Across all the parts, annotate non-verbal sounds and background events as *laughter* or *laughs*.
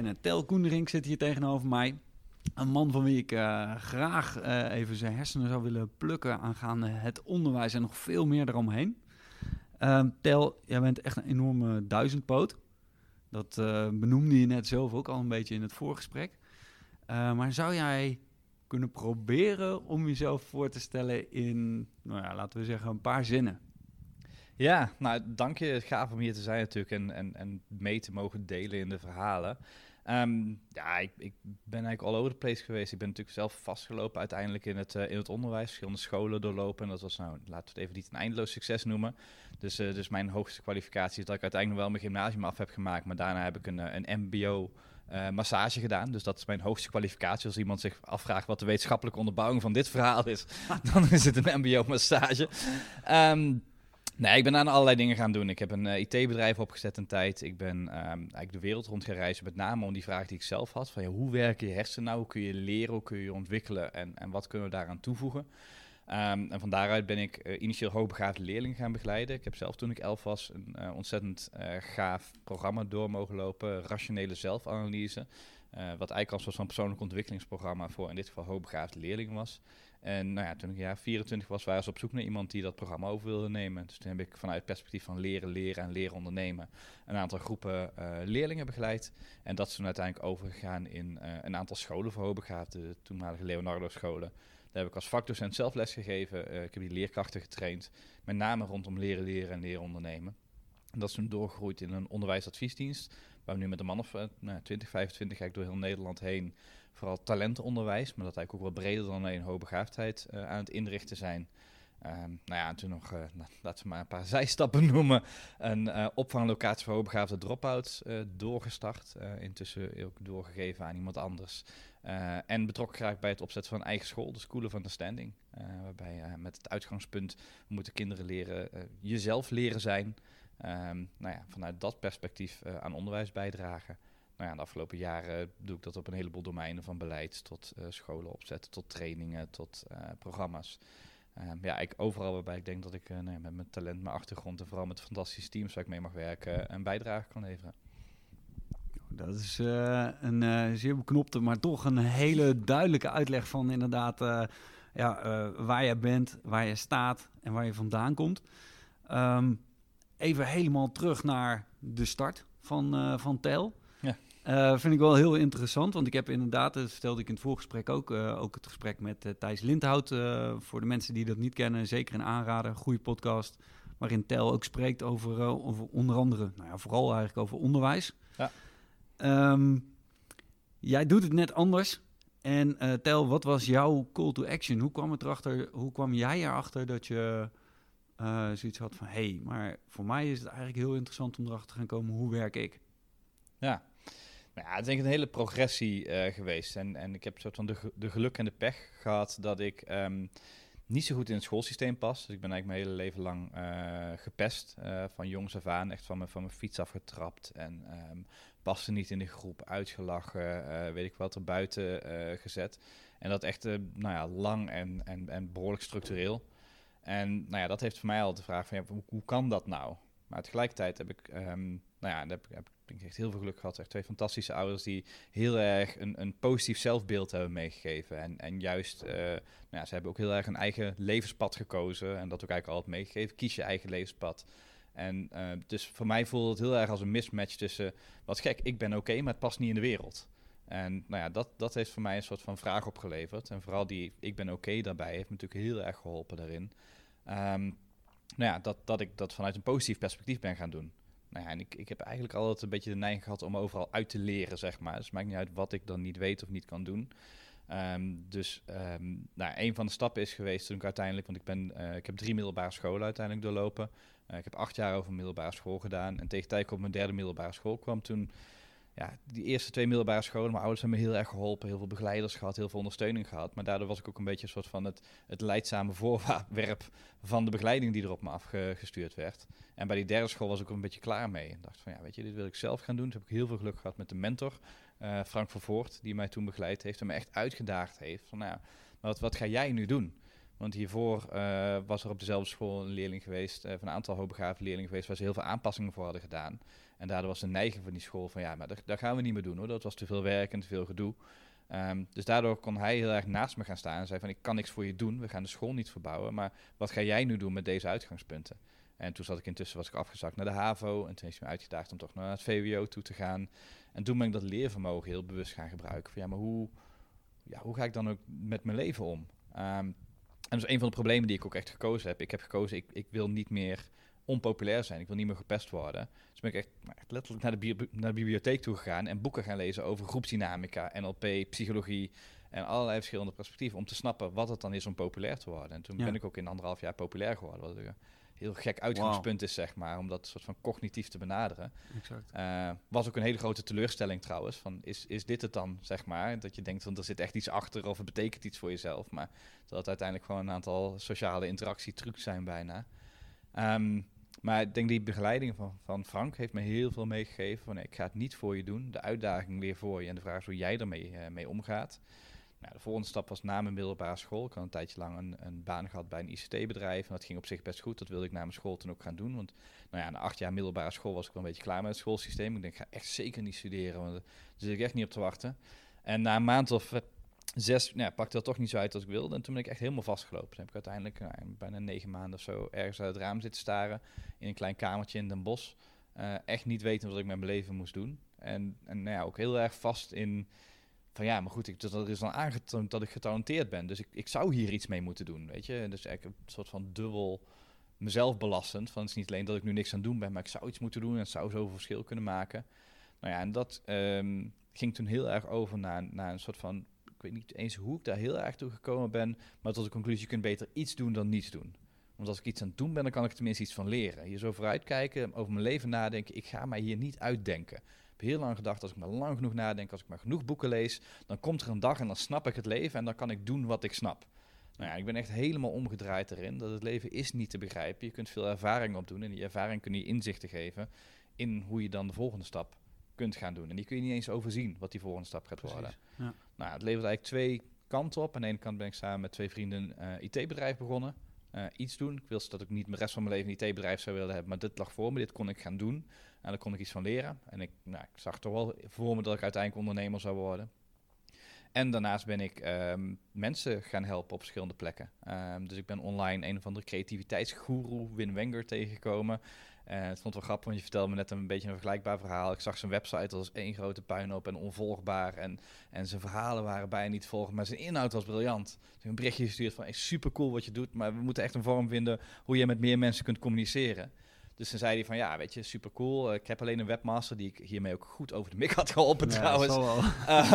te beginnen, Tel Koenderink zit hier tegenover mij. Een man van wie ik uh, graag uh, even zijn hersenen zou willen plukken aangaande het onderwijs en nog veel meer eromheen. Uh, Tel, jij bent echt een enorme duizendpoot. Dat benoemde je net zelf ook al een beetje in het voorgesprek. maar zou jij kunnen proberen om jezelf voor te stellen in, nou ja, laten we zeggen, een paar zinnen? Ja, nou dank je. Gaaf om hier te zijn natuurlijk en, en, en mee te mogen delen in de verhalen. Um, ja, ik, ik, ben eigenlijk all over the place geweest. Ik ben natuurlijk zelf vastgelopen uiteindelijk in het, uh, in het onderwijs, verschillende scholen doorlopen. En dat was nou, laten we het even niet een eindeloos succes noemen. Dus, uh, dus mijn hoogste kwalificatie is dat ik uiteindelijk wel mijn gymnasium af heb gemaakt. Maar daarna heb ik een, eh, een mbo massage gedaan. Dus dat is mijn hoogste kwalificatie. Als iemand zich afvraagt wat de wetenschappelijke onderbouwing van dit verhaal is, *laughs* dan is het een mbo-massage. Um, Nee, ik ben aan allerlei dingen gaan doen. Ik heb een uh, IT-bedrijf opgezet een tijd. Ik ben um, eigenlijk de wereld rond gaan reizen, met name om die vraag die ik zelf had. Van, ja, hoe werken je hersenen nou? Hoe kun je leren? Hoe kun je ontwikkelen? En, en wat kunnen we daaraan toevoegen? Um, en van daaruit ben ik uh, initieel hoogbegaafde leerlingen gaan begeleiden. Ik heb zelf toen ik elf was een uh, ontzettend gaaf programma door mogen lopen. Rationele zelfanalyse. wat eigenlijk als een persoonlijk ontwikkelingsprogramma voor in dit geval hoogbegaafde leerlingen was. En nou ja, toen ik jaar 24 was, waren ze op zoek naar iemand die dat programma over wilde nemen. Dus toen heb ik vanuit het perspectief van leren, leren en leren ondernemen een aantal groepen uh, leerlingen begeleid. En dat is toen uiteindelijk overgegaan in uh, een aantal scholen voor hoogbegaafden, de toenmalige Leonardo-scholen. Daar heb ik als vakdocent zelf les gegeven. Uh, ik heb die leerkrachten getraind, met name rondom leren, leren en leren ondernemen. En dat is toen doorgegroeid in een onderwijsadviesdienst, waar we nu met een man of nou, 20, 25 eigenlijk door heel Nederland heen vooral talentenonderwijs, maar dat eigenlijk ook wel breder dan alleen hoogbegaafdheid uh, aan het inrichten zijn. Um, nou ja, en toen nog, uh, laten we maar een paar *laughs* zijstappen noemen, een uh, opvanglocatie voor hoogbegaafde drop-outs doorgestart. intussen ook doorgegeven aan iemand anders. en betrokken geraakt bij het opzetten van een eigen school, de School of Understanding. waarbij met het uitgangspunt moeten kinderen leren jezelf leren zijn. Um, nou ja, vanuit dat perspectief aan onderwijs bijdragen nou ja, de afgelopen jaren doe ik dat op een heleboel domeinen, van beleid tot uh, scholen opzetten, tot trainingen, tot uh, programma's. Uh, ja, ik, overal waarbij ik denk dat ik nou ja, met mijn talent, mijn achtergrond en vooral met fantastische teams waar ik mee mag werken, een bijdrage kan leveren. Dat is een zeer beknopte, maar toch een hele duidelijke uitleg van inderdaad ja, waar je bent, waar je staat en waar je vandaan komt. Um, even helemaal terug naar de start van, van Tel. Uh, vind ik wel heel interessant, want ik heb inderdaad, dat vertelde ik in het voorgesprek ook, uh, ook het gesprek met uh, Thijs Lindhout. voor de mensen die dat niet kennen, zeker een aanrader, goede podcast. Waarin Tel ook spreekt over, over onder andere, nou ja, vooral eigenlijk over onderwijs. Ja. Um, jij doet het net anders. En Tel, wat was jouw call to action? Hoe kwam, het erachter, hoe kwam jij erachter dat je zoiets had van... hé, hey, maar voor mij is het eigenlijk heel interessant om erachter te gaan komen, hoe werk ik? Ja, ja, het is denk een hele progressie uh, geweest. En, en ik heb soort van de, de geluk en de pech gehad dat ik um, niet zo goed in het schoolsysteem pas. Dus ik ben eigenlijk mijn hele leven lang uh, gepest. Uh, van jongs af aan, echt van mijn, van mijn fiets afgetrapt. En um, paste niet in de groep, uitgelachen, weet ik wat, er buiten gezet. En dat echt nou ja, lang en, en, en behoorlijk structureel. En nou ja, dat heeft voor mij al de vraag van ja, hoe, hoe kan dat nou? Maar tegelijkertijd heb ik, um, nou ja, heb, heb ik echt heel veel geluk gehad. Echt twee fantastische ouders die heel erg een, een positief zelfbeeld hebben meegegeven. En, en juist, uh, nou ja, ze hebben ook heel erg een eigen levenspad gekozen. En dat ook eigenlijk altijd meegegeven. Kies je eigen levenspad. En uh, dus voor mij voelde het heel erg als een mismatch tussen, wat gek, ik ben oké, maar het past niet in de wereld. En nou ja, dat, dat heeft voor mij een soort van vraag opgeleverd. En vooral die ik ben oké daarbij heeft me natuurlijk heel erg geholpen daarin. Um, nou ja, dat, dat ik dat vanuit een positief perspectief ben gaan doen nou ja, en ik, ik heb eigenlijk altijd een beetje de neiging gehad om overal uit te leren, zeg maar. Dus het maakt niet uit wat ik dan niet weet of niet kan doen. Um, dus um, nou, een van de stappen is geweest toen ik uiteindelijk, want ik, ben, uh, ik heb drie middelbare scholen uiteindelijk doorlopen. Uh, ik heb acht jaar over middelbare school gedaan. En tegen tijd op mijn derde middelbare school kwam, toen ja, die eerste twee middelbare scholen, mijn ouders hebben me heel erg geholpen. Heel veel begeleiders gehad, heel veel ondersteuning gehad. Maar daardoor was ik ook een beetje een soort van het, het leidzame *laughs* voorwerp van de begeleiding die er op me afgestuurd werd. En bij die derde school was ik ook een beetje klaar mee. En dacht van, ja, weet je, dit wil ik zelf gaan doen. Dus heb ik heel veel geluk gehad met de mentor, uh, Frank van Voort, die mij toen begeleid heeft en me echt uitgedaagd heeft. Van, nou wat, wat ga jij nu doen? Want hiervoor eh, was er op dezelfde school een leerling geweest, uh, van een aantal hoogbegaafde leerlingen geweest, waar ze heel veel aanpassingen voor hadden gedaan. En daardoor was de neiging van die school van ja, maar dat, gaan we niet meer doen hoor. Dat was te veel werk en te veel gedoe. Ehm, dus daardoor kon hij heel erg naast me gaan staan en zei van ik kan niks voor je doen, we gaan de school niet verbouwen, maar wat ga jij nu doen met deze uitgangspunten? En toen zat ik intussen was ik afgezakt naar de HAVO en toen is hij me uitgedaagd om toch naar het VWO toe te gaan. En toen ben ik dat leervermogen heel bewust gaan gebruiken. Van, ja, maar hoe, ja, hoe ga ik dan ook met mijn leven om? Um, en dat is een van de problemen die ik ook echt gekozen heb. Ik heb gekozen, ik, ik wil niet meer onpopulair zijn. Ik wil niet meer gepest worden. Dus ben ik echt, echt letterlijk naar de, naar de bibliotheek toe gegaan en boeken gaan lezen over groepsdynamica, NLP, psychologie en allerlei verschillende perspectieven om te snappen wat het dan is om populair te worden. En toen ben ik ook in anderhalf jaar populair geworden. Wat een heel gek uitgangspunt is, zeg maar, om dat soort van cognitief te benaderen. Exact. Uh, was ook een hele grote teleurstelling trouwens. Van is, is dit het dan, zeg maar? Dat je denkt, van er zit echt iets achter of het betekent iets voor jezelf. Maar dat het uiteindelijk gewoon een aantal sociale interactietrucs zijn bijna. Um, maar ik denk die begeleiding van, van Frank heeft me heel veel meegegeven. Van, ik ga het niet voor je doen. De uitdaging weer voor je. En de vraag is hoe jij ermee uh, mee omgaat. Nou, de volgende stap was na mijn middelbare school. Ik had een tijdje lang een, een baan gehad bij een ICT-bedrijf. En dat ging op zich best goed. Dat wilde ik na mijn school toen ook gaan doen. Want nou ja, na acht jaar middelbare school was ik wel een beetje klaar met het schoolsysteem. Ik denk, ik ga echt zeker niet studeren. Want daar zit ik echt niet op te wachten. En na een maand of zes, nou, pakte dat toch niet zo uit als ik wilde. En toen ben ik echt helemaal vastgelopen. Toen heb ik uiteindelijk nou, bijna negen maanden of zo ergens uit het raam zitten staren. In een klein kamertje in Den Bosch. Uh, echt niet weten wat ik met mijn leven moest doen. En, en nou ja, ook heel erg vast in van ja, maar goed, ik, dat er is dan aangetoond dat ik getalenteerd ben. Dus ik, ik zou hier iets mee moeten doen, weet je. Dus eigenlijk een soort van dubbel mezelf belastend. Van het is niet alleen dat ik nu niks aan het doen ben, maar ik zou iets moeten doen en het zou zoveel verschil kunnen maken. Nou ja, en dat ehm, ging toen heel erg over naar, naar een soort van ik weet niet eens hoe ik daar heel erg toe gekomen ben, maar tot de conclusie, je kunt beter iets doen dan niets doen. Want als ik iets aan het doen ben, dan kan ik tenminste iets van leren. Hier zo vooruitkijken, over mijn leven nadenken, ik ga mij hier niet uitdenken. Ik heb heel lang gedacht, als ik maar lang genoeg nadenk, als ik maar genoeg boeken lees, dan komt er een dag en dan snap ik het leven en dan kan ik doen wat ik snap. Nou ja, ik ben echt helemaal omgedraaid erin, dat het leven is niet te begrijpen. Je kunt veel ervaring opdoen en die ervaring kun je inzichten geven in hoe je dan de volgende stap kunt gaan doen. En die kun je niet eens overzien wat die volgende stap gaat worden. Ja. Nou, het levert eigenlijk twee kanten op. Aan de ene kant ben ik samen met twee vrienden uh, eh, IT-bedrijf begonnen. Uh, iets doen. Ik wist dat ik niet de rest van mijn leven een IT-bedrijf zou willen hebben, maar dit lag voor me. Dit kon ik gaan doen. En daar kon ik iets van leren. En ik, nou, ik zag toch wel voor me dat ik uiteindelijk ondernemer zou worden. En daarnaast ben ik um, mensen gaan helpen op verschillende plekken. Um, dus ik ben online een of andere creativiteitsgoeroe, Win Wenger, tegengekomen. En het vond wel grappig, want je vertelde me net een beetje een vergelijkbaar verhaal. Ik zag zijn website als één grote puinhoop en onvolgbaar. En, en zijn verhalen waren bijna niet volgen, maar zijn inhoud was briljant. Dus een berichtje gestuurd van, hey, super cool wat je doet, maar we moeten echt een vorm vinden hoe je met meer mensen kunt communiceren. Dus toen zei hij van, ja, weet je, super cool. ik heb alleen een webmaster die ik hiermee ook goed over de mik had geholpen ja, trouwens.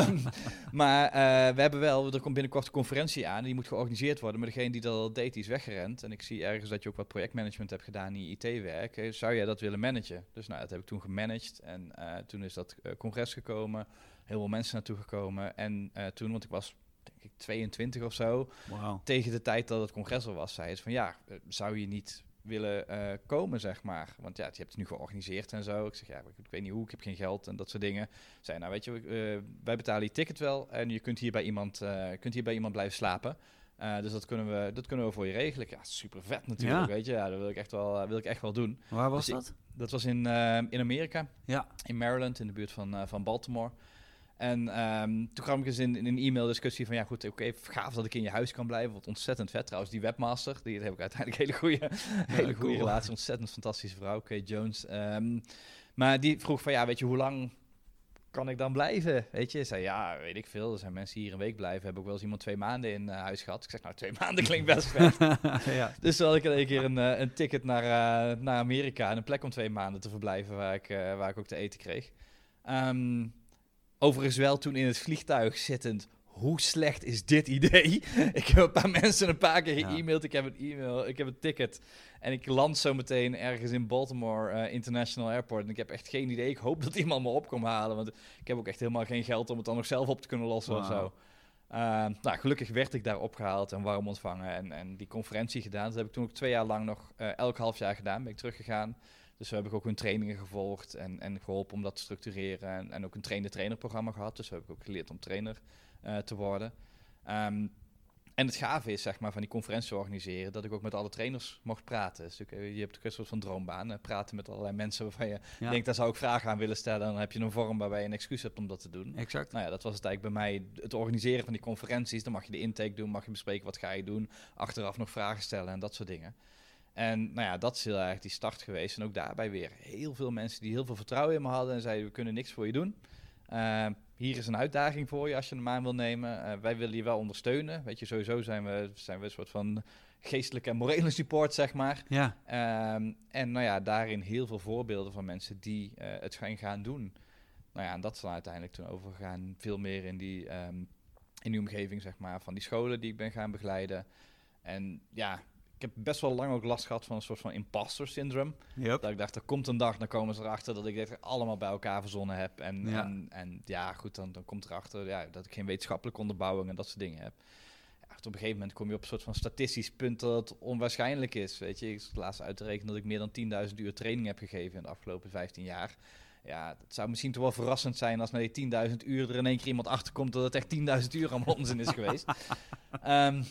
um, *laughs* maar uh, we hebben wel, er komt binnenkort een conferentie aan. Die moet georganiseerd worden. Maar degene die dat al deed, die is weggerend. En ik zie ergens dat je ook wat projectmanagement hebt gedaan in IT-werk. Zou jij dat willen managen? Dus nou, dat heb ik toen gemanaged. En uh, toen is dat uh, congres gekomen. Heel veel mensen naartoe gekomen. En toen, want ik was denk ik 22 of zo. Wow. Tegen de tijd dat het congres er was, zei ze van ja, zou je niet willen uh, komen, zeg maar. Want ja, je hebt het nu georganiseerd en zo. Ik zeg, ja, ik, weet niet hoe, ik heb geen geld en dat soort dingen. Zei, nou weet je, uh, wij betalen je ticket wel en je kunt hier bij iemand, uh, kunt hier bij iemand blijven slapen. dus dat kunnen, we, dat kunnen we voor je regelen. Ja, super vet natuurlijk, weet je. Ja, dat wil ik echt wel, wil ik echt wel doen. Waar was dus dat? dat was in, in Amerika, ja. in Maryland, in de buurt van, van Baltimore. En um, toen kwam ik eens in, in een e-mail-discussie van... ja goed, oké, okay, gaaf dat ik in je huis kan blijven. Wat ontzettend vet. Trouwens, die webmaster, die heb ik uiteindelijk hele goede, hele goede relatie. Ontzettend fantastische vrouw, Kate Jones. Um, maar die vroeg van, ja, weet je, hoe lang kan ik dan blijven? Weet je, zei ja, weet ik veel. Er zijn mensen die hier een week blijven. Heb ik wel eens iemand twee maanden in uh, huis gehad. Ik zeg, nou, twee *laughs* maanden klinkt best vet. *laughs* ja. Dus toen had ik in een keer een, uh, een ticket naar, uh, naar Amerika... en een plek om twee maanden te verblijven... waar ik, waar ik ook te eten kreeg. Um, Overigens wel toen in het vliegtuig zittend. Hoe slecht is dit idee? *laughs* ik heb een paar mensen een paar keer ge-mailed. Ik heb een e-mail, ik heb een ticket. En ik land zo meteen ergens in Baltimore uh, International Airport. En ik heb echt geen idee. Ik hoop dat iemand me op komt halen. Want ik heb ook echt helemaal geen geld om het dan nog zelf op te kunnen lossen wow. of zo. Uh, nou, gelukkig werd ik daar opgehaald en warm ontvangen. En, en die conferentie gedaan. Dat heb ik toen ook twee jaar lang nog uh, elk half jaar gedaan. Ben ik teruggegaan. Dus we hebben ook hun trainingen gevolgd en, en geholpen om dat te structureren. En, en ook een trainer-trainer programma gehad. Dus we hebben ook geleerd om trainer uh, te worden. Um, En het gave is, zeg maar, van die conferentie organiseren, dat ik ook met alle trainers mocht praten. Dus je hebt ook een soort van droombaan, praten met allerlei mensen waarvan je ja. denkt, daar zou ik vragen aan willen stellen. Dan heb je een vorm waarbij je een excuus hebt om dat te doen. Exact. Nou ja, dat was het eigenlijk bij mij, het organiseren van die conferenties. Dan mag je de intake doen, mag je bespreken wat ga je doen, achteraf nog vragen stellen en dat soort dingen. En nou ja, dat is heel erg die start geweest. En ook daarbij weer heel veel mensen die heel veel vertrouwen in me hadden en zeiden, we kunnen niks voor je doen. Uh, hier is een uitdaging voor je als je hem aan wil nemen. Uh, wij willen je wel ondersteunen. Weet je, sowieso zijn we, zijn we een soort van geestelijke en morele support, zeg maar. Ja. Um, en nou ja, daarin heel veel voorbeelden van mensen die uh, het gaan, gaan doen. Nou ja, en dat is dan uiteindelijk toen overgegaan veel meer in die, um, in die omgeving, zeg maar, van die scholen die ik ben gaan begeleiden. En ja, heb best wel lang ook last gehad van een soort van imposter syndroom. Yep. Dat ik dacht, er komt een dag, dan komen ze erachter dat ik dit allemaal bij elkaar verzonnen heb. En ja, en, en ja goed, dan, dan komt erachter ja, dat ik geen wetenschappelijke onderbouwing en dat soort dingen heb. Ja, op een gegeven moment kom je op een soort van statistisch punt dat het onwaarschijnlijk is. Weet je, ik is laatst uit te rekenen dat ik meer dan 10.000 uur training heb gegeven in de afgelopen 15 jaar. Ja, het zou misschien toch wel verrassend zijn als na die 10.000 uur er in één keer iemand achterkomt dat het echt 10.000 uur allemaal onzin is geweest. um, *laughs*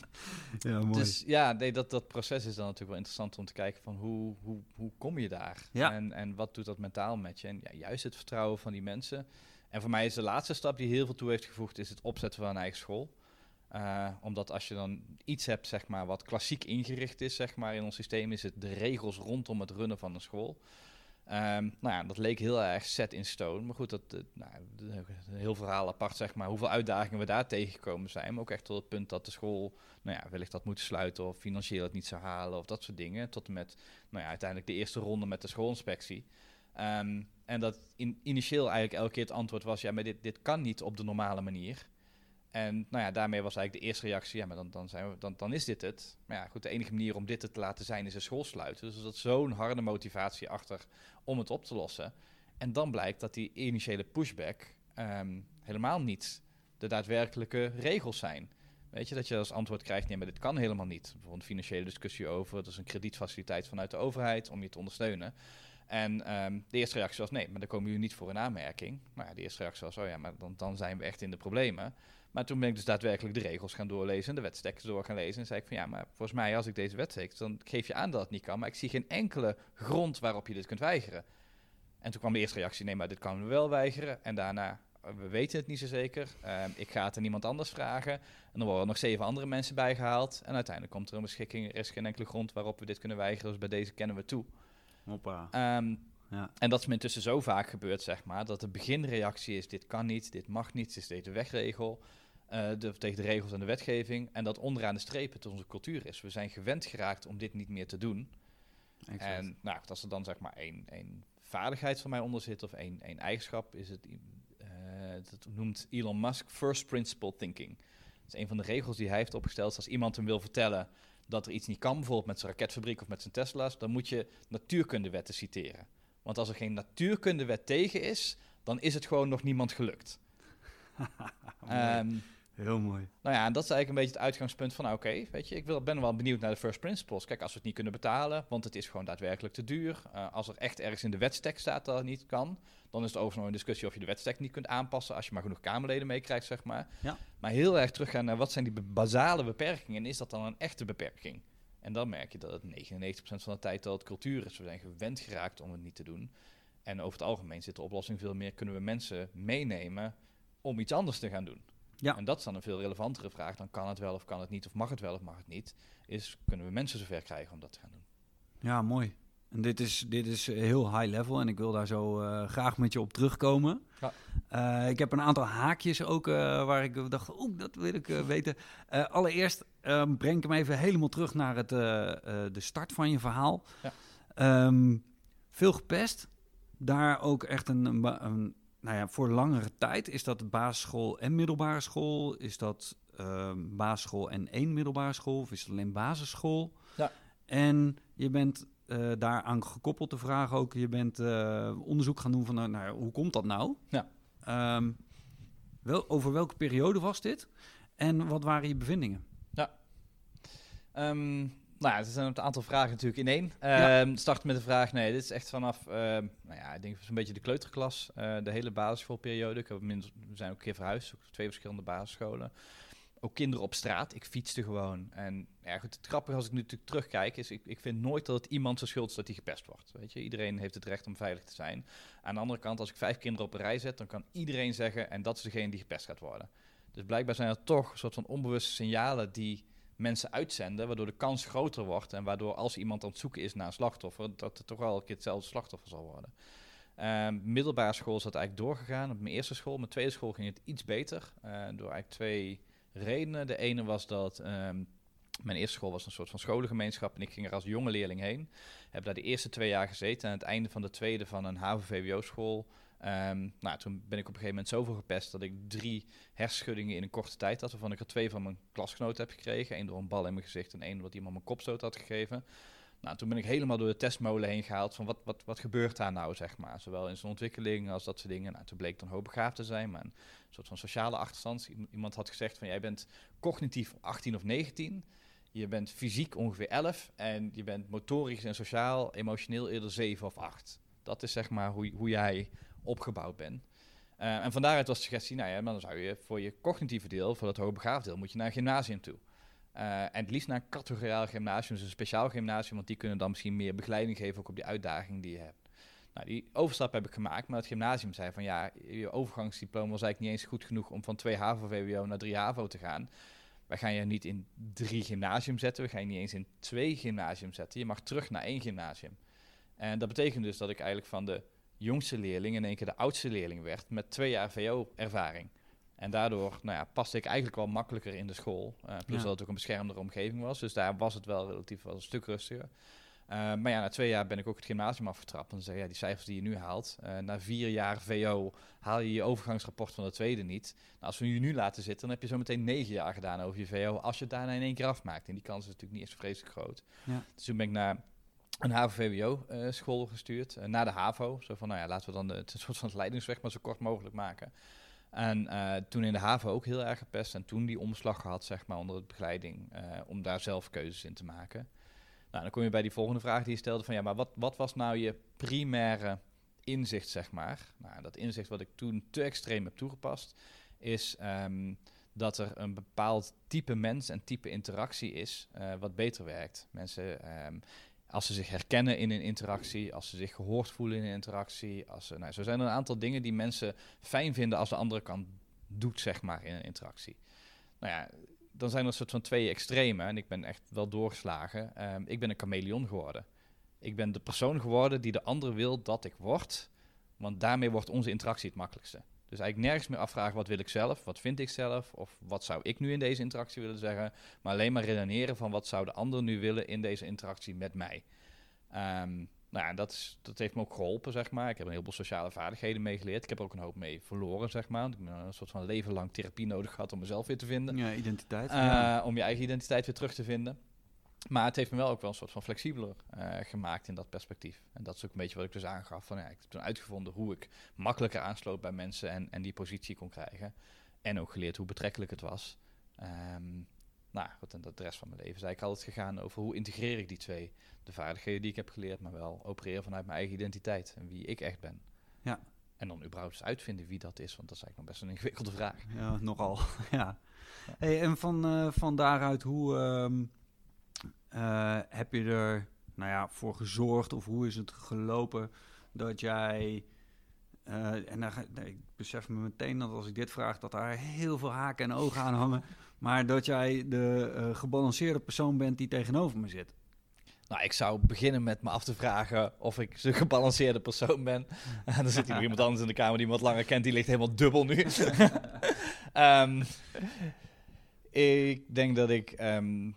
ja, mooi. Dus ja, nee, dat, dat proces is dan natuurlijk wel interessant om te kijken van hoe, hoe, hoe kom je daar? Ja. En, en wat doet dat mentaal met je? En ja, juist het vertrouwen van die mensen. En voor mij is de laatste stap die heel veel toe heeft gevoegd, is het opzetten van een eigen school. Uh, omdat als je dan iets hebt, zeg maar, wat klassiek ingericht is, zeg maar, in ons systeem, is het de regels rondom het runnen van een school. Um, nou ja, dat leek heel erg set in stone. Maar goed, dat, uh, nou, een heel verhaal apart, zeg maar, hoeveel uitdagingen we daar tegengekomen zijn. Maar ook echt tot het punt dat de school, nou ja, wellicht dat moet sluiten of financieel het niet zou halen of dat soort dingen. Tot en met, nou ja, uiteindelijk de eerste ronde met de schoolinspectie. Um, en dat in, initieel eigenlijk elke keer het antwoord was, ja, maar dit, dit kan niet op de normale manier. En nou ja, daarmee was eigenlijk de eerste reactie, ja, maar dan, dan, zijn we, dan, dan is dit het. Maar ja, goed, de enige manier om dit te laten zijn is een school sluiten. Dus dat zo'n harde motivatie achter om het op te lossen. En dan blijkt dat die initiële pushback um, helemaal niet de daadwerkelijke regels zijn. Weet je, dat je als antwoord krijgt, nee, maar dit kan helemaal niet. Bijvoorbeeld een financiële discussie over, dat is een kredietfaciliteit vanuit de overheid om je te ondersteunen. En um, de eerste reactie was, nee, maar dan komen jullie niet voor in aanmerking. Nou ja, de eerste reactie was, oh ja, maar dan, dan zijn we echt in de problemen. Maar toen ben ik dus daadwerkelijk de regels gaan doorlezen, de wetsteksten door gaan lezen. En zei ik van ja, maar volgens mij als ik deze wetstekst, dan geef je aan dat het niet kan. Maar ik zie geen enkele grond waarop je dit kunt weigeren. En toen kwam de eerste reactie, nee, maar dit kan we wel weigeren. En daarna, we weten het niet zo zeker. Uh, ik ga het aan iemand anders vragen. En dan worden er nog zeven andere mensen bijgehaald. En uiteindelijk komt er een beschikking, er is geen enkele grond waarop we dit kunnen weigeren. Dus bij deze kennen we toe. Hoppa. Um, ja. En dat is me intussen zo vaak gebeurd, zeg maar, dat de beginreactie is, dit kan niet, dit mag niet, dit is de wegregel. Uh, de, tegen de regels en de wetgeving. En dat onderaan de streep het onze cultuur is. We zijn gewend geraakt om dit niet meer te doen. Exact. En nou, als er dan zeg maar één, één vaardigheid van mij onder zit of één, één eigenschap, is het, uh, dat noemt Elon Musk first principle thinking. Dat is een van de regels die hij heeft opgesteld. Als iemand hem wil vertellen dat er iets niet kan, bijvoorbeeld met zijn raketfabriek of met zijn Tesla's, dan moet je natuurkundewetten citeren. Want als er geen natuurkundewet tegen is, dan is het gewoon nog niemand gelukt. *laughs* um, Heel mooi. Nou ja, en dat is eigenlijk een beetje het uitgangspunt van, nou, oké, weet je, ik wil, ben wel benieuwd naar de first principles. Kijk, als we het niet kunnen betalen, want het is gewoon daadwerkelijk te duur. Uh, als er echt ergens in de wetstek staat dat het niet kan, dan is het overigens nog een discussie of je de wetstek niet kunt aanpassen als je maar genoeg Kamerleden meekrijgt, zeg maar. Ja. Maar heel erg teruggaan naar wat zijn die basale beperkingen en is dat dan een echte beperking? En dan merk je dat het 99% van de tijd dat het cultuur is. We zijn gewend geraakt om het niet te doen. En over het algemeen zit de oplossing veel meer, kunnen we mensen meenemen om iets anders te gaan doen. Ja. En dat is dan een veel relevantere vraag. Dan kan het wel of kan het niet, of mag het wel of mag het niet. Is kunnen we mensen zover krijgen om dat te gaan doen? Ja, mooi. En dit is, dit is heel high level en ik wil daar zo uh, graag met je op terugkomen. Ja. Uh, ik heb een aantal haakjes ook uh, waar ik dacht, oh, dat wil ik weten. allereerst breng ik hem even helemaal terug naar het, de start van je verhaal. Ja. Um, veel gepest. Daar ook echt een, een, een nou ja, voor langere tijd is dat basisschool en middelbare school? Is dat uh, basisschool en één middelbare school? Of is het alleen basisschool? Ja. En je bent uh, daaraan gekoppeld de vraag ook, je bent uh, onderzoek gaan doen van, nou, nou, hoe komt dat nou? Ja. Um, wel, over welke periode was dit? En wat waren je bevindingen? Ja. Um, nou ja, er zijn een aantal vragen natuurlijk in één. Ja. Uh, start met de vraag, nee, dit is echt vanaf, uh, nou ja, ik denk zo'n beetje de kleuterklas, uh, de hele basisschoolperiode. Ik heb we zijn ook een keer verhuisd, twee verschillende basisscholen. ook kinderen op straat. Ik fietste gewoon. En ja, goed, het grappige als ik nu natuurlijk terugkijk, is ik, ik vind nooit dat het iemand zijn schuld is dat hij gepest wordt. Weet je, iedereen heeft het recht om veilig te zijn. Aan de andere kant, als ik vijf kinderen op een rij zet, dan kan iedereen zeggen, en dat is degene die gepest gaat worden. Dus blijkbaar zijn er toch een soort van onbewuste signalen die mensen uitzenden, waardoor de kans groter wordt en waardoor als iemand aan het zoeken is naar een slachtoffer, dat het toch wel een keer hetzelfde slachtoffer zal worden. Um, middelbare school is dat eigenlijk doorgegaan. Op mijn eerste school, mijn tweede school ging het iets beter. Uh, door eigenlijk twee redenen. De ene was dat um, mijn eerste school was een soort van scholengemeenschap en ik ging er als jonge leerling heen. Heb daar de eerste twee jaar gezeten en aan het einde van de tweede van een HAVO-VWO-school... Um, nou, toen ben ik op een gegeven moment zoveel gepest dat ik drie hersenschuddingen in een korte tijd had, waarvan ik er twee van mijn klasgenoten heb gekregen. Eén door een bal in mijn gezicht en één wat iemand mijn kopstoot had gegeven. Nou, toen ben ik helemaal door de testmolen heen gehaald van wat, wat, wat gebeurt daar nou, zeg maar. Zowel in zijn ontwikkeling als dat soort dingen. Nou, toen bleek dan hoogbegaafd te zijn, maar een soort van sociale achterstand. Iemand had gezegd van jij bent cognitief 18 of 19, je bent fysiek ongeveer 11 en je bent motorisch en sociaal, emotioneel eerder 7 of 8. Dat is zeg maar hoe, hoe jij opgebouwd bent. Uh, en van daaruit was de suggestie, nou ja, dan zou je voor je cognitieve deel, voor dat hoogbegaafd deel, moet je naar een gymnasium toe. Uh, en het liefst naar een categoriaal gymnasium, dus een speciaal gymnasium, want die kunnen dan misschien meer begeleiding geven ook op die uitdaging die je hebt. Nou, die overstap heb ik gemaakt, maar het gymnasium zei van ja, je overgangsdiploma was eigenlijk niet eens goed genoeg om van 2 HAVO-VWO naar 3 HAVO te gaan. Wij gaan je niet in drie gymnasium zetten, we gaan je niet eens in twee gymnasium zetten. Je mag terug naar één gymnasium. En dat betekent dus dat ik eigenlijk van de jongste leerling in één keer de oudste leerling werd met twee jaar VO-ervaring. En daardoor nou ja, paste ik eigenlijk wel makkelijker in de school. Uh, plus dat het ook een beschermde omgeving was. Dus daar was het wel relatief wel een stuk rustiger. Uh, maar ja, na twee jaar ben ik ook het gymnasium afgetrapt. En zei ja, die cijfers die je nu haalt, uh, na vier jaar VO haal je je overgangsrapport van de tweede niet. Nou, als we je nu laten zitten, dan heb je zo meteen negen jaar gedaan over je VO. Als je het daarna in één keer afmaakt. En die kans is natuurlijk niet eens vreselijk groot. Ja. Dus toen ben ik naar een HAVO-VWO-school gestuurd. naar de HAVO. Zo van, nou ja, laten we dan de, het soort van het leidingsweg maar zo kort mogelijk maken. En toen in de haven ook heel erg gepest. En toen die omslag gehad, zeg maar, onder de begeleiding. Om daar zelf keuzes in te maken. Nou, dan kom je bij die volgende vraag die je stelde: van ja, maar wat, wat was nou je primaire inzicht, zeg maar? Nou, dat inzicht wat ik toen te extreem heb toegepast, is um, dat er een bepaald type mens en type interactie is wat beter werkt. Mensen. Um, als ze zich herkennen in een interactie, als ze zich gehoord voelen in een interactie. Als ze, nou, zo zijn er een aantal dingen die mensen fijn vinden als de andere kant doet, zeg maar, in een interactie. Nou ja, dan zijn er een soort van twee extremen. En ik ben echt wel doorgeslagen. Um, ik ben een chameleon geworden. Ik ben de persoon geworden die de ander wil dat ik word. Want daarmee wordt onze interactie het makkelijkste. Dus eigenlijk nergens meer afvragen wat wil ik zelf, wat vind ik zelf, of wat zou ik nu in deze interactie willen zeggen. Maar alleen maar redeneren van wat zou de ander nu willen in deze interactie met mij. Um, nou ja, dat, is, dat heeft me ook geholpen, zeg maar. Ik heb een heleboel sociale vaardigheden meegeleerd. Ik heb er ook een hoop mee verloren, zeg maar. Ik heb een soort van leven lang therapie nodig gehad om mezelf weer te vinden. Ja, identiteit. Uh, ja. Om je eigen identiteit weer terug te vinden. Maar het heeft me wel ook wel een soort van flexibeler uh, gemaakt in dat perspectief. En dat is ook een beetje wat ik dus aangaf. Van, ja, ik heb toen uitgevonden hoe ik makkelijker aansloot bij mensen en, en die positie kon krijgen. En ook geleerd hoe betrekkelijk het was. Um, nou goed, en dat de rest van mijn leven is eigenlijk altijd gegaan over hoe integreer ik die twee. De vaardigheden die ik heb geleerd, maar wel opereren vanuit mijn eigen identiteit en wie ik echt ben. Ja. En dan überhaupt eens uitvinden wie dat is, want dat is eigenlijk nog best een ingewikkelde vraag. Ja, nogal. *laughs* ja. Hey, en van, uh, van daaruit, hoe... Um uh, heb je er nou ja, voor gezorgd of hoe is het gelopen dat jij. Uh, en dan, nee, ik besef me meteen dat als ik dit vraag, dat daar heel veel haken en ogen aan hangen. Maar dat jij de uh, gebalanceerde persoon bent die tegenover me zit. Nou, ik zou beginnen met me af te vragen of ik zo'n gebalanceerde persoon ben. *laughs* En dan zit hier iemand anders in de kamer die me wat langer kent, die ligt helemaal dubbel nu. um, *laughs* ik denk dat ik um,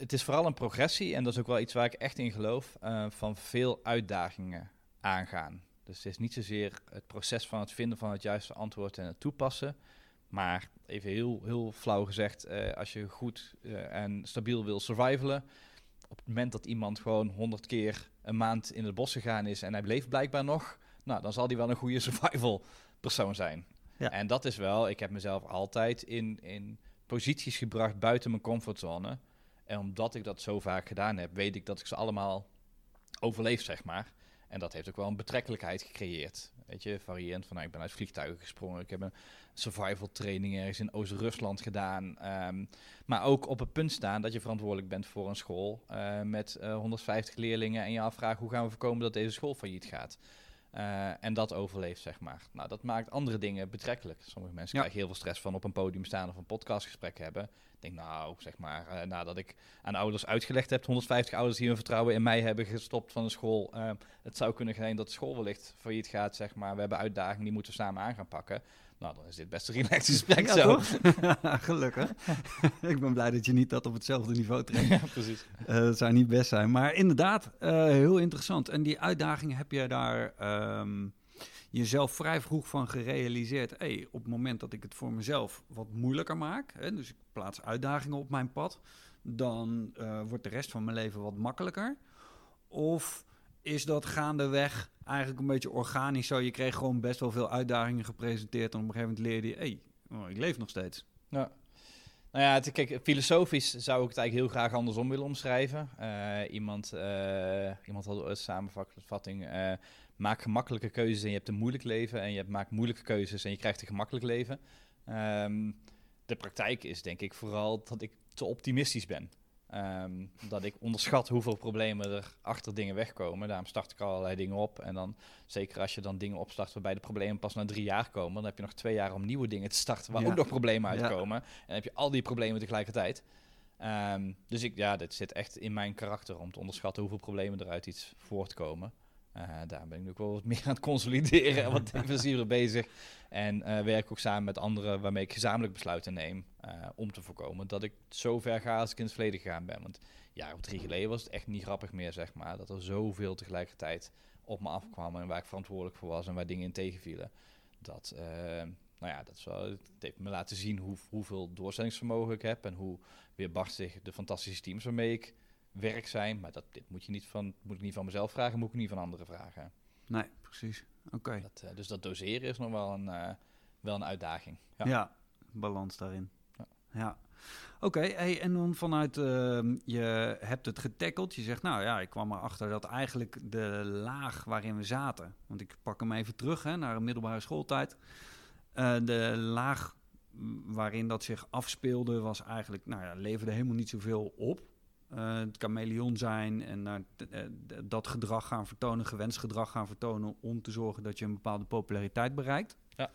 het is vooral een progressie, en dat is ook wel iets waar ik echt in geloof, uh, van veel uitdagingen aangaan. Dus het is niet zozeer het proces van het vinden van het juiste antwoord en het toepassen, maar even heel, heel flauw gezegd, uh, als je goed uh, en stabiel wil survivalen, op het moment dat iemand gewoon honderd keer een maand in het bos gegaan is en hij bleef blijkbaar nog, nou, dan zal hij wel een goede *laughs* survival persoon zijn. Ja. En dat is wel, ik heb mezelf altijd in, in posities gebracht buiten mijn comfortzone en omdat ik dat zo vaak gedaan heb, weet ik dat ik ze allemaal overleef, zeg maar. En dat heeft ook wel een betrekkelijkheid gecreëerd. Weet je, variërend van nou, ik ben uit vliegtuigen gesprongen. Ik heb een survival training ergens in Oost-Rusland gedaan. Ehm, maar ook op het punt staan dat je verantwoordelijk bent voor een school uh, met uh, 150 leerlingen. En je afvraagt hoe gaan we voorkomen dat deze school failliet gaat. Uh, en dat overleeft, zeg maar. Nou, dat maakt andere dingen betrekkelijk. Sommige mensen ja. krijgen heel veel stress van op een podium staan of een podcastgesprek hebben. Ik denk, nou, zeg maar, uh, nadat ik aan ouders uitgelegd heb, 150 ouders die hun vertrouwen in mij hebben gestopt van de school. Uh, het zou kunnen zijn dat de school wellicht failliet gaat, zeg maar. We hebben uitdagingen, die moeten we samen aan gaan pakken. Nou, dan is dit best een relaxed gesprek ja, zo. *laughs* *laughs* Gelukkig. ik ben blij dat je niet dat op hetzelfde niveau trekt. ja, precies. Uh, dat zou niet best zijn. Maar inderdaad, uh, heel interessant. En die uitdaging heb je daar um, jezelf vrij vroeg van gerealiseerd. Hey, op het moment dat ik het voor mezelf wat moeilijker maak, hè, dus ik plaats uitdagingen op mijn pad, dan uh, wordt de rest van mijn leven wat makkelijker. Of is dat gaandeweg eigenlijk een beetje organisch zo? Je kreeg gewoon best wel veel uitdagingen gepresenteerd. En op een gegeven moment leerde je, hey, oh, ik leef nog steeds. Ja. Nou ja, het, kijk, filosofisch zou ik het eigenlijk heel graag andersom willen omschrijven. Uh, iemand, uh, iemand had een samenvatting. Uh, maak gemakkelijke keuzes en je hebt een moeilijk leven. En je maakt moeilijke keuzes en je krijgt een gemakkelijk leven. Um, de praktijk is denk ik vooral dat ik te optimistisch ben. Um, dat ik onderschat hoeveel problemen er achter dingen wegkomen. Daarom start ik allerlei dingen op. En dan, zeker als je dan dingen opstart waarbij de problemen pas na drie jaar komen, dan heb je nog twee jaar om nieuwe dingen te starten waar Ja. ook nog problemen uitkomen. Ja. En dan heb je al die problemen tegelijkertijd. Ehm, dus ik, ja, dit zit echt in mijn karakter om te onderschatten hoeveel problemen er uit iets voortkomen. Eh, daar ben ik nu ook wel wat meer aan het consolideren en *laughs* wat defensiever bezig. En eh, werk ook samen met anderen waarmee ik gezamenlijk besluiten neem eh, om te voorkomen dat ik zo ver ga als ik in het verleden gegaan ben. Want een jaar of drie geleden was het echt niet grappig meer, zeg maar. Dat er zoveel tegelijkertijd op me afkwam en waar ik verantwoordelijk voor was en waar dingen in tegenvielen. Dat, nou ja, dat is wel, het heeft me laten zien hoe, hoeveel doorzettingsvermogen ik heb en hoe weerbarstig de fantastische teams waarmee ik werk zijn. Maar dat, dit moet, je niet van, moet ik niet van mezelf vragen, moet ik niet van anderen vragen. Nee, precies. Oké. Eh, dus dat doseren is nog wel een, eh, wel een uitdaging. Ja. Ja. balans daarin. Ja. Ja. Oké, hey, en dan vanuit ehm, je hebt het getackeld. Je zegt, nou ja, ik kwam erachter dat eigenlijk de laag waarin we zaten. Want ik pak hem even terug hè, naar een middelbare schooltijd. Eh, de laag waarin dat zich afspeelde was eigenlijk, nou ja, leverde helemaal niet zoveel op. Uh, het chameleon zijn en naar uh, dat gedrag gaan vertonen, gewenst gedrag gaan vertonen om te zorgen dat je een bepaalde populariteit bereikt. Ja.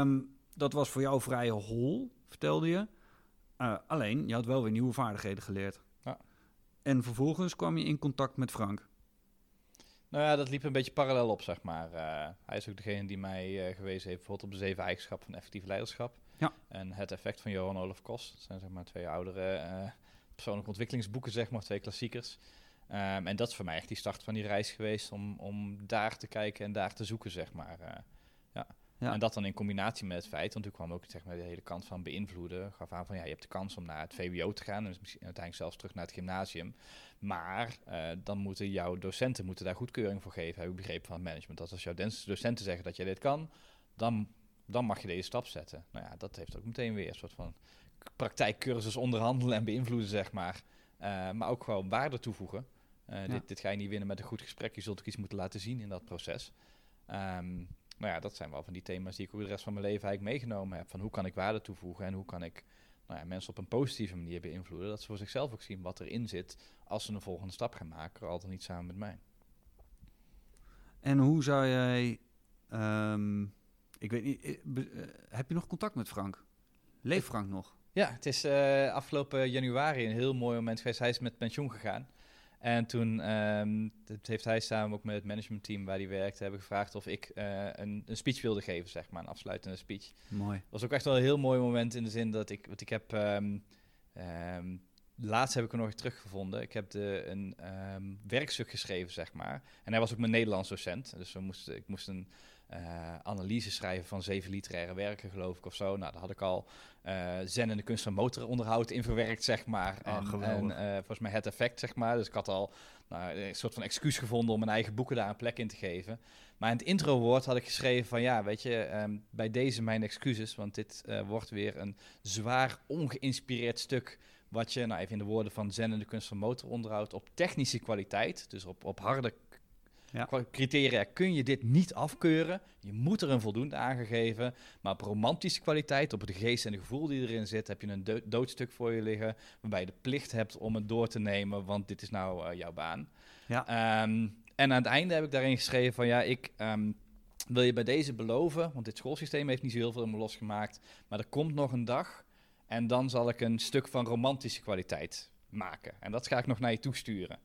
Um, dat was voor jou vrij hol, vertelde je. Uh, alleen, je had wel weer nieuwe vaardigheden geleerd. Ja. En vervolgens kwam je in contact met Frank. Nou ja, dat liep een beetje parallel op, zeg maar. Uh, hij is ook degene die mij uh, gewezen heeft bijvoorbeeld op de zeven eigenschappen van effectief leiderschap. Ja. En het effect van Johan Olaf Kos. Dat zijn zeg maar twee oudere persoonlijke ontwikkelingsboeken, zeg maar, twee klassiekers. Um, en dat is voor mij echt die start van die reis geweest om, om daar te kijken en daar te zoeken, zeg maar. Uh, ja. ja. En dat dan in combinatie met het feit, want toen kwam ook zeg maar, de hele kant van beïnvloeden. Gaf aan van ja, je hebt de kans om naar het VWO te gaan en dus misschien uiteindelijk zelfs terug naar het gymnasium. Maar uh, dan moeten jouw docenten moeten daar goedkeuring voor geven, heb ik begrepen van het management. Dat als jouw docenten zeggen dat je dit kan, dan, dan mag je deze stap zetten. Nou ja, dat heeft ook meteen weer een soort van praktijkcursus onderhandelen en beïnvloeden, zeg maar. Uh, maar ook gewoon waarde toevoegen. Uh, ja. dit, dit, ga je niet winnen met een goed gesprek. Je zult ook iets moeten laten zien in dat proces. Um, nou ja, dat zijn wel van die thema's die ik ook de rest van mijn leven eigenlijk meegenomen heb. Van hoe kan ik waarde toevoegen en hoe kan ik nou ja, mensen op een positieve manier beïnvloeden. Dat ze voor zichzelf ook zien wat erin zit als ze een volgende stap gaan maken. Al dan niet samen met mij. En hoe zou jij... Um, ik weet niet, uh, heb je nog contact met Frank? Leeft Frank nog? Ja, het is uh, afgelopen januari een heel mooi moment geweest. Hij is met pensioen gegaan. En toen um, heeft hij samen ook met het managementteam waar hij werkte, hebben gevraagd of ik uh, een, een, speech wilde geven, zeg maar, een afsluitende speech. Mooi. Was ook echt wel een heel mooi moment in de zin dat ik, want ik heb, um, um, laatst heb ik er nog teruggevonden. Ik heb de, een werkstuk geschreven, zeg maar. En hij was ook mijn Nederlands docent, dus we moesten, ik moest een uh, analyse schrijven van zeven literaire werken, geloof ik, of zo. Nou, daar had ik al uh, Zen en de kunst van motoronderhoud in verwerkt, zeg maar. Oh, en en uh, volgens mij het effect, zeg maar. Dus ik had al nou, een soort van excuus gevonden om mijn eigen boeken daar een plek in te geven. Maar in het introwoord had ik geschreven van, ja, weet je, um, bij deze mijn excuses, want dit wordt weer een zwaar ongeïnspireerd stuk wat je, nou even in de woorden van Zen en de kunst van motoronderhoud, op technische kwaliteit, dus op, op harde Ja. Qua criteria kun je dit niet afkeuren. Je moet er een voldoende aangegeven. Maar op romantische kwaliteit, op de geest en de gevoel die erin zit, heb je een do- doodstuk voor je liggen. Waarbij je de plicht hebt om het door te nemen, want dit is nou eh, jouw baan. Ja. Ehm, en aan het einde heb ik daarin geschreven van ja, ik ehm, wil je bij deze beloven, want dit schoolsysteem heeft niet zo heel veel in me losgemaakt. Maar er komt nog een dag en dan zal ik een stuk van romantische kwaliteit maken. En dat ga ik nog naar je toesturen.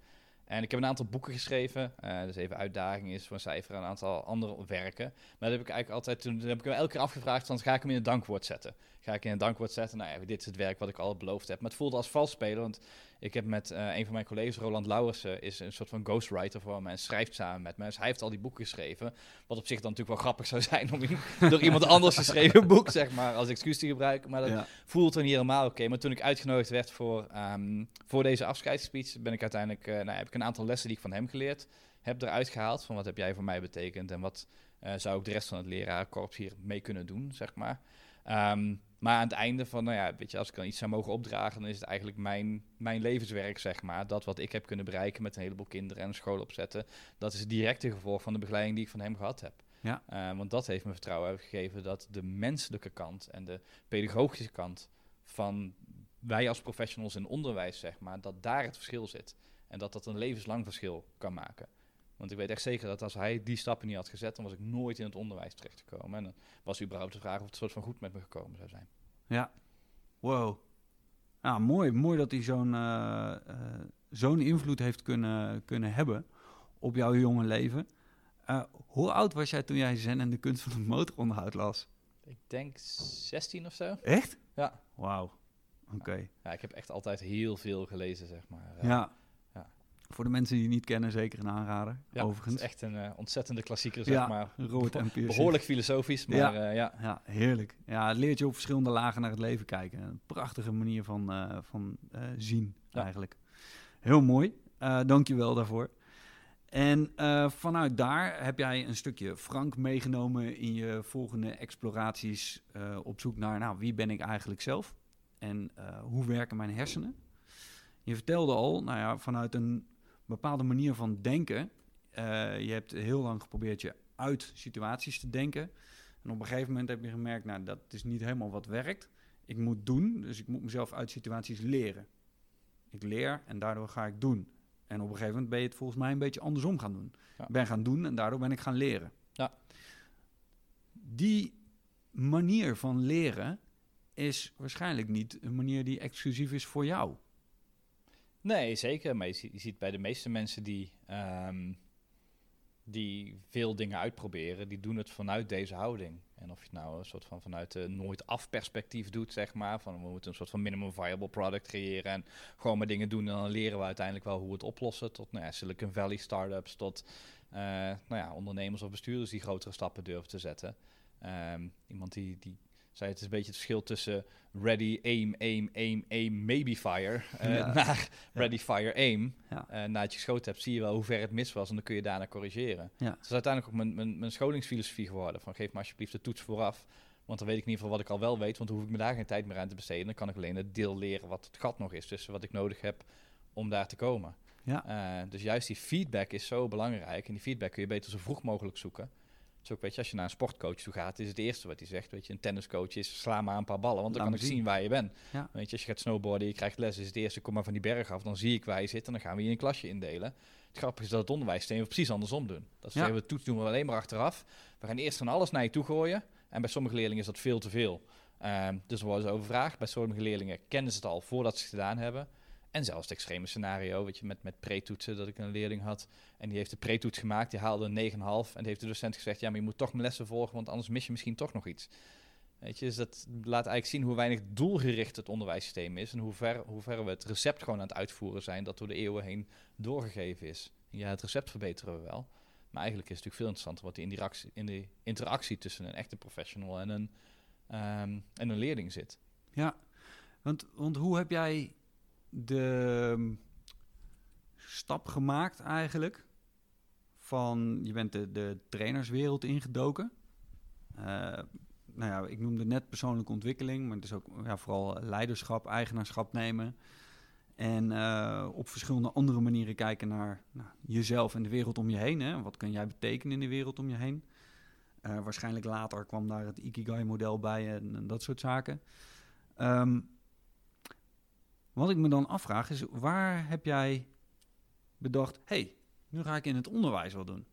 En ik heb een aantal boeken geschreven. eh dus even uitdaging is voor een cijfer en een aantal andere werken. Maar dat heb ik eigenlijk altijd toen, heb ik hem elke keer afgevraagd: van ga ik hem in een dankwoord zetten? Ga ik in een dankwoord zetten? Nou ja, dit is het werk wat ik al beloofd heb. Maar het voelde als vals spelen, want ik heb met eh, een van mijn collega's, Roland Lauwersen, is een soort van ghostwriter voor me en schrijft samen met me. Dus hij heeft al die boeken geschreven. Wat op zich dan natuurlijk wel grappig zou zijn om *laughs* door iemand anders geschreven boek, zeg maar, als excuus te gebruiken. Maar dat Ja. voelt dan niet helemaal oké. Maar toen ik uitgenodigd werd voor, ehm, voor deze afscheidsspeech, ben ik uiteindelijk, eh, nou, heb ik een aantal lessen die ik van hem geleerd heb eruit gehaald. Van wat heb jij voor mij betekend en wat eh, zou ik de rest van het lerarenkorps hier mee kunnen doen, zeg maar. Ehm, maar aan het einde van, nou ja, weet je, als ik dan iets zou mogen opdragen, dan is het eigenlijk mijn, mijn levenswerk, zeg maar. Dat wat ik heb kunnen bereiken met een heleboel kinderen en een school opzetten, dat is het directe gevolg van de begeleiding die ik van hem gehad heb. Ja. Eh, want dat heeft me vertrouwen gegeven dat de menselijke kant en de pedagogische kant van wij als professionals in onderwijs, zeg maar, dat daar het verschil zit. En dat dat een levenslang verschil kan maken. Want ik weet echt zeker dat als hij die stappen niet had gezet, dan was ik nooit in het onderwijs terechtgekomen. En dan was überhaupt de vraag of het soort van goed met me gekomen zou zijn. Ja. Wow. Ja, mooi. Mooi dat hij zo'n eh, eh, zo'n invloed heeft kunnen, kunnen hebben op jouw jonge leven. Eh, hoe oud was jij toen jij Zen en de kunst van het motoronderhoud las? Ik denk 16 of zo. Echt? Ja. Wauw. Oké. Ja, ik heb echt altijd heel veel gelezen, zeg maar. Ja. Voor de mensen die het niet kennen, zeker een aanrader. ja, overigens. Het is echt een eh, ontzettende klassieker, zeg Ja, maar. Robert M. Piercy. Behoorlijk filosofisch, maar Ja. ja. ja. Ja, heerlijk. Ja, het leert je op verschillende lagen naar het leven kijken. Een prachtige manier van, eh, van eh, zien, eigenlijk. Heel mooi. Eh Dank je wel daarvoor. En eh, vanuit daar heb jij een stukje Frank meegenomen in je volgende exploraties eh, op zoek naar, nou, wie ben ik eigenlijk zelf? En eh, hoe werken mijn hersenen? Je vertelde al, nou ja, vanuit een bepaalde manier van denken. eh, je hebt heel lang geprobeerd je uit situaties te denken. En op een gegeven moment heb je gemerkt, nou, dat is niet helemaal wat werkt. Ik moet doen, dus ik moet mezelf uit situaties leren. Ik leer en daardoor ga ik doen. En op een gegeven moment ben je het volgens mij een beetje andersom gaan doen. Ja. Ben gaan doen en daardoor ben ik gaan leren. Ja. Die manier van leren is waarschijnlijk niet een manier die exclusief is voor jou. Nee, zeker. Maar je, zie- je ziet bij de meeste mensen die, ehm, die veel dingen uitproberen, die doen het vanuit deze houding. En of je het nou een soort van vanuit de nooit af perspectief doet, zeg maar. Van we moeten een soort van minimum viable product creëren en gewoon maar dingen doen. En dan leren we uiteindelijk wel hoe we het oplossen. Tot nou ja, Silicon Valley startups, tot eh, nou ja, ondernemers of bestuurders die grotere stappen durven te zetten. Ehm, iemand die, die zei het is een beetje het verschil tussen ready, aim, aim, aim, aim, maybe fire. Ja. *laughs* Naar ready, fire, aim. Ja. Eh, nadat je geschoten hebt, zie je wel hoe ver het mis was en dan kun je daarna corrigeren. Ja. Dat is uiteindelijk ook mijn, mijn, mijn scholingsfilosofie geworden. Van geef me alsjeblieft de toets vooraf. Want dan weet ik in ieder geval wat ik al wel weet. Want dan hoef ik me daar geen tijd meer aan te besteden. Dan kan ik alleen het deel leren wat het gat nog is. Tussen wat ik nodig heb om daar te komen. Ja. Eh, dus juist die feedback is zo belangrijk. En die feedback kun je beter zo vroeg mogelijk zoeken. Dus ook, weet je, als je naar een sportcoach toe gaat, is het eerste wat hij zegt. Weet je, een tenniscoach is sla maar een paar ballen, want dan Laat kan ik zien. zien waar je bent. Ja. Weet je, als je gaat snowboarden, je krijgt les, is het eerste, kom maar van die berg af, dan zie ik waar je zit en dan gaan we je in een klasje indelen. Het grappige is dat het onderwijssysteem precies andersom doen. Dat Ja. we toets doen we alleen maar achteraf. We gaan eerst van alles naar je toe gooien. En bij sommige leerlingen is dat veel te veel. Ehm, dus dan worden ze overvraagd. Bij sommige leerlingen kennen ze het al voordat ze het gedaan hebben. En zelfs het extreme scenario, weet je, met, met pre-toetsen, dat ik een leerling had. En die heeft de pre-toets gemaakt, die haalde een 9,5. En die heeft de docent gezegd, ja, maar je moet toch mijn lessen volgen, want anders mis je misschien toch nog iets. Weet je, dus dat laat eigenlijk zien hoe weinig doelgericht het onderwijssysteem is. En hoe ver, hoe ver we het recept gewoon aan het uitvoeren zijn, dat door de eeuwen heen doorgegeven is. Ja, het recept verbeteren we wel. Maar eigenlijk is het natuurlijk veel interessanter wat die, interactie, in die interactie tussen een echte professional en een, ehm, en een leerling zit. Ja, want, want hoe heb jij de mm, stap gemaakt eigenlijk van je bent de, de trainerswereld ingedoken. Eh, nou ja, ik noemde net persoonlijke ontwikkeling, maar het is ook ja, vooral leiderschap, eigenaarschap nemen. En uh, op verschillende andere manieren kijken naar nou, jezelf en de wereld om je heen. Hè? Wat kan jij betekenen in de wereld om je heen? Uh, waarschijnlijk later kwam daar het Ikigai-model bij en, en, dat soort zaken. Um, wat ik me dan afvraag is, waar heb jij bedacht... hey, nu ga ik in het onderwijs wat doen?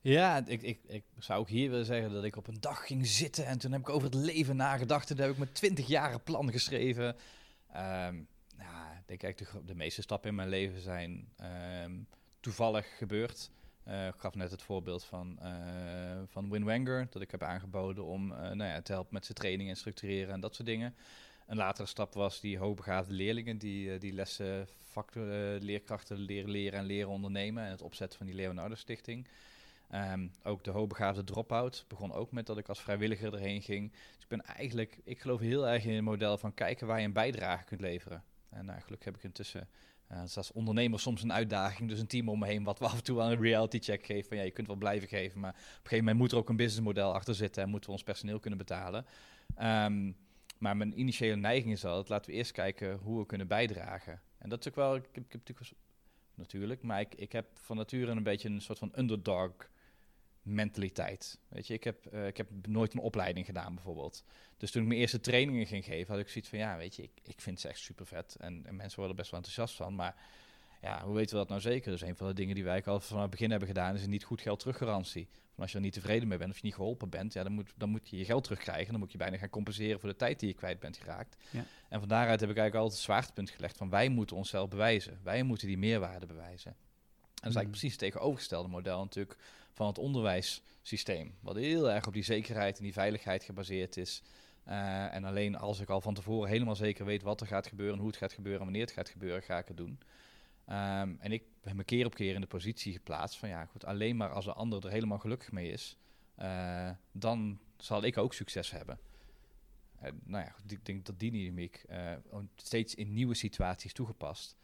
Ja, ik, ik, ik zou ook hier willen zeggen dat ik op een dag ging zitten en toen heb ik over het leven nagedacht. En daar heb ik mijn 20 jaren plan geschreven. Ja, ik denk eigenlijk de, de, meeste stappen in mijn leven zijn um, toevallig gebeurd. Uh, ik gaf net het voorbeeld van, uh, van Win Wenger, dat ik heb aangeboden om uh, nou ja, te helpen met zijn training en structureren en dat soort dingen. Een latere stap was die hoogbegaafde leerlingen die, die lessen factor, leerkrachten leren leren en leren ondernemen en het opzetten van die Leonardo Stichting. Um, ook de hoogbegaafde drop-out begon ook met dat ik als vrijwilliger erheen ging. Dus ik ben eigenlijk, ik geloof heel erg in het model van kijken waar je een bijdrage kunt leveren. En uh, gelukkig heb ik intussen, uh, als ondernemer soms een uitdaging, dus een team om me heen wat we af en toe aan een reality check geven. Van ja, je kunt wel blijven geven, maar op een gegeven moment moet er ook een businessmodel achter zitten en moeten we ons personeel kunnen betalen. Um, maar mijn initiële neiging is altijd, laten we eerst kijken hoe we kunnen bijdragen. En dat is ook wel, ik heb, natuurlijk, natuurlijk, maar ik, ik heb van nature een beetje een soort van underdog mentaliteit. Weet je, ik heb, uh, ik heb nooit een opleiding gedaan bijvoorbeeld. Dus toen ik mijn eerste trainingen ging geven, had ik zoiets van, ja, weet je, ik, ik vind ze echt super vet. En, en, mensen worden er best wel enthousiast van. Maar ja, hoe weten we dat nou zeker? Dus een van de dingen die wij al vanaf het begin hebben gedaan, is een niet goed geld teruggarantie. Van als je er niet tevreden mee bent of je niet geholpen bent, ja, dan, moet, dan moet je je geld terugkrijgen. Dan moet je bijna gaan compenseren voor de tijd die je kwijt bent geraakt. Ja. En van daaruit heb ik eigenlijk altijd het zwaartepunt gelegd van wij moeten onszelf bewijzen. Wij moeten die meerwaarde bewijzen. En dat is eigenlijk mm. precies het tegenovergestelde model natuurlijk van het onderwijssysteem. Wat heel erg op die zekerheid en die veiligheid gebaseerd is. Uh, en alleen als ik al van tevoren helemaal zeker weet wat er gaat gebeuren, hoe het gaat gebeuren en wanneer het gaat gebeuren, ga ik het doen. Um, en ik heb me keer op keer in de positie geplaatst van ja, goed, alleen maar als de ander er helemaal gelukkig mee is, uh, dan zal ik ook succes hebben. Uh, nou ja, goed, ik denk dat die dynamiek steeds in nieuwe situaties toegepast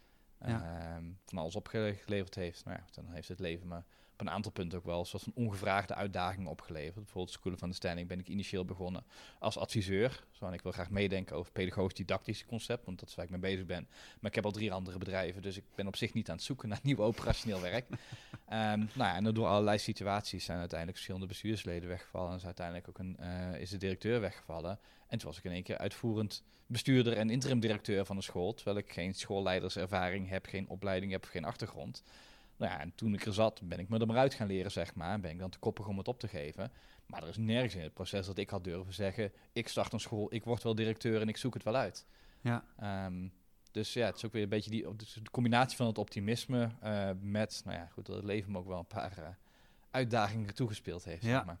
ja. Ehm, van alles opgeleverd heeft. Nou ja, dan heeft het leven me op een aantal punten ook wel een soort van ongevraagde uitdagingen opgeleverd. Bijvoorbeeld School of Understanding ben ik initieel begonnen als adviseur. Zo, en ik wil graag meedenken over pedagogisch didactische concept, want dat is waar ik mee bezig ben. Maar ik heb al drie andere bedrijven, dus ik ben op zich niet aan het zoeken naar nieuw operationeel werk. um, *laughs* nou ja, en door allerlei situaties zijn uiteindelijk verschillende bestuursleden weggevallen. En is uiteindelijk ook een, uh, is de directeur weggevallen. En toen was ik in één keer uitvoerend bestuurder en interim directeur van een school, terwijl ik geen schoolleiderservaring heb, geen opleiding heb, geen achtergrond. Nou ja, en toen ik er zat, ben ik me er maar uit gaan leren, zeg maar. Ben ik dan te koppig om het op te geven. Maar er is nergens in het proces dat ik had durven zeggen... ik start een school, ik word wel directeur en ik zoek het wel uit. Ja. Um, dus ja, het is ook weer een beetje die dus de combinatie van het optimisme... Uh, met, nou ja, goed, dat het leven me ook wel een paar uh, uitdagingen toegespeeld heeft, ja. zeg maar.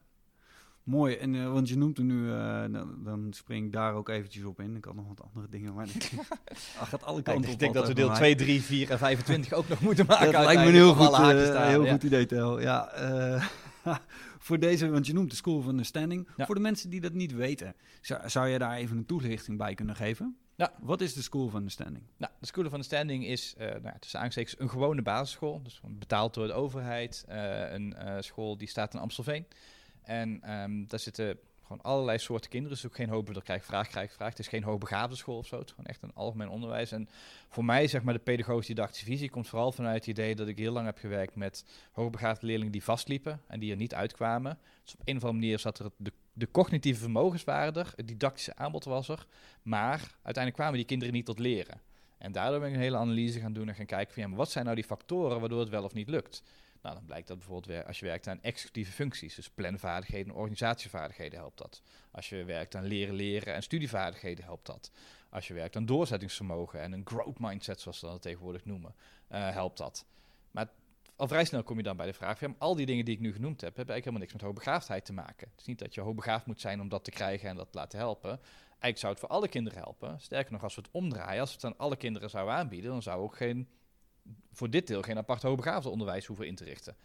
Mooi, en, uh, want je noemt er nu, uh, dan, dan, spring ik daar ook eventjes op in. Ik had nog wat andere dingen, maar ik *laughs* gaat alle kanten op. Ik denk dat we deel 2, 3, 4 en 25 ook nog moeten *laughs* maken. Dat lijkt me een heel goed, uh, heel ja. goed idee, Tel. Ja, *laughs* voor deze, want je noemt de School of Understanding. Ja. Voor de mensen die dat niet weten, zou, zou je daar even een toelichting bij kunnen geven? Ja. Wat is de School of Understanding? Nou, de School of Understanding is uh, nou, tussen aanstekens een gewone basisschool. Dus betaald door de overheid. Uh, een uh, school die staat in Amstelveen. En um, daar zitten gewoon allerlei soorten kinderen. Dus ook geen hoogbegaafde, krijg vraag, krijg vraag. Het is geen hoogbegaafde school of zo. Het is gewoon echt een algemeen onderwijs. En voor mij, zeg maar, de pedagogische didactische visie komt vooral vanuit het idee dat ik heel lang heb gewerkt met hoogbegaafde leerlingen die vastliepen en die er niet uitkwamen. Dus op een of andere manier zat er de, de cognitieve vermogens er, het didactische aanbod was er, maar uiteindelijk kwamen die kinderen niet tot leren. En daardoor ben ik een hele analyse gaan doen en gaan kijken van ja, maar wat zijn nou die factoren waardoor het wel of niet lukt? Nou, dan blijkt dat bijvoorbeeld weer als je werkt aan executieve functies, dus planvaardigheden en organisatievaardigheden helpt dat. Als je werkt aan leren, leren en studievaardigheden helpt dat. Als je werkt aan doorzettingsvermogen en een growth mindset, zoals ze dat tegenwoordig noemen, uh, helpt dat. Maar al vrij snel kom je dan bij de vraag: van, al die dingen die ik nu genoemd heb, hebben eigenlijk helemaal niks met hoogbegaafdheid te maken. Het is niet dat je hoogbegaafd moet zijn om dat te krijgen en dat te laten helpen. Eigenlijk zou het voor alle kinderen helpen. Sterker nog, als we het omdraaien, als we het aan alle kinderen zouden aanbieden, dan zou ook geen voor dit deel geen apart hoogbegaafde onderwijs hoeven in te richten.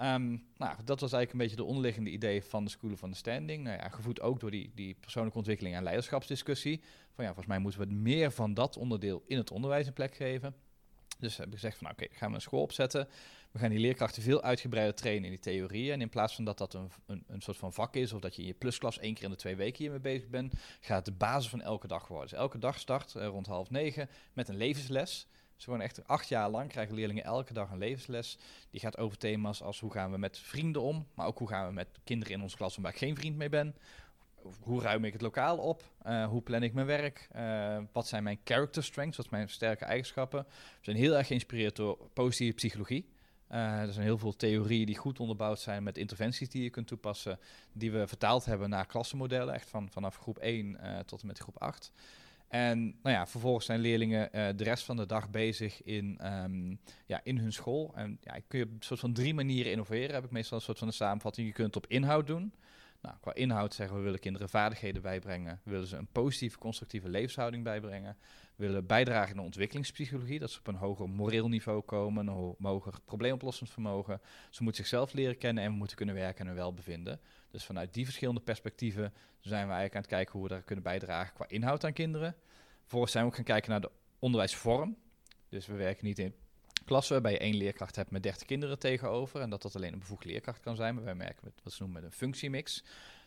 Um, nou, dat was eigenlijk een beetje de onderliggende idee van de School of Understanding. Nou ja, gevoed ook door die, die persoonlijke ontwikkeling en leiderschapsdiscussie. Van ja, volgens mij moeten we meer van dat onderdeel in het onderwijs een plek geven. Dus heb ik gezegd van, nou, oké, okay, gaan we een school opzetten We gaan die leerkrachten veel uitgebreider trainen in die theorieën. En in plaats van dat dat een, een, een soort van vak is, of dat je in je plusklas één keer in de twee weken hiermee bezig bent, gaat het de basis van elke dag worden. Dus elke dag start uh, rond half negen met een levensles. Dus gewoon echt acht jaar lang krijgen leerlingen elke dag een levensles. Die gaat over thema's als hoe gaan we met vrienden om, maar ook hoe gaan we met kinderen in onze klas waar ik geen vriend mee ben. Hoe ruim ik het lokaal op? Uh, hoe plan ik mijn werk? Uh, wat zijn mijn character strengths? Wat zijn mijn sterke eigenschappen? We zijn heel erg geïnspireerd door positieve psychologie. Uh, er zijn heel veel theorieën die goed onderbouwd zijn met interventies die je kunt toepassen, die we vertaald hebben naar klassenmodellen, echt van, vanaf groep 1 tot en met groep 8. En nou ja, vervolgens zijn leerlingen uh, de rest van de dag bezig in, um, ja, in hun school. En ja, kun je op soort van drie manieren innoveren. Heb ik meestal een soort van een samenvatting. Je kunt het op inhoud doen. Nou, qua inhoud zeggen we willen kinderen vaardigheden bijbrengen. Willen ze een positieve, constructieve levenshouding bijbrengen. Willen bijdragen in de ontwikkelingspsychologie. Dat ze op een hoger moreel niveau komen, een hoger probleemoplossend vermogen. Ze moeten zichzelf leren kennen en we moeten kunnen werken aan hun welbevinden. Dus vanuit die verschillende perspectieven zijn we eigenlijk aan het kijken hoe we daar kunnen bijdragen qua inhoud aan kinderen. Vervolgens zijn we ook gaan kijken naar de onderwijsvorm. Dus we werken niet in klassen waarbij je één leerkracht hebt met 30 kinderen tegenover. En dat dat alleen een bevoegde leerkracht kan zijn. Maar wij merken met wat ze noemen met een functiemix.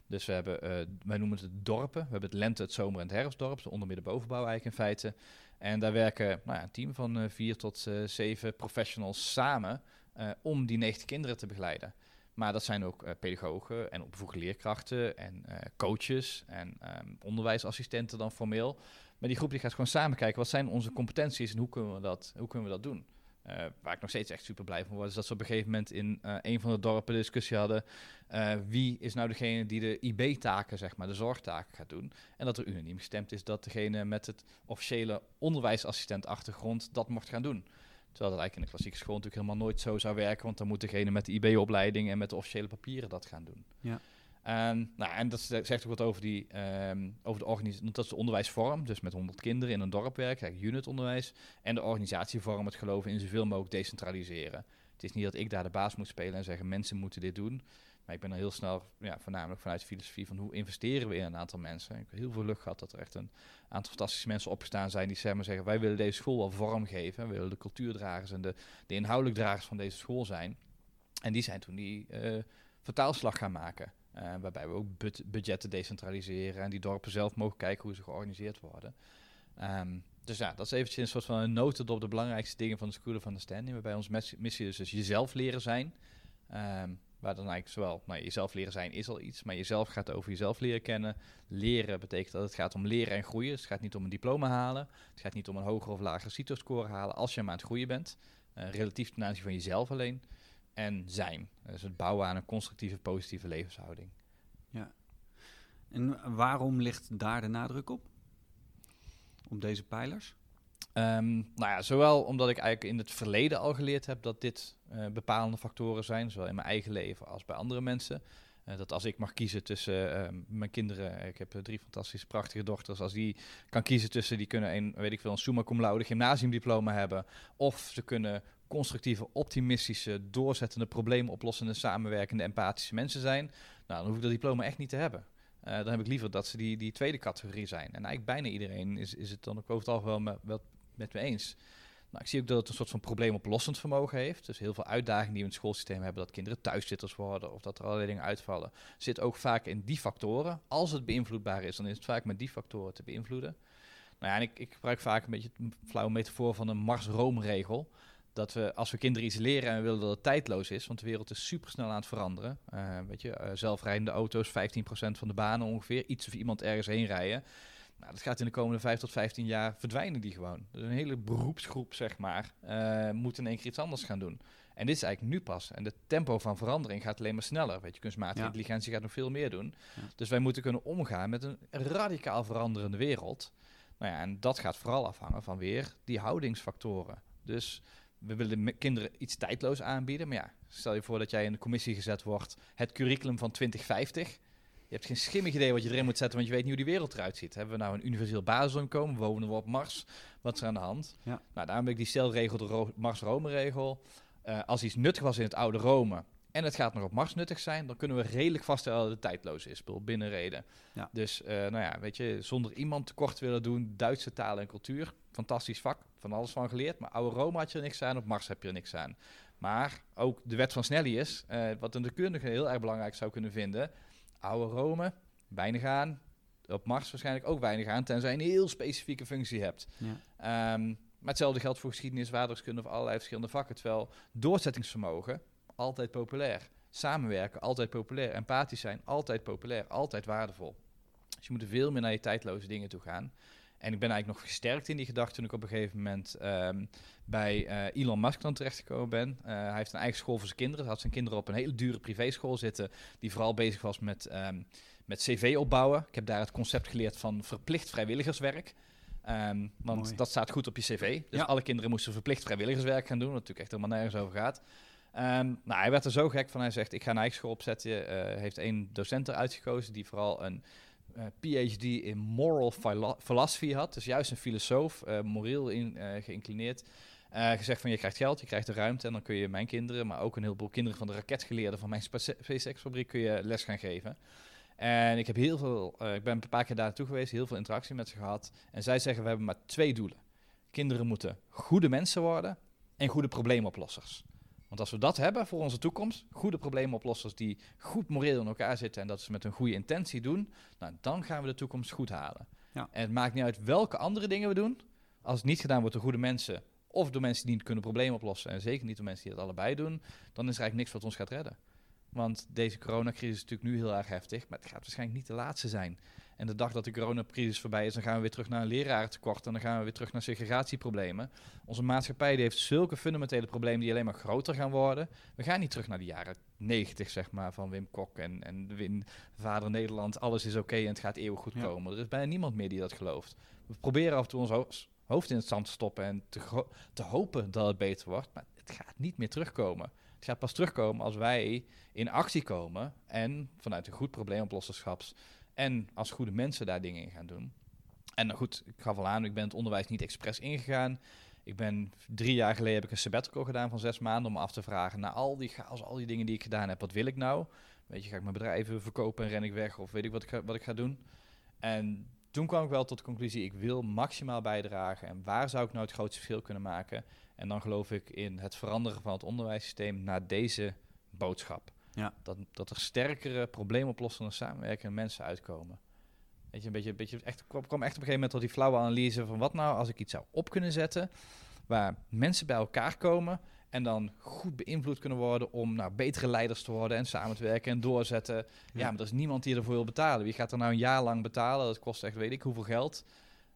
Dus we hebben, uh, wij noemen het dorpen. We hebben het lente, het zomer- en het herfstdorp. De bovenbouw eigenlijk in feite. En daar werken nou ja, een team van uh, vier tot uh, zeven professionals samen om die 90 kinderen te begeleiden. Maar dat zijn ook uh, pedagogen en opgevoegde leerkrachten en uh, coaches en um, onderwijsassistenten dan formeel. Maar die groep die gaat gewoon samen kijken wat zijn onze competenties en hoe kunnen we dat, hoe kunnen we dat doen. Uh, waar ik nog steeds echt super blij van word, is dat ze op een gegeven moment in een van de dorpen discussie hadden. wie is nou degene die de IB-taken, zeg maar, de zorgtaken gaat doen? En dat er unaniem gestemd is dat degene met het officiële onderwijsassistent-achtergrond dat mocht gaan doen. Terwijl dat eigenlijk in de klassieke school natuurlijk helemaal nooit zo zou werken, want dan moet degene met de IB-opleiding en met de officiële papieren dat gaan doen. Ja. En, nou, en dat zegt ook wat over, die, um, over de organisatie. Dat is de onderwijsvorm, dus met 100 kinderen in een dorp werken, unitonderwijs. En de organisatievorm, het geloven in zoveel mogelijk decentraliseren. Het is niet dat ik daar de baas moet spelen en zeggen mensen moeten dit doen. Maar ik ben dan heel snel, ja, voornamelijk vanuit de filosofie van hoe investeren we in een aantal mensen. Ik heb heel veel lucht gehad dat er echt een aantal fantastische mensen opgestaan zijn die zeggen, wij willen deze school wel vorm geven. We willen de cultuurdragers en de, de inhoudelijk dragers van deze school zijn. En die zijn toen die uh, vertaalslag gaan maken. Uh, waarbij we ook budgetten decentraliseren en die dorpen zelf mogen kijken hoe ze georganiseerd worden. Um, dus ja, dat is eventjes een soort van een notendop de belangrijkste dingen van de School of Understanding. Waarbij onze missie is dus jezelf leren zijn. Um, Waar dan eigenlijk zowel nou, jezelf leren zijn is al iets, maar jezelf gaat over jezelf leren kennen. Leren betekent dat het gaat om leren en groeien. Dus het gaat niet om een diploma halen. Het gaat niet om een hoger of lager CITO-score halen als je maar aan het groeien bent. Uh, relatief ten aanzien van jezelf alleen. En zijn. Dus het bouwen aan een constructieve, positieve levenshouding. Ja. En waarom ligt daar de nadruk op? Op deze pijlers? Um, nou ja, zowel omdat ik eigenlijk in het verleden al geleerd heb dat dit uh, bepalende factoren zijn, zowel in mijn eigen leven als bij andere mensen. Uh, dat als ik mag kiezen tussen uh, mijn kinderen, ik heb drie fantastische, prachtige dochters, als die kan kiezen tussen, die kunnen een, weet ik veel, een summa cum laude gymnasiumdiploma hebben, of ze kunnen constructieve, optimistische, doorzettende, probleemoplossende, samenwerkende, empathische mensen zijn, nou, dan hoef ik dat diploma echt niet te hebben. Dan heb ik liever dat ze die, die tweede categorie zijn. En eigenlijk bijna iedereen is, is het dan ook over het algemeen wel, wel met me eens. Nou, ik zie ook dat het een soort van probleemoplossend vermogen heeft. Dus heel veel uitdagingen die we in het schoolsysteem hebben, dat kinderen thuiszitters worden of dat er allerlei dingen uitvallen, zit ook vaak in die factoren. Als het beïnvloedbaar is, dan is het vaak met die factoren te beïnvloeden. Nou ja, en ik, ik gebruik vaak een beetje het flauwe metafoor van een Mars-Rome-regel. Dat we, als we kinderen iets leren en we willen dat het tijdloos is, want de wereld is super snel aan het veranderen. Uh, weet je, uh, zelfrijdende auto's, 15% van de banen ongeveer. Iets of iemand ergens heen rijden. Nou, dat gaat in de komende 5 tot 15 jaar verdwijnen die gewoon. Dus een hele beroepsgroep, zeg maar, uh, moet in één keer iets anders gaan doen. En dit is eigenlijk nu pas. En het tempo van verandering gaat alleen maar sneller. Weet je, kunstmatige ja. intelligentie gaat nog veel meer doen. Ja. Dus wij moeten kunnen omgaan met een radicaal veranderende wereld. Nou ja, en dat gaat vooral afhangen van weer die houdingsfactoren. Dus we willen kinderen iets tijdloos aanbieden. Maar ja, stel je voor dat jij in de commissie gezet wordt, het curriculum van 2050. Je hebt geen schimmig idee wat je erin moet zetten, want je weet niet hoe die wereld eruit ziet. Hebben we nou een universeel basisinkomen? Wonen we op Mars? Wat is er aan de hand? Ja. Nou, daarom heb ik die stelregel, de Mars-Rome-regel. Uh, als iets nuttig was in het oude Rome en het gaat nog op Mars nuttig zijn, dan kunnen we redelijk vaststellen dat het tijdloos is, binnen reden. Ja. Dus, uh, nou ja, weet je, zonder iemand tekort willen doen, Duitse taal en cultuur, fantastisch vak, van alles van geleerd. Maar oude Rome had je er niks aan, op Mars heb je er niks aan. Maar ook de wet van Snellius, uh, wat een natuurkundige heel erg belangrijk zou kunnen vinden. Oude Rome, weinig aan. Op Mars waarschijnlijk ook weinig aan, tenzij je een heel specifieke functie hebt. Ja. Ehm, maar hetzelfde geldt voor geschiedenis, waarderskunde of allerlei verschillende vakken. Terwijl doorzettingsvermogen altijd populair. Samenwerken, altijd populair. Empathisch zijn, altijd populair. Altijd waardevol. Dus je moet er veel meer naar je tijdloze dingen toe gaan. En ik ben eigenlijk nog gesterkt in die gedachte toen ik op een gegeven moment ehm, bij uh, Elon Musk dan terechtgekomen ben. Uh, hij heeft een eigen school voor zijn kinderen. Hij had zijn kinderen op een hele dure privéschool zitten, die vooral bezig was met, um, met cv opbouwen. Ik heb daar het concept geleerd van verplicht vrijwilligerswerk. Um, want dat staat goed op je cv. Dus alle kinderen moesten verplicht vrijwilligerswerk gaan doen, wat natuurlijk echt helemaal nergens over gaat. Um, nou, hij werd er zo gek van. Hij zegt, ik ga een eigen school opzetten. Uh, heeft één docent eruit gekozen die vooral een PhD in moral philosophy had. Dus juist een filosoof, uh, moreel in, geïnclineerd. gezegd van, je krijgt geld, je krijgt de ruimte... en dan kun je mijn kinderen, maar ook een heleboel kinderen van de raketgeleerden... van mijn SpaceX-fabriek kun je les gaan geven. En ik heb heel veel, ik ben een paar keer daar naartoe geweest, heel veel interactie met ze gehad. En zij zeggen, we hebben maar twee doelen. Kinderen moeten goede mensen worden en goede probleemoplossers. Want als we dat hebben voor onze toekomst, goede probleemoplossers die goed moreel in elkaar zitten en dat ze met een goede intentie doen, nou, dan gaan we de toekomst goed halen. Ja. En het maakt niet uit welke andere dingen we doen, als het niet gedaan wordt door goede mensen of door mensen die niet kunnen problemen oplossen, en zeker niet door mensen die het allebei doen, dan is er eigenlijk niks wat ons gaat redden. Want deze coronacrisis is natuurlijk nu heel erg heftig, maar het gaat waarschijnlijk niet de laatste zijn. En de dag dat de coronacrisis voorbij is, dan gaan we weer terug naar een lerarentekort en dan gaan we weer terug naar segregatieproblemen. Onze maatschappij die heeft zulke fundamentele problemen die alleen maar groter gaan worden. We gaan niet terug naar de jaren 90, zeg maar, van Wim Kok en, en Wim, Vader Nederland. Alles is oké en het gaat eeuwig goed komen. Er is bijna niemand meer die dat gelooft. We proberen af en toe ons hoofd in het zand te stoppen en te, te hopen dat het beter wordt, maar het gaat niet meer terugkomen. Het gaat pas terugkomen als wij in actie komen en vanuit een goed probleemoplossenschaps en als goede mensen daar dingen in gaan doen. En goed, ik gaf al aan, ik ben het onderwijs niet expres ingegaan. Ik ben drie jaar geleden heb ik een sabbatical gedaan van zes maanden om af te vragen naar al die als al die dingen die ik gedaan heb, wat wil ik nou? Weet je, ga ik mijn bedrijven verkopen en ren ik weg of weet ik wat ik wat ik ga doen? En toen kwam ik wel tot de conclusie, ik wil maximaal bijdragen en waar zou ik nou het grootste verschil kunnen maken? En dan geloof ik in het veranderen van het onderwijssysteem naar deze boodschap. Ja. Dat, dat er sterkere, probleemoplossende samenwerkende mensen uitkomen. Weet je, een beetje, een beetje echt, kwam, echt op een gegeven moment tot die flauwe analyse van wat nou als ik iets zou op kunnen zetten waar mensen bij elkaar komen en dan goed beïnvloed kunnen worden om nou, betere leiders te worden en samen te werken en doorzetten. Ja, ja maar er is niemand die ervoor wil betalen. Wie gaat er nou een jaar lang betalen? Dat kost echt weet ik hoeveel geld.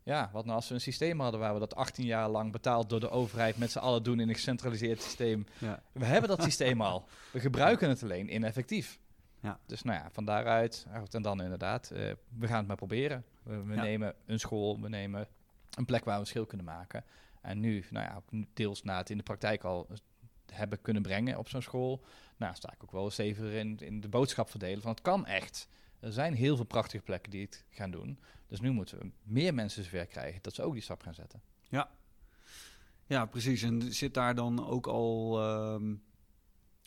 Ja, wat nou als we een systeem hadden waar we dat 18 jaar lang betaald door de overheid met z'n allen doen in een gecentraliseerd systeem. Ja. We hebben dat systeem al. We gebruiken het alleen ineffectief. Ja. Dus nou ja, van daaruit, en dan inderdaad, uh, we gaan het maar proberen. We, nemen een school, we nemen een plek waar we een verschil kunnen maken. En nu, nou ja, deels na het in de praktijk al hebben kunnen brengen op zo'n school, nou sta ik ook wel eens even in, in de boodschap verdelen van het kan echt. Er zijn heel veel prachtige plekken die het gaan doen. Dus nu moeten we meer mensen zover krijgen dat ze ook die stap gaan zetten. Ja, ja precies. En zit daar dan ook al, uh,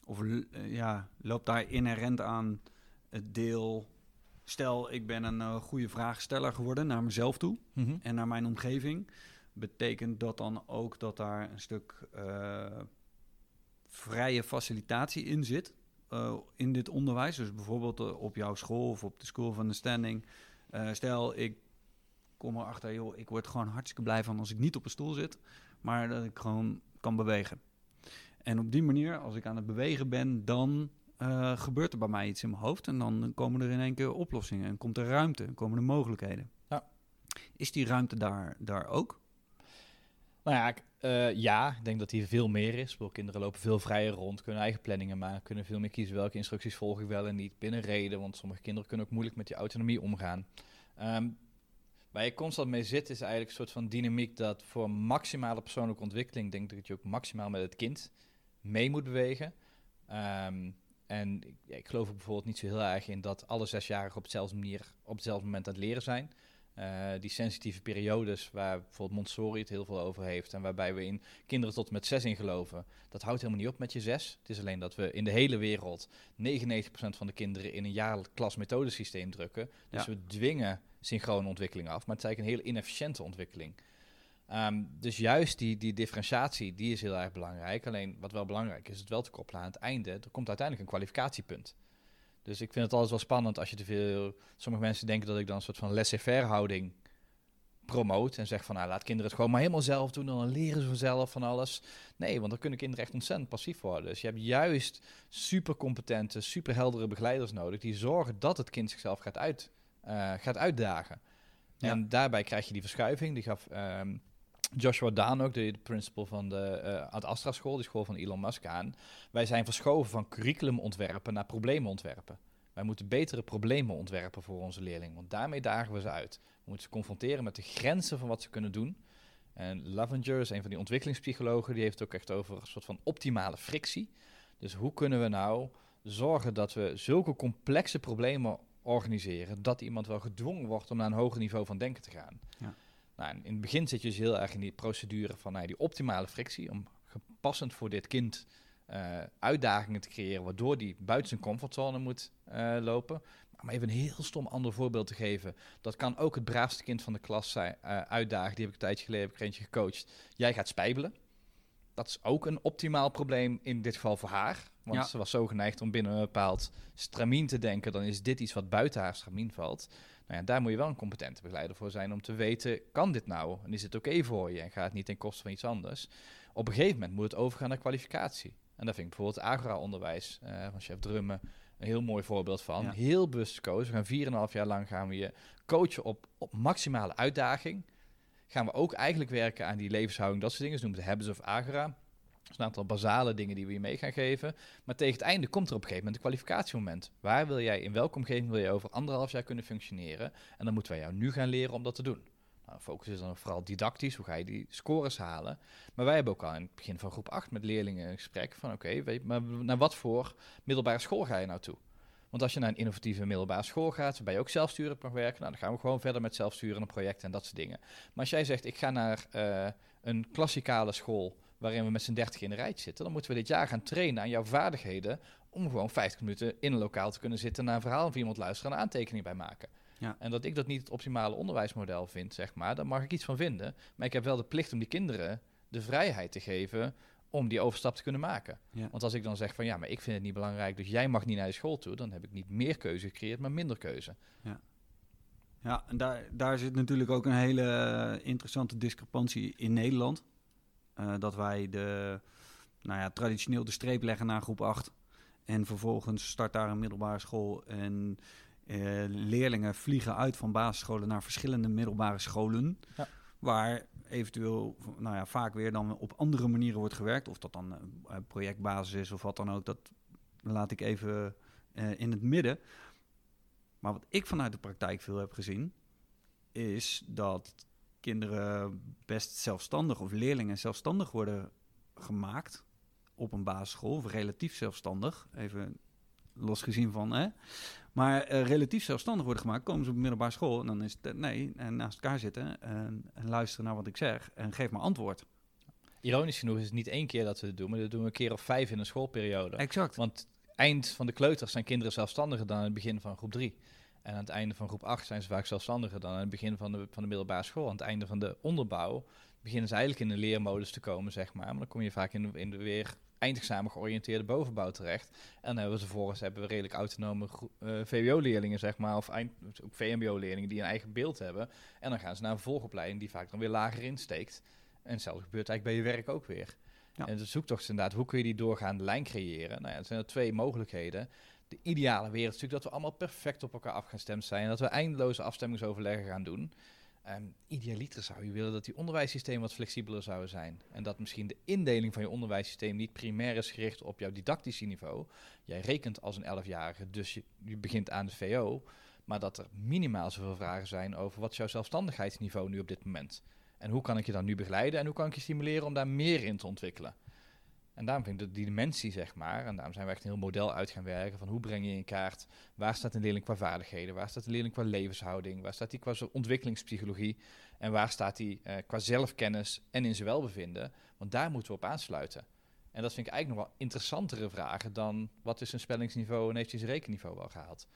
of ja, loopt daar inherent aan het deel. Stel, ik ben een uh, goede vraagsteller geworden naar mezelf toe mhm. en naar mijn omgeving. Betekent dat dan ook dat daar een stuk uh, vrije facilitatie in zit? Uh, in dit onderwijs. Dus bijvoorbeeld uh, op jouw school of op de School of Understanding. Uh, stel, ik kom erachter, joh, ik word gewoon hartstikke blij van als ik niet op een stoel zit, maar dat ik gewoon kan bewegen. En op die manier, als ik aan het bewegen ben, dan gebeurt er bij mij iets in mijn hoofd. En dan komen er in één keer oplossingen. En komt er ruimte, komen er mogelijkheden. Ja. Is die ruimte daar, daar ook? Nou ja, ik, uh, ja, ik denk dat hier veel meer is. Bedoel, kinderen lopen veel vrijer rond, kunnen eigen planningen maken, kunnen veel meer kiezen welke instructies volg ik wel en niet binnen reden. Want sommige kinderen kunnen ook moeilijk met die autonomie omgaan. Um, waar je constant mee zit, is eigenlijk een soort van dynamiek dat voor maximale persoonlijke ontwikkeling, denk ik dat je ook maximaal met het kind mee moet bewegen. Um, en ja, ik geloof ook bijvoorbeeld niet zo heel erg in dat alle zesjarigen op hetzelfde manier, op hetzelfde moment aan het leren zijn. Uh, die sensitieve periodes waar bijvoorbeeld Montessori het heel veel over heeft en waarbij we in kinderen tot met zes in geloven, dat houdt helemaal niet op met je zes. Het is alleen dat we in de hele wereld 99% van de kinderen in een jaarklas methodesysteem drukken. Dus we dwingen synchrone ontwikkeling af, maar het is eigenlijk een hele inefficiënte ontwikkeling. Ehm, dus juist die, die differentiatie, die is heel erg belangrijk. Alleen wat wel belangrijk is, het wel te koppelen aan het einde. Er komt uiteindelijk een kwalificatiepunt. Dus ik vind het altijd wel spannend als je te veel... Sommige mensen denken dat ik dan een soort van laissez-faire houding promoot en zeg van nou, laat kinderen het gewoon maar helemaal zelf doen en dan leren ze vanzelf van alles. Nee, want dan kunnen kinderen echt ontzettend passief worden. Dus je hebt juist super competente, super heldere begeleiders nodig die zorgen dat het kind zichzelf gaat, uit, uh, gaat uitdagen. En daarbij krijg je die verschuiving. Die gaf um, Joshua Daan ook, de, de principal van de uh, Astra School, die school van Elon Musk aan. Wij zijn verschoven van curriculum ontwerpen naar problemen ontwerpen. Wij moeten betere problemen ontwerpen voor onze leerlingen, want daarmee dagen we ze uit. We moeten ze confronteren met de grenzen van wat ze kunnen doen. En Lavenger is een van die ontwikkelingspsychologen, die heeft ook echt over een soort van optimale frictie. Dus hoe kunnen we nou zorgen dat we zulke complexe problemen organiseren, dat iemand wel gedwongen wordt om naar een hoger niveau van denken te gaan. Ja. Nou, in het begin zit je dus heel erg in die procedure van nou, die optimale frictie, om gepassend voor dit kind uh, uitdagingen te creëren, waardoor die buiten zijn comfortzone moet uh, lopen. Om even een heel stom ander voorbeeld te geven. Dat kan ook het braafste kind van de klas zijn, uh, uitdagen. Die heb ik een tijdje geleden heb ik eentje gecoacht. Jij gaat spijbelen. Dat is ook een optimaal probleem in dit geval voor haar. Want ze was zo geneigd om binnen een bepaald stramien te denken. Dan is dit iets wat buiten haar stramien valt. Nou ja, daar moet je wel een competente begeleider voor zijn om te weten, kan dit nou? En is het oké voor je? En gaat het niet ten koste van iets anders? Op een gegeven moment moet het overgaan naar kwalificatie. En daar vind ik bijvoorbeeld Agora-onderwijs uh, van chef Drummen een heel mooi voorbeeld van. Heel bewust coachen. We gaan 4,5 jaar lang gaan we je coachen op, op maximale uitdaging. Gaan we ook eigenlijk werken aan die levenshouding, dat soort dingen. Ze noemen het Habits of Agora. Is een aantal basale dingen die we je mee gaan geven. Maar tegen het einde komt er op een gegeven moment een kwalificatiemoment. Waar wil jij, in welke omgeving wil je over anderhalf jaar kunnen functioneren? En dan moeten wij jou nu gaan leren om dat te doen. Nou, focus is dan vooral didactisch, hoe ga je die scores halen. Maar wij hebben ook al in het begin van groep 8 met leerlingen een gesprek van oké, maar naar wat voor middelbare school ga je nou toe? Want als je naar een innovatieve middelbare school gaat, waarbij je ook zelfsturend mag werken, nou, dan gaan we gewoon verder met zelfsturende projecten en dat soort dingen. Maar als jij zegt, ik ga naar uh, een klassikale school waarin we met z'n dertig in de rijtje zitten, dan moeten we dit jaar gaan trainen aan jouw vaardigheden om gewoon 50 minuten in een lokaal te kunnen zitten, naar een verhaal van iemand luisteren en een aantekening bij maken. Ja. En dat ik dat niet het optimale onderwijsmodel vind, zeg maar, daar mag ik iets van vinden. Maar ik heb wel de plicht om die kinderen de vrijheid te geven om die overstap te kunnen maken. Want als ik dan zeg van ja, maar ik vind het niet belangrijk, dus jij mag niet naar de school toe, dan heb ik niet meer keuze gecreëerd, maar minder keuze. Ja. Ja, en daar, daar zit natuurlijk ook een hele interessante discrepantie in Nederland. Uh, dat wij de, nou ja, traditioneel de streep leggen naar groep 8. En vervolgens start daar een middelbare school. En uh, leerlingen vliegen uit van basisscholen naar verschillende middelbare scholen. Ja. Waar eventueel, nou ja, vaak weer dan op andere manieren wordt gewerkt. Of dat dan uh, projectbasis is of wat dan ook. Dat laat ik even uh, in het midden. Maar wat ik vanuit de praktijk veel heb gezien, is dat kinderen best zelfstandig of leerlingen zelfstandig worden gemaakt op een basisschool, of relatief zelfstandig. Even losgezien van, hè? Maar uh, relatief zelfstandig worden gemaakt, komen ze op middelbare school en dan is het, nee, en naast elkaar zitten en, en, luisteren naar wat ik zeg en geef maar antwoord. Ironisch genoeg is het niet één keer dat we het doen, maar dat doen we een keer of vijf in een schoolperiode. Exact. Want eind van de kleuters zijn kinderen zelfstandiger dan het begin van groep drie. En aan het einde van groep 8 zijn ze vaak zelfstandiger dan aan het begin van de, van de middelbare school. Aan het einde van de onderbouw beginnen ze eigenlijk in de leermodus te komen, zeg maar. Maar dan kom je vaak in de, in de weer eindexamen georiënteerde bovenbouw terecht. En dan hebben we vervolgens hebben we redelijk autonome uh, eh, VWO-leerlingen, zeg maar, of eind, ook VMBO-leerlingen die een eigen beeld hebben. En dan gaan ze naar een volgopleiding die vaak dan weer lager insteekt. En hetzelfde gebeurt eigenlijk bij je werk ook weer. Ja. En de zoektocht is inderdaad, hoe kun je die doorgaande lijn creëren? Nou ja, er zijn er twee mogelijkheden. De ideale wereld natuurlijk dat we allemaal perfect op elkaar afgestemd zijn. En dat we eindeloze afstemmingsoverleggen gaan doen. Um, idealiter zou je willen dat die onderwijssysteem wat flexibeler zou zijn. En dat misschien de indeling van je onderwijssysteem niet primair is gericht op jouw didactische niveau. Jij rekent als een 11-jarige, dus je, je, begint aan de VO. Maar dat er minimaal zoveel vragen zijn over wat is jouw zelfstandigheidsniveau nu op dit moment. En hoe kan ik je dan nu begeleiden en hoe kan ik je stimuleren om daar meer in te ontwikkelen. En daarom vind ik die dimensie, zeg maar, en daarom zijn we echt een heel model uit gaan werken van hoe breng je in kaart, waar staat een leerling qua vaardigheden, waar staat een leerling qua levenshouding, waar staat die qua ontwikkelingspsychologie en waar staat die uh, qua zelfkennis en in zijn welbevinden, want daar moeten we op aansluiten. En dat vind ik eigenlijk nog wel interessantere vragen dan wat is een spellingsniveau en heeft hij zijn rekenniveau wel gehaald.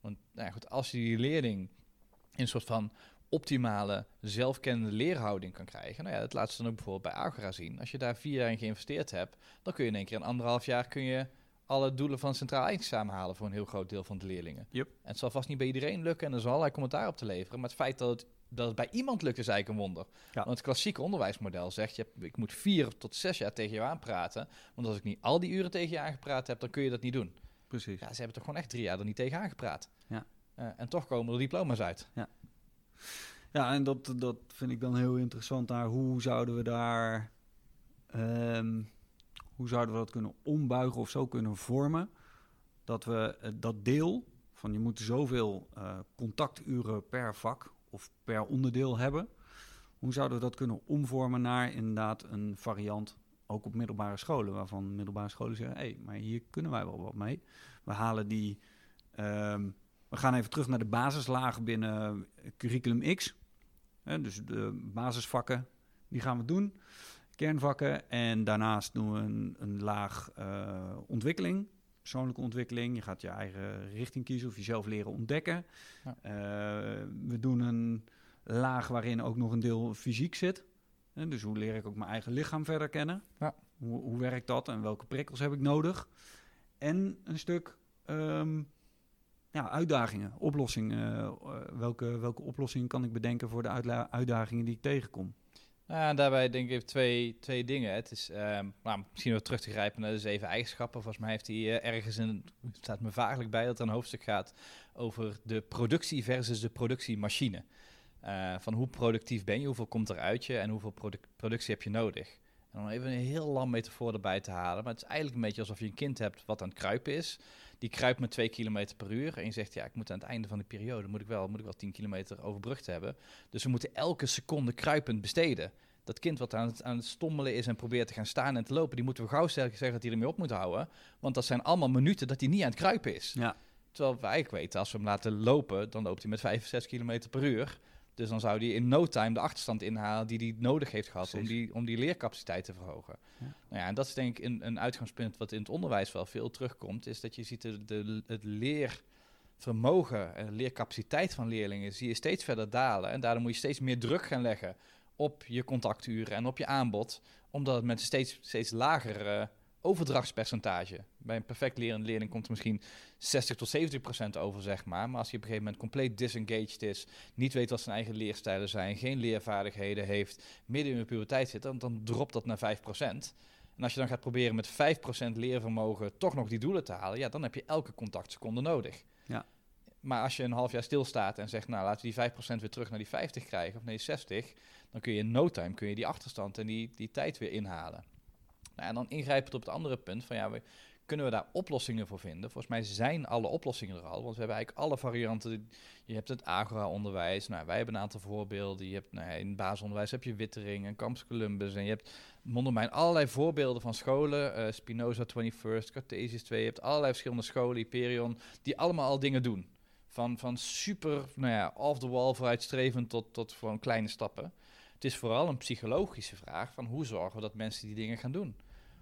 Want nou ja, goed, als je die leerling in een soort van optimale, zelfkennende leerhouding kan krijgen. Nou ja, dat laat ze dan ook bijvoorbeeld bij Agora zien. Als je daar vier jaar in geïnvesteerd hebt, dan kun je in één keer in anderhalf jaar kun je alle doelen van het centraal eindexamen halen voor een heel groot deel van de leerlingen. Yep. En het zal vast niet bij iedereen lukken en er zal allerlei commentaar op te leveren. Maar het feit dat het, dat het bij iemand lukt is eigenlijk een wonder. Ja. Want het klassieke onderwijsmodel zegt, je hebt, ik moet vier tot zes jaar tegen je aanpraten. Want als ik niet al die uren tegen je aangepraat heb, dan kun je dat niet doen. Precies. Ja, ze hebben toch gewoon echt drie jaar er niet tegen aangepraat. Ja. Eh, en toch komen er diploma's uit. Ja, en dat, dat vind ik dan heel interessant. Naar hoe zouden we daar. ehm, hoe zouden we dat kunnen ombuigen of zo kunnen vormen? Dat we eh, dat deel van je moet zoveel eh, contacturen per vak of per onderdeel hebben. Hoe zouden we dat kunnen omvormen naar inderdaad een variant, ook op middelbare scholen, waarvan middelbare scholen zeggen: hé, hey, maar hier kunnen wij wel wat mee. We halen die. ehm, we gaan even terug naar de basislagen binnen curriculum X. Hè, dus de basisvakken, die gaan we doen. Kernvakken. En daarnaast doen we een, een laag eh, ontwikkeling. Persoonlijke ontwikkeling. Je gaat je eigen richting kiezen of jezelf leren ontdekken. Ja. Eh, we doen een laag waarin ook nog een deel fysiek zit. Dus hoe leer ik ook mijn eigen lichaam verder kennen? Ja. Hoe, hoe werkt dat en welke prikkels heb ik nodig? En een stuk ehm, ja, uitdagingen, oplossingen. Eh, eh, welke, welke oplossing kan ik bedenken voor de uitdagingen die ik tegenkom? Nou, daarbij denk ik even twee, twee dingen. Het is ehm, nou, misschien wel terug te grijpen naar de zeven eigenschappen. Volgens mij heeft hij eh, ergens in, staat me vaaglijk bij dat er een hoofdstuk gaat over de productie versus de productiemachine. Van hoe productief ben je, hoeveel komt er uit je en hoeveel produc- productie heb je nodig. En dan even een heel lam metafoor erbij te halen. Maar het is eigenlijk een beetje alsof je een kind hebt wat aan het kruipen is. Die kruipt met 2 km per uur. En je zegt, ja, ik moet aan het einde van de periode moet ik wel, moet ik wel 10 kilometer overbrugd hebben. Dus we moeten elke seconde kruipend besteden. Dat kind wat aan het, aan het stommelen is en probeert te gaan staan en te lopen, die moeten we gauw zeggen dat hij ermee op moet houden. Want dat zijn allemaal minuten dat hij niet aan het kruipen is. Ja, Terwijl we eigenlijk weten, als we hem laten lopen, dan loopt hij met 5, 6 km per uur. Dus dan zou hij in no time de achterstand inhalen die hij nodig heeft gehad om die, om die leercapaciteit te verhogen. Ja. Nou ja, en dat is denk ik een, een uitgangspunt wat in het onderwijs wel veel terugkomt, is dat je ziet de, de, het leervermogen en de leercapaciteit van leerlingen zie je steeds verder dalen. En daardoor moet je steeds meer druk gaan leggen op je contacturen en op je aanbod, omdat het met steeds, steeds lager eh, overdrachtspercentage. Bij een perfect lerende leerling komt er misschien 60 tot 70 procent over, zeg maar. Maar als hij op een gegeven moment compleet disengaged is, niet weet wat zijn eigen leerstijlen zijn, geen leervaardigheden heeft, midden in de puberteit zit, dan, dan dropt dat naar 5 procent. En als je dan gaat proberen met 5% leervermogen toch nog die doelen te halen, ja, dan heb je elke contactseconde nodig. Ja. Maar als je een half jaar stilstaat en zegt, nou laten we die 5% weer terug naar die 50 krijgen, of nee 60, dan kun je in no time kun je die achterstand en die, die tijd weer inhalen. Nou, en dan ingrijpend op het andere punt van ja, we, kunnen we daar oplossingen voor vinden? Volgens mij zijn alle oplossingen er al, want we hebben eigenlijk alle varianten. Je hebt het Agora-onderwijs, nou, wij hebben een aantal voorbeelden. Je hebt, nou, in het basisonderwijs heb je Wittering en Campus Columbus en je hebt Mondermijn, allerlei voorbeelden van scholen. eh, Spinoza 21st, Cartesius 2, je hebt allerlei verschillende scholen, Hyperion, die allemaal al dingen doen. Van, van super, nou ja, off-the-wall vooruitstrevend tot, tot gewoon kleine stappen. Het is vooral een psychologische vraag van hoe zorgen we dat mensen die dingen gaan doen?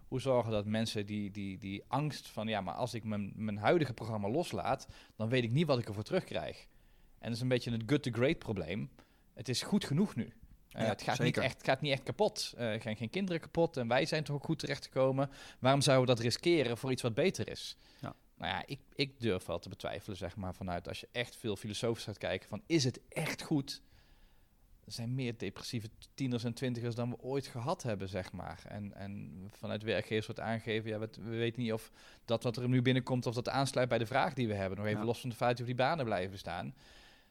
Hoe zorgen dat mensen die, die, die angst van, ja, maar als ik mijn, mijn huidige programma loslaat, dan weet ik niet wat ik ervoor terugkrijg. En dat is een beetje het good to great probleem. Het is goed genoeg nu. Uh, Ja, het, gaat niet echt, gaat niet echt kapot. Eh, Er gaan geen kinderen kapot en wij zijn toch ook goed terechtgekomen. Waarom zouden we dat riskeren voor iets wat beter is? Ja. Nou ja, ik, ik durf wel te betwijfelen, zeg maar, vanuit als je echt veel filosofisch gaat kijken van, is het echt goed? Er zijn meer depressieve tieners en twintigers dan we ooit gehad hebben, zeg maar. En, en vanuit werkgevers wordt aangegeven, ja, we, we weten niet of dat wat er nu binnenkomt, of dat aansluit bij de vraag die we hebben. Nog even Ja. los van het feit of die banen blijven bestaan.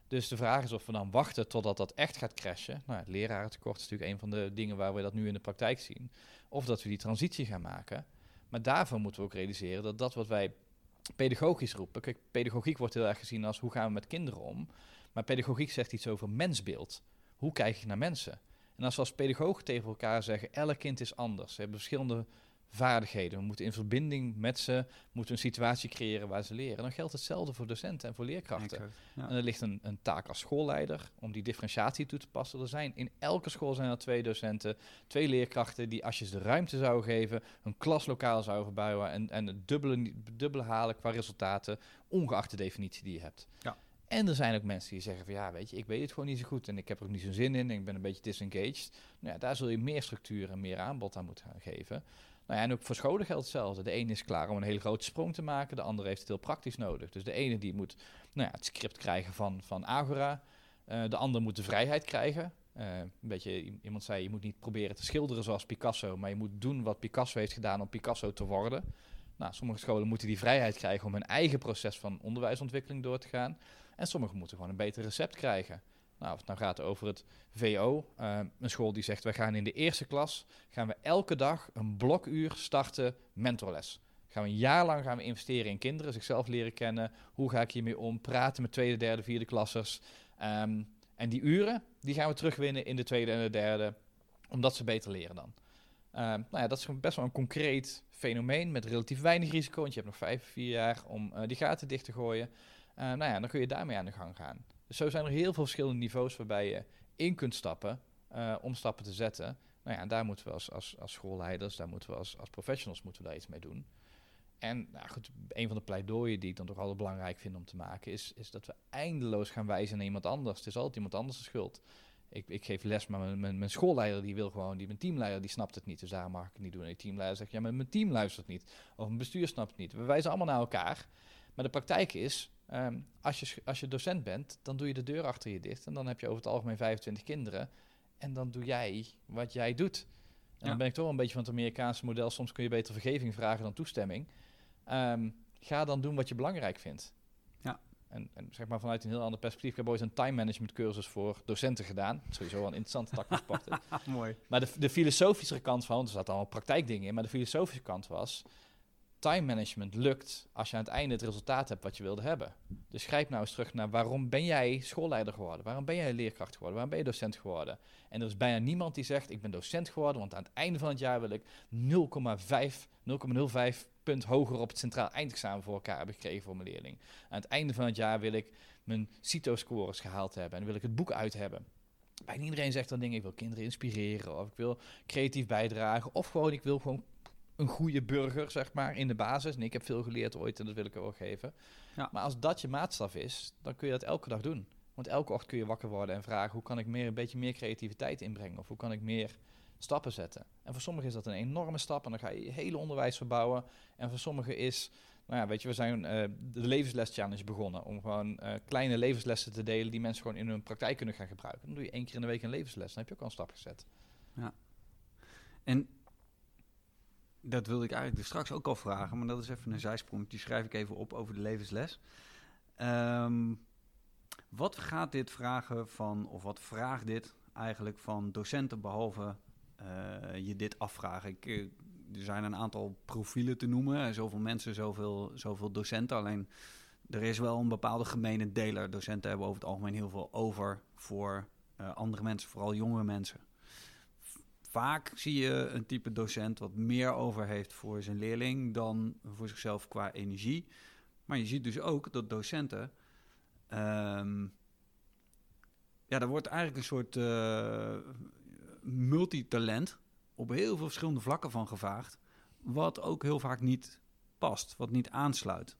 Dus de vraag is of we dan wachten totdat dat echt gaat crashen. Nou, het lerarentekort is natuurlijk een van de dingen waar we dat nu in de praktijk zien. Of dat we die transitie gaan maken. Maar daarvoor moeten we ook realiseren dat dat wat wij pedagogisch roepen. Kijk, pedagogiek wordt heel erg gezien als hoe gaan we met kinderen om. Maar pedagogiek zegt iets over mensbeeld. Hoe kijk je naar mensen? En als we als pedagoog tegen elkaar zeggen, elk kind is anders. Ze hebben verschillende vaardigheden. We moeten in verbinding met ze, moeten een situatie creëren waar ze leren. Dan geldt hetzelfde voor docenten en voor leerkrachten. Ja. En er ligt een, een taak als schoolleider om die differentiatie toe te passen. Er zijn in elke school zijn er twee docenten, twee leerkrachten die als je ze de ruimte zou geven, een klaslokaal zouden verbouwen en, en het dubbele, dubbele halen qua resultaten, ongeacht de definitie die je hebt. Ja. En er zijn ook mensen die zeggen van ja, weet je, ik weet het gewoon niet zo goed en ik heb er ook niet zo'n zin in en ik ben een beetje disengaged. Nou ja, daar zul je meer structuur en meer aanbod aan moeten gaan geven. Nou ja, en ook voor scholen geldt hetzelfde. De ene is klaar om een hele grote sprong te maken, de andere heeft het heel praktisch nodig. Dus de ene die moet nou ja, het script krijgen van, van Agora, uh, de ander moet de vrijheid krijgen. Uh, een beetje, iemand zei, je moet niet proberen te schilderen zoals Picasso, maar je moet doen wat Picasso heeft gedaan om Picasso te worden. Nou, sommige scholen moeten die vrijheid krijgen om hun eigen proces van onderwijsontwikkeling door te gaan. En sommigen moeten gewoon een beter recept krijgen. Nou, of het nou gaat over het VO, eh, een school die zegt, we gaan in de eerste klas, gaan we elke dag een blokuur starten mentorles. Gaan we een jaar lang gaan we investeren in kinderen, zichzelf leren kennen. Hoe ga ik hiermee om? Praten met tweede, derde, vierde klassers. Um, en die uren, die gaan we terugwinnen in de tweede en de derde, omdat ze beter leren dan. Uh, nou ja, dat is best wel een concreet fenomeen met relatief weinig risico, want je hebt nog vijf, vier jaar om uh, die gaten dicht te gooien. Uh, nou ja, dan kun je daarmee aan de gang gaan. Dus zo zijn er heel veel verschillende niveaus waarbij je in kunt stappen uh, om stappen te zetten. Nou ja, en daar moeten we als, als, als schoolleiders, daar moeten we als, als professionals moeten we daar iets mee doen. En nou goed, een van de pleidooien die ik dan toch altijd belangrijk vind om te maken, is, is dat we eindeloos gaan wijzen naar iemand anders. Het is altijd iemand anders de schuld. Ik, ik geef les, maar mijn, mijn, schoolleider die wil gewoon, die, mijn teamleider die snapt het niet, dus daar mag ik het niet doen. En teamleider zegt, ja, maar mijn team luistert niet. Of mijn bestuur snapt het niet. We wijzen allemaal naar elkaar. Maar de praktijk is, ehm, als, je, als je docent bent, dan doe je de deur achter je dicht. En dan heb je over het algemeen 25 kinderen. En dan doe jij wat jij doet. En dan ben ik toch wel een beetje van het Amerikaanse model. Soms kun je beter vergeving vragen dan toestemming. Um, ga dan doen wat je belangrijk vindt. Ja. En, en, zeg maar vanuit een heel ander perspectief. Ik heb ooit een time management cursus voor docenten gedaan. Sowieso wel een interessante tak gepakt. *laughs* Mooi. Maar de, de filosofische kant van, er zaten allemaal praktijkdingen in, maar de filosofische kant was, time management lukt als je aan het einde het resultaat hebt wat je wilde hebben. Dus grijp nou eens terug naar waarom ben jij schoolleider geworden? Waarom ben jij leerkracht geworden? Waarom ben je docent geworden? En er is bijna niemand die zegt, ik ben docent geworden, want aan het einde van het jaar wil ik 0,5, 0,05 punt hoger op het centraal eindexamen voor elkaar hebben gekregen voor mijn leerling. Aan het einde van het jaar wil ik mijn CITO-scores gehaald hebben en wil ik het boek uit hebben. Bijna iedereen zegt dan dingen, ik wil kinderen inspireren of ik wil creatief bijdragen of gewoon ik wil gewoon een goede burger, zeg maar, in de basis. En ik heb veel geleerd ooit en dat wil ik er wel geven. Ja. Maar als dat je maatstaf is, dan kun je dat elke dag doen. Want elke ochtend kun je wakker worden en vragen... hoe kan ik meer, een beetje meer creativiteit inbrengen? Of hoe kan ik meer stappen zetten? En voor sommigen is dat een enorme stap en dan ga je je hele onderwijs verbouwen. En voor sommigen is... Nou ja, weet je, we zijn uh, de levensles challenge begonnen. Om gewoon uh, kleine levenslessen te delen die mensen gewoon in hun praktijk kunnen gaan gebruiken. Dan doe je één keer in de week een levensles. Dan heb je ook al een stap gezet. Ja. En dat wilde ik eigenlijk dus straks ook al vragen, maar dat is even een zijsprong. Die schrijf ik even op over de levensles. Um, wat gaat dit vragen van, of wat vraagt dit eigenlijk van docenten, behalve uh, je dit afvragen? Ik, uh, er zijn een aantal profielen te noemen, zoveel mensen, zoveel, zoveel docenten. Alleen er is wel een bepaalde gemene deler. Docenten hebben over het algemeen heel veel over voor uh, andere mensen, vooral jonge mensen vaak zie je een type docent wat meer over heeft voor zijn leerling dan voor zichzelf qua energie. Maar je ziet dus ook dat docenten. Um, ja, daar wordt eigenlijk een soort uh, multitalent op heel veel verschillende vlakken van gevraagd. Wat ook heel vaak niet past, wat niet aansluit.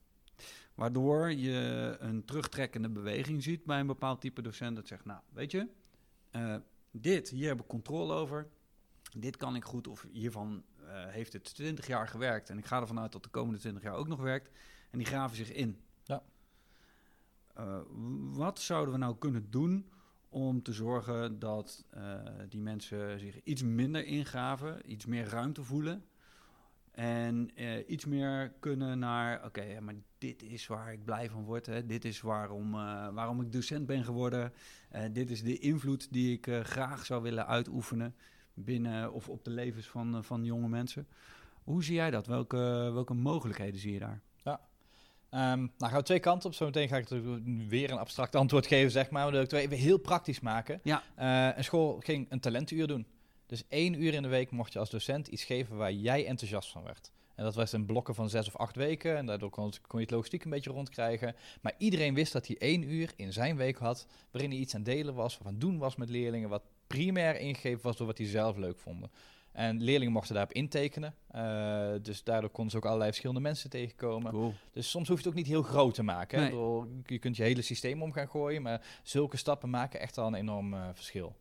Waardoor je een terugtrekkende beweging ziet bij een bepaald type docent. Dat zegt, nou, weet je, uh, dit, hier heb ik controle over dit kan ik goed of hiervan uh, heeft het 20 jaar gewerkt en ik ga ervan uit dat de komende 20 jaar ook nog werkt. En die graven zich in. Ja. Uh, wat zouden we nou kunnen doen om te zorgen dat uh, die mensen zich iets minder ingraven, iets meer ruimte voelen en iets meer kunnen naar, oké, okay, maar dit is waar ik blij van word. Hè. Dit is waarom, waarom ik docent ben geworden. dit is de invloed die ik graag zou willen uitoefenen binnen of op de levens van, eh, van jonge mensen. Hoe zie jij dat? Welke, welke mogelijkheden zie je daar? Ja, Um, nou, gaan we twee kanten op. Zometeen ga ik weer een abstract antwoord geven, zeg maar. Maar dat ik het even heel praktisch maken. Ja. Uh, een school ging een talentuur doen. Dus één uur in de week mocht je als docent iets geven waar jij enthousiast van werd. En dat was in blokken van zes of acht weken. En daardoor kon, kon je het logistiek een beetje rondkrijgen. Maar iedereen wist dat hij één uur in zijn week had... waarin hij iets aan delen was, of aan doen was met leerlingen... wat primair ingegeven was door wat hij zelf leuk vonden. En leerlingen mochten daarop intekenen. Uh, dus daardoor konden ze ook allerlei verschillende mensen tegenkomen. Cool. Dus soms hoef je het ook niet heel groot te maken. Hè? Nee. Bedoel, je kunt je hele systeem om gaan gooien, maar zulke stappen maken echt al een enorm uh, verschil.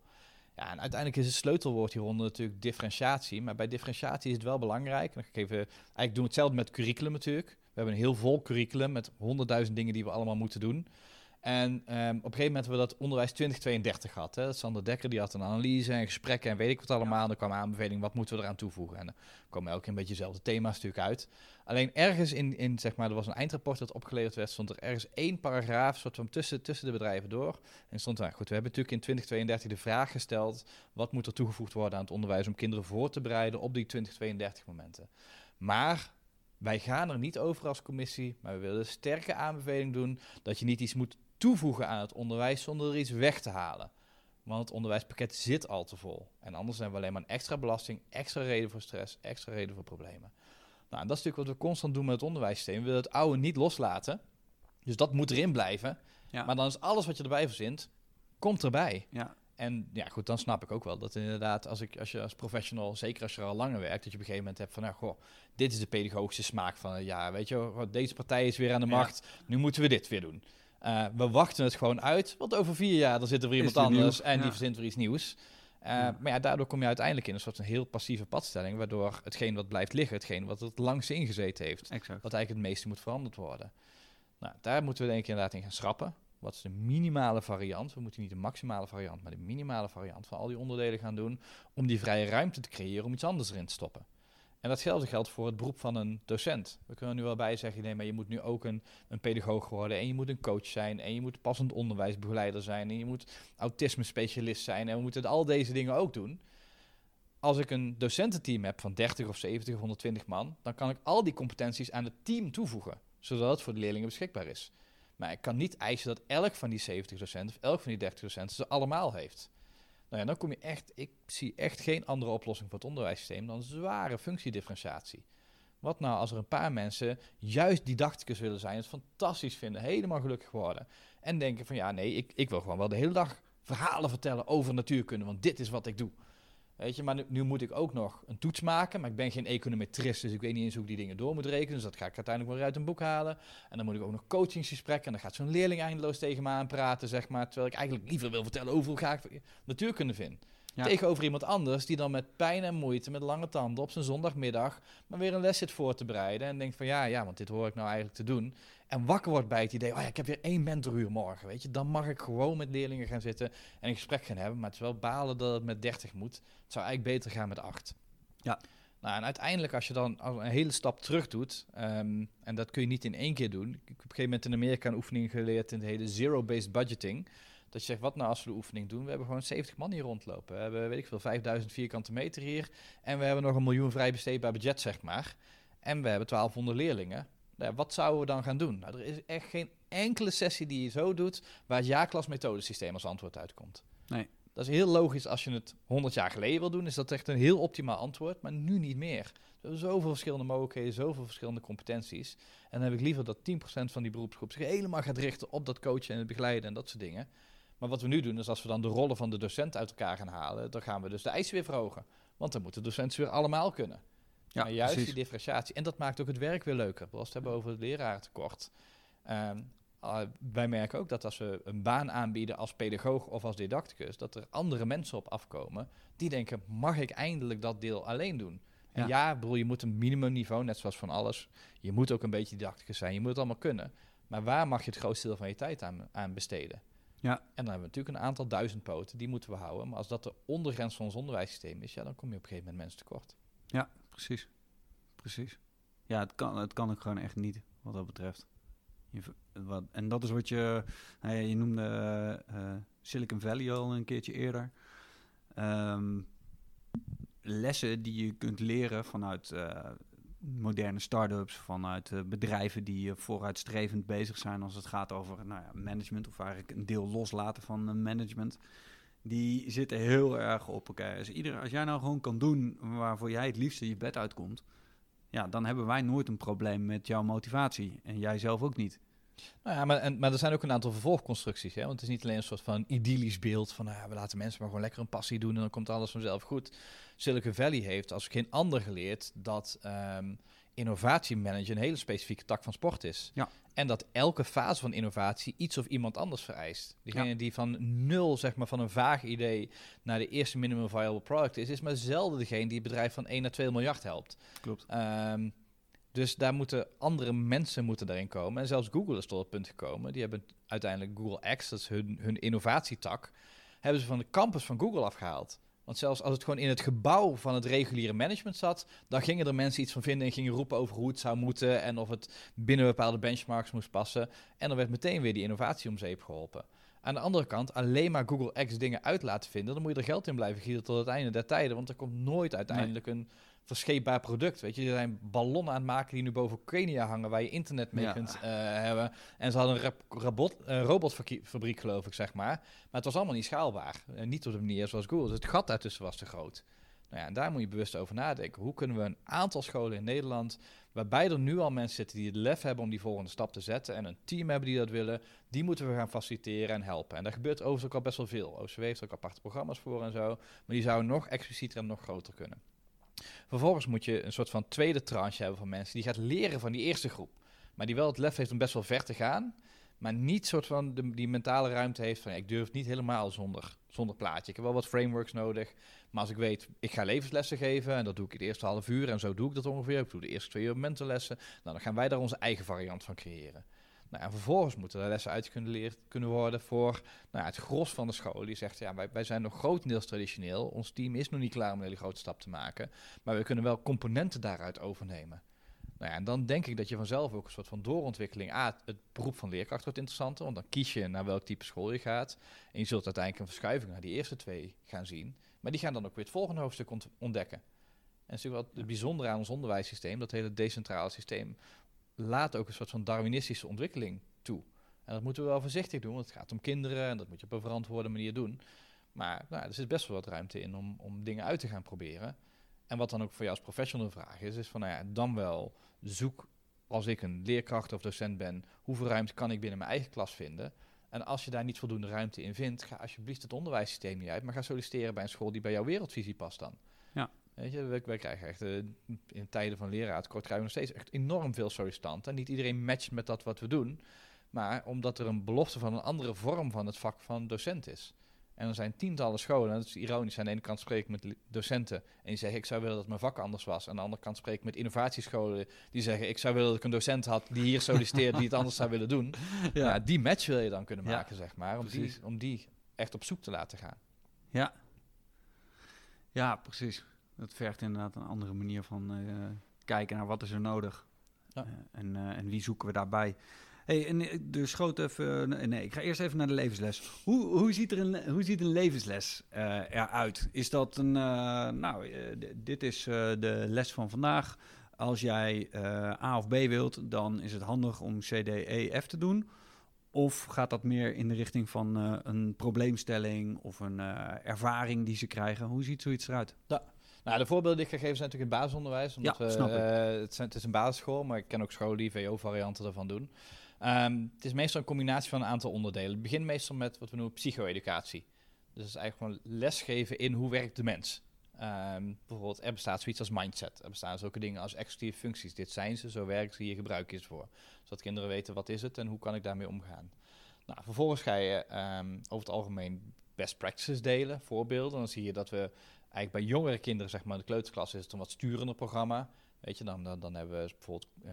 Ja, en uiteindelijk is het sleutelwoord hieronder natuurlijk differentiatie. Maar bij differentiatie is het wel belangrijk. Ik even, eigenlijk doen we hetzelfde met curriculum natuurlijk. We hebben een heel vol curriculum met honderdduizend dingen die we allemaal moeten doen. En um, op een gegeven moment hebben we dat onderwijs 2032 gehad. Hè. Sander Dekker die had een analyse en gesprekken en weet ik wat allemaal. Ja. Dan kwam aanbeveling, wat moeten we eraan toevoegen? En dan komen elke keer een beetje dezelfde thema's natuurlijk uit. Alleen ergens in, in, zeg maar, er was een eindrapport dat opgeleverd werd, stond er ergens één paragraaf, soort van tussen, tussen de bedrijven door. En stond daar, goed, we hebben natuurlijk in 2032 de vraag gesteld, wat moet er toegevoegd worden aan het onderwijs om kinderen voor te bereiden op die 2032 momenten. Maar wij gaan er niet over als commissie, maar we willen een sterke aanbeveling doen dat je niet iets moet toevoegen aan het onderwijs zonder er iets weg te halen. Want het onderwijspakket zit al te vol. En anders hebben we alleen maar een extra belasting, extra reden voor stress, extra reden voor problemen. Nou, en dat is natuurlijk wat we constant doen met het onderwijssysteem. We willen het oude niet loslaten. Dus dat moet erin blijven. Ja. Maar dan is alles wat je erbij verzint, komt erbij. Ja. En ja, goed, dan snap ik ook wel dat inderdaad, als, ik, als je als professional, zeker als je er al langer werkt, dat je op een gegeven moment hebt van, nou, goh, dit is de pedagogische smaak van, ja, weet je, goh, deze partij is weer aan de macht, ja. nu moeten we dit weer doen. Uh, we wachten het gewoon uit, want over vier jaar dan zit er weer iemand anders en ja. die verzint weer iets nieuws. Uh, ja. Maar ja, daardoor kom je uiteindelijk in een soort van heel passieve padstelling, waardoor hetgeen wat blijft liggen, hetgeen wat het langst ingezeten heeft, exact. wat eigenlijk het meeste moet veranderd worden. Nou, daar moeten we denk ik inderdaad in gaan schrappen. Wat is de minimale variant? We moeten niet de maximale variant, maar de minimale variant van al die onderdelen gaan doen. Om die vrije ruimte te creëren om iets anders erin te stoppen. En datzelfde geldt voor het beroep van een docent. We kunnen nu wel bij zeggen, nee, maar je moet nu ook een, een pedagoog worden. En je moet een coach zijn. En je moet passend onderwijsbegeleider zijn. En je moet autisme-specialist zijn. En we moeten al deze dingen ook doen. Als ik een docententeam heb van 30 of 70 of 120 man, dan kan ik al die competenties aan het team toevoegen. Zodat het voor de leerlingen beschikbaar is. Maar ik kan niet eisen dat elk van die 70 docenten of elk van die 30 docenten ze allemaal heeft. Nou ja, dan kom je echt, ik zie echt geen andere oplossing voor het onderwijssysteem dan zware functiedifferentiatie. Wat nou als er een paar mensen juist didacticus willen zijn, het fantastisch vinden, helemaal gelukkig worden. En denken van ja, nee, ik, ik wil gewoon wel de hele dag verhalen vertellen over natuurkunde, want dit is wat ik doe. Weet je, maar nu, moet ik ook nog een toets maken, maar ik ben geen econometrist, dus ik weet niet eens hoe ik die dingen door moet rekenen. Dus dat ga ik uiteindelijk maar uit een boek halen. En dan moet ik ook nog coachingsgesprekken en dan gaat zo'n leerling eindeloos tegen me aanpraten, zeg maar. Terwijl ik eigenlijk liever wil vertellen over hoe ga ik natuurkunde vind. Ja. Tegenover iemand anders die dan met pijn en moeite, met lange tanden op zijn zondagmiddag, maar weer een les zit voor te bereiden. En denkt van ja, ja, want dit hoor ik nou eigenlijk te doen. En wakker wordt bij het idee, oh ja, ik heb weer één mentoruur morgen, weet je. Dan mag ik gewoon met leerlingen gaan zitten en een gesprek gaan hebben. Maar het is wel balen dat het met 30 moet. Het zou eigenlijk beter gaan met 8. Ja. Nou, en uiteindelijk als je dan een hele stap terug doet, um, en dat kun je niet in één keer doen. Ik heb op een gegeven moment in Amerika een oefening geleerd in de hele zero-based budgeting. Dat je zegt, wat nou als we de oefening doen? We hebben gewoon 70 man hier rondlopen. We hebben, weet ik veel, 5000 vierkante meter hier. En we hebben nog een miljoen vrij besteedbaar budget, zeg maar. En we hebben 1200 leerlingen. Nou, wat zouden we dan gaan doen? Nou, er is echt geen enkele sessie die je zo doet waar het jaarklas methodesysteem als antwoord uitkomt. Nee. Dat is heel logisch als je het 100 jaar geleden wil doen, is dat echt een heel optimaal antwoord, maar nu niet meer. Er zijn zoveel verschillende mogelijkheden, zoveel verschillende competenties. En dan heb ik liever dat 10% van die beroepsgroep zich helemaal gaat richten op dat coachen en het begeleiden en dat soort dingen. Maar wat we nu doen, is als we dan de rollen van de docent uit elkaar gaan halen, dan gaan we dus de eisen weer verhogen. Want dan moeten docenten weer allemaal kunnen. Ja, maar juist precies. die differentiatie. En dat maakt ook het werk weer leuker. Als we het hebben over het leraartekort. Um, uh, wij merken ook dat als we een baan aanbieden als pedagoog of als didacticus, dat er andere mensen op afkomen die denken, mag ik eindelijk dat deel alleen doen? En ja, bedoel, je moet een minimumniveau, net zoals van alles. Je moet ook een beetje didacticus zijn, je moet het allemaal kunnen. Maar waar mag je het grootste deel van je tijd aan, aan besteden? Ja. En dan hebben we natuurlijk een aantal duizend poten, die moeten we houden. Maar als dat de ondergrens van ons onderwijssysteem is, ja, dan kom je op een gegeven moment mensen tekort. Ja, precies. Precies. Ja, het kan, het kan ook gewoon echt niet, wat dat betreft. Je, wat, en dat is wat je... Nou ja, je noemde uh, Silicon Valley al een keertje eerder. Um, lessen die je kunt leren vanuit uh, moderne start-ups, vanuit uh, bedrijven die vooruitstrevend bezig zijn als het gaat over nou ja, management, of eigenlijk een deel loslaten van management die zitten heel erg op elkaar. Dus ieder, als jij nou gewoon kan doen waarvoor jij het liefste je bed uitkomt, ja, dan hebben wij nooit een probleem met jouw motivatie. En jij zelf ook niet. Nou ja, maar, en, maar er zijn ook een aantal vervolgconstructies. Hè? Want het is niet alleen een soort van idyllisch beeld van nou ja, we laten mensen maar gewoon lekker een passie doen en dan komt alles vanzelf goed. Silicon Valley heeft als geen ander geleerd dat um, innovatiemanager een hele specifieke tak van sport is. Ja. En dat elke fase van innovatie iets of iemand anders vereist. Diegene die van nul, zeg maar, van een vaag idee naar de eerste minimum viable product is, is maar zelden degene die het bedrijf van 1 naar 2 miljard helpt. Klopt. Um, dus daar moeten andere mensen moeten daarin komen. En zelfs Google is tot het punt gekomen. Die hebben uiteindelijk Google X, dat is hun, hun innovatietak, hebben ze van de campus van Google afgehaald. Want zelfs als het gewoon in het gebouw van het reguliere management zat, dan gingen er mensen iets van vinden en gingen roepen over hoe het zou moeten en of het binnen bepaalde benchmarks moest passen. En dan werd meteen weer die innovatie om zeep geholpen. Aan de andere kant, alleen maar Google X dingen uit laten vinden, dan moet je er geld in blijven gieten tot het einde der tijden, want er komt nooit uiteindelijk een verscheepbaar product. Weet je, er zijn ballonnen aan het maken die nu boven Kenia hangen, waar je internet mee kunt uh, hebben. En ze hadden een robot, uh, robotfabriek, geloof ik, zeg maar. Maar het was allemaal niet schaalbaar. Uh, niet op de manier zoals Google. Dus het gat daartussen was te groot. Nou ja, en daar moet je bewust over nadenken. Hoe kunnen we een aantal scholen in Nederland, waarbij er nu al mensen zitten die het lef hebben om die volgende stap te zetten en een team hebben die dat willen, die moeten we gaan faciliteren en helpen. En daar gebeurt overigens ook al best wel veel. OCW heeft ook aparte programma's voor en zo, maar die zouden nog explicieter en nog groter kunnen. Vervolgens moet je een soort van tweede tranche hebben van mensen die gaat leren van die eerste groep. Maar die wel het lef heeft om best wel ver te gaan. Maar niet soort van de, die mentale ruimte heeft van ik durf niet helemaal zonder, zonder plaatje. Ik heb wel wat frameworks nodig. Maar als ik weet, ik ga levenslessen geven en dat doe ik het eerste half uur en zo doe ik dat ongeveer. Ik doe de eerste twee uur mentorlessen. Nou, dan gaan wij daar onze eigen variant van creëren. Nou, en vervolgens moeten er lessen uit kunnen, worden voor nou ja, het gros van de school. Die zegt, ja, wij, wij zijn nog grotendeels traditioneel. Ons team is nog niet klaar om een hele grote stap te maken. Maar we kunnen wel componenten daaruit overnemen. Nou ja, en dan denk ik dat je vanzelf ook een soort van doorontwikkeling... A, het beroep van leerkracht wordt interessanter, want dan kies je naar welk type school je gaat. En je zult uiteindelijk een verschuiving naar die eerste twee gaan zien. Maar die gaan dan ook weer het volgende hoofdstuk ontdekken. En dat is natuurlijk wel het bijzondere aan ons onderwijssysteem, dat hele decentrale systeem laat ook een soort van Darwinistische ontwikkeling toe. En dat moeten we wel voorzichtig doen, want het gaat om kinderen en dat moet je op een verantwoorde manier doen. Maar nou, er zit best wel wat ruimte in om, om dingen uit te gaan proberen. En wat dan ook voor jou als professional een vraag is, is van nou ja, dan wel zoek als ik een leerkracht of docent ben, hoeveel ruimte kan ik binnen mijn eigen klas vinden? En als je daar niet voldoende ruimte in vindt, ga alsjeblieft het onderwijssysteem niet uit, maar ga solliciteren bij een school die bij jouw wereldvisie past dan. Weet je, wij, krijgen echt uh, in tijden van leraartekort krijgen we nog steeds echt enorm veel sollicitanten. En niet iedereen matcht met dat wat we doen. Maar omdat er een belofte van een andere vorm van het vak van docent is. En er zijn tientallen scholen, en dat is ironisch. Aan de ene kant spreek ik met docenten en die zeggen ik zou willen dat mijn vak anders was. Aan de andere kant spreek ik met innovatiescholen die zeggen ik zou willen dat ik een docent had die hier solliciteert die het anders zou willen doen. *laughs* Ja. Nou, die match wil je dan kunnen maken, zeg maar, om die, om die echt op zoek te laten gaan. Ja, ja precies. Dat vergt inderdaad een andere manier van uh, kijken naar wat is er nodig. Ja. Uh, en, uh, en wie zoeken we daarbij. Hey, en dus schoot even. Nee, ik ga eerst even naar de levensles. Hoe, hoe, ziet, er een, hoe ziet een levensles eruit? Is dat een. nou, dit is de les van vandaag. Als jij A of B wilt, dan is het handig om C, D, E, F te doen. Of gaat dat meer in de richting van een probleemstelling of een ervaring die ze krijgen? Hoe ziet zoiets eruit? Ja. Nou, de voorbeelden die ik ga geven zijn natuurlijk in basisonderwijs. Omdat ja, snap we, uh, het, zijn, het, is een basisschool, maar ik ken ook scholen die VO-varianten ervan doen. Um, het is meestal een combinatie van een aantal onderdelen. Het begint meestal met wat we noemen psycho-educatie. Dus het is eigenlijk gewoon lesgeven in hoe werkt de mens. Um, bijvoorbeeld, er bestaat zoiets als mindset. Er bestaan zulke dingen als executieve functies. Dit zijn ze, zo werken ze, hier gebruik je ze voor. Zodat kinderen weten wat is het en hoe kan ik daarmee omgaan. Nou, vervolgens ga je um, over het algemeen best practices delen, voorbeelden. Dan zie je dat we eigenlijk bij jongere kinderen, zeg maar, de kleuterklas is het een wat sturender programma. Weet je, dan, dan, dan hebben we bijvoorbeeld uh,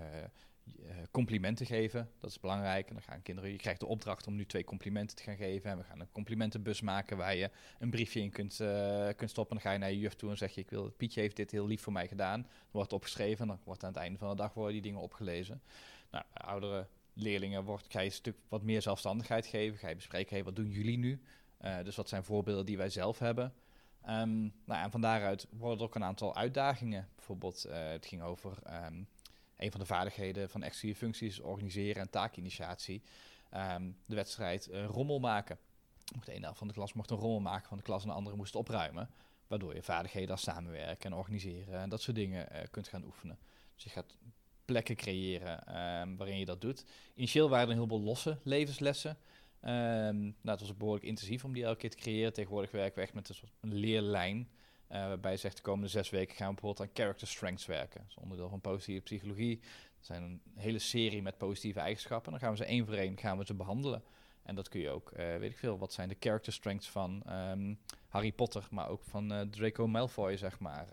complimenten geven. Dat is belangrijk. En dan gaan kinderen, je krijgt de opdracht om nu twee complimenten te gaan geven. En we gaan een complimentenbus maken waar je een briefje in kunt, uh, kunt stoppen. Dan ga je naar je juf toe en zeg je, ik wil, Pietje heeft dit heel lief voor mij gedaan. Dan wordt opgeschreven en dan wordt aan het einde van de dag worden die dingen opgelezen. Nou, oudere leerlingen wordt, ga je een stuk wat meer zelfstandigheid geven. Ga je bespreken, wat doen jullie nu? Dus wat zijn voorbeelden die wij zelf hebben? Um, nou, en van daaruit worden er ook een aantal uitdagingen. Bijvoorbeeld, uh, het ging over um, een van de vaardigheden van extra functies, organiseren en taakinitiatie. Um, de wedstrijd uh, rommel maken. De ene helft van de klas mocht een rommel maken van de klas en de andere moest opruimen. Waardoor je vaardigheden als samenwerken en organiseren en dat soort dingen uh, kunt gaan oefenen. Dus je gaat plekken creëren ehm, waarin je dat doet. Initieel waren er een heleboel losse levenslessen. Ehm, nou, het was behoorlijk intensief om die elke keer te creëren. Tegenwoordig werken we echt met een soort leerlijn. Uh, waarbij je zegt, de komende zes weken gaan we bijvoorbeeld aan character strengths werken. Dat is onderdeel van positieve psychologie. Er zijn een hele serie met positieve eigenschappen. Dan gaan we ze één voor één gaan we ze behandelen. En dat kun je ook, uh, weet ik veel, wat zijn de character strengths van um, Harry Potter, maar ook van uh, Draco Malfoy, zeg maar.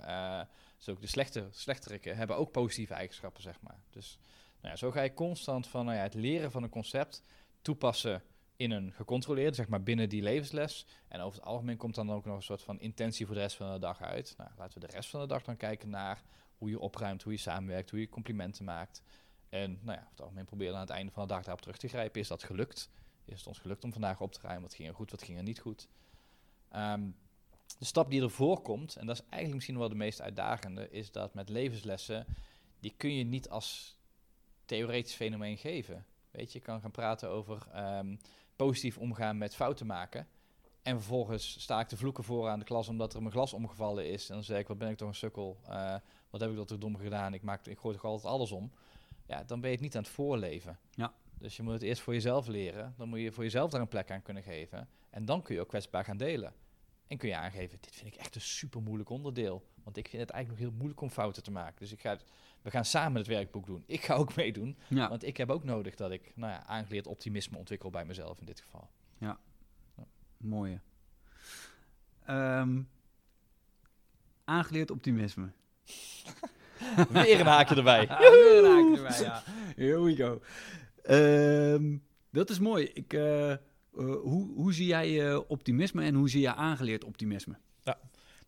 Dus ook de slechte, slechteriken hebben ook positieve eigenschappen, zeg maar. Dus nou ja, zo ga je constant van nou ja, het leren van een concept toepassen in een gecontroleerde, zeg maar binnen die levensles. En over het algemeen komt dan ook nog een soort van intentie voor de rest van de dag uit. Nou, laten we de rest van de dag dan kijken naar hoe je opruimt, hoe je samenwerkt, hoe je complimenten maakt. En nou ja, over het algemeen proberen aan het einde van de dag daarop terug te grijpen. Is dat gelukt? Is het ons gelukt om vandaag op te ruimen? Wat ging er goed, wat ging er niet goed? Um, de stap die ervoor komt, en dat is eigenlijk misschien wel de meest uitdagende, is dat met levenslessen, die kun je niet als theoretisch fenomeen geven. Weet je, je kan gaan praten over um, positief omgaan met fouten maken. En vervolgens sta ik te vloeken voor aan de klas omdat er mijn glas omgevallen is. En dan zeg ik, wat ben ik toch een sukkel? Uh, wat heb ik dat toch dom gedaan? Ik, maak, ik gooi toch altijd alles om. Ja, dan ben je het niet aan het voorleven. Ja. Dus je moet het eerst voor jezelf leren. Dan moet je voor jezelf daar een plek aan kunnen geven. En dan kun je ook kwetsbaar gaan delen. En kun je aangeven, dit vind ik echt een super moeilijk onderdeel. Want ik vind het eigenlijk nog heel moeilijk om fouten te maken. Dus ik ga, we gaan samen het werkboek doen. Ik ga ook *laughs* meedoen. Ja. Want ik heb ook nodig dat ik nou ja, aangeleerd optimisme ontwikkel bij mezelf in dit geval. Ja, ja. mooie. Um, aangeleerd optimisme. *laughs* Weer een haakje erbij. *laughs* Weer een haakje erbij, ja. Here we go. Um, dat is mooi. Ik, uh, uh, hoe, hoe zie jij uh, optimisme en hoe zie je aangeleerd optimisme? Ja.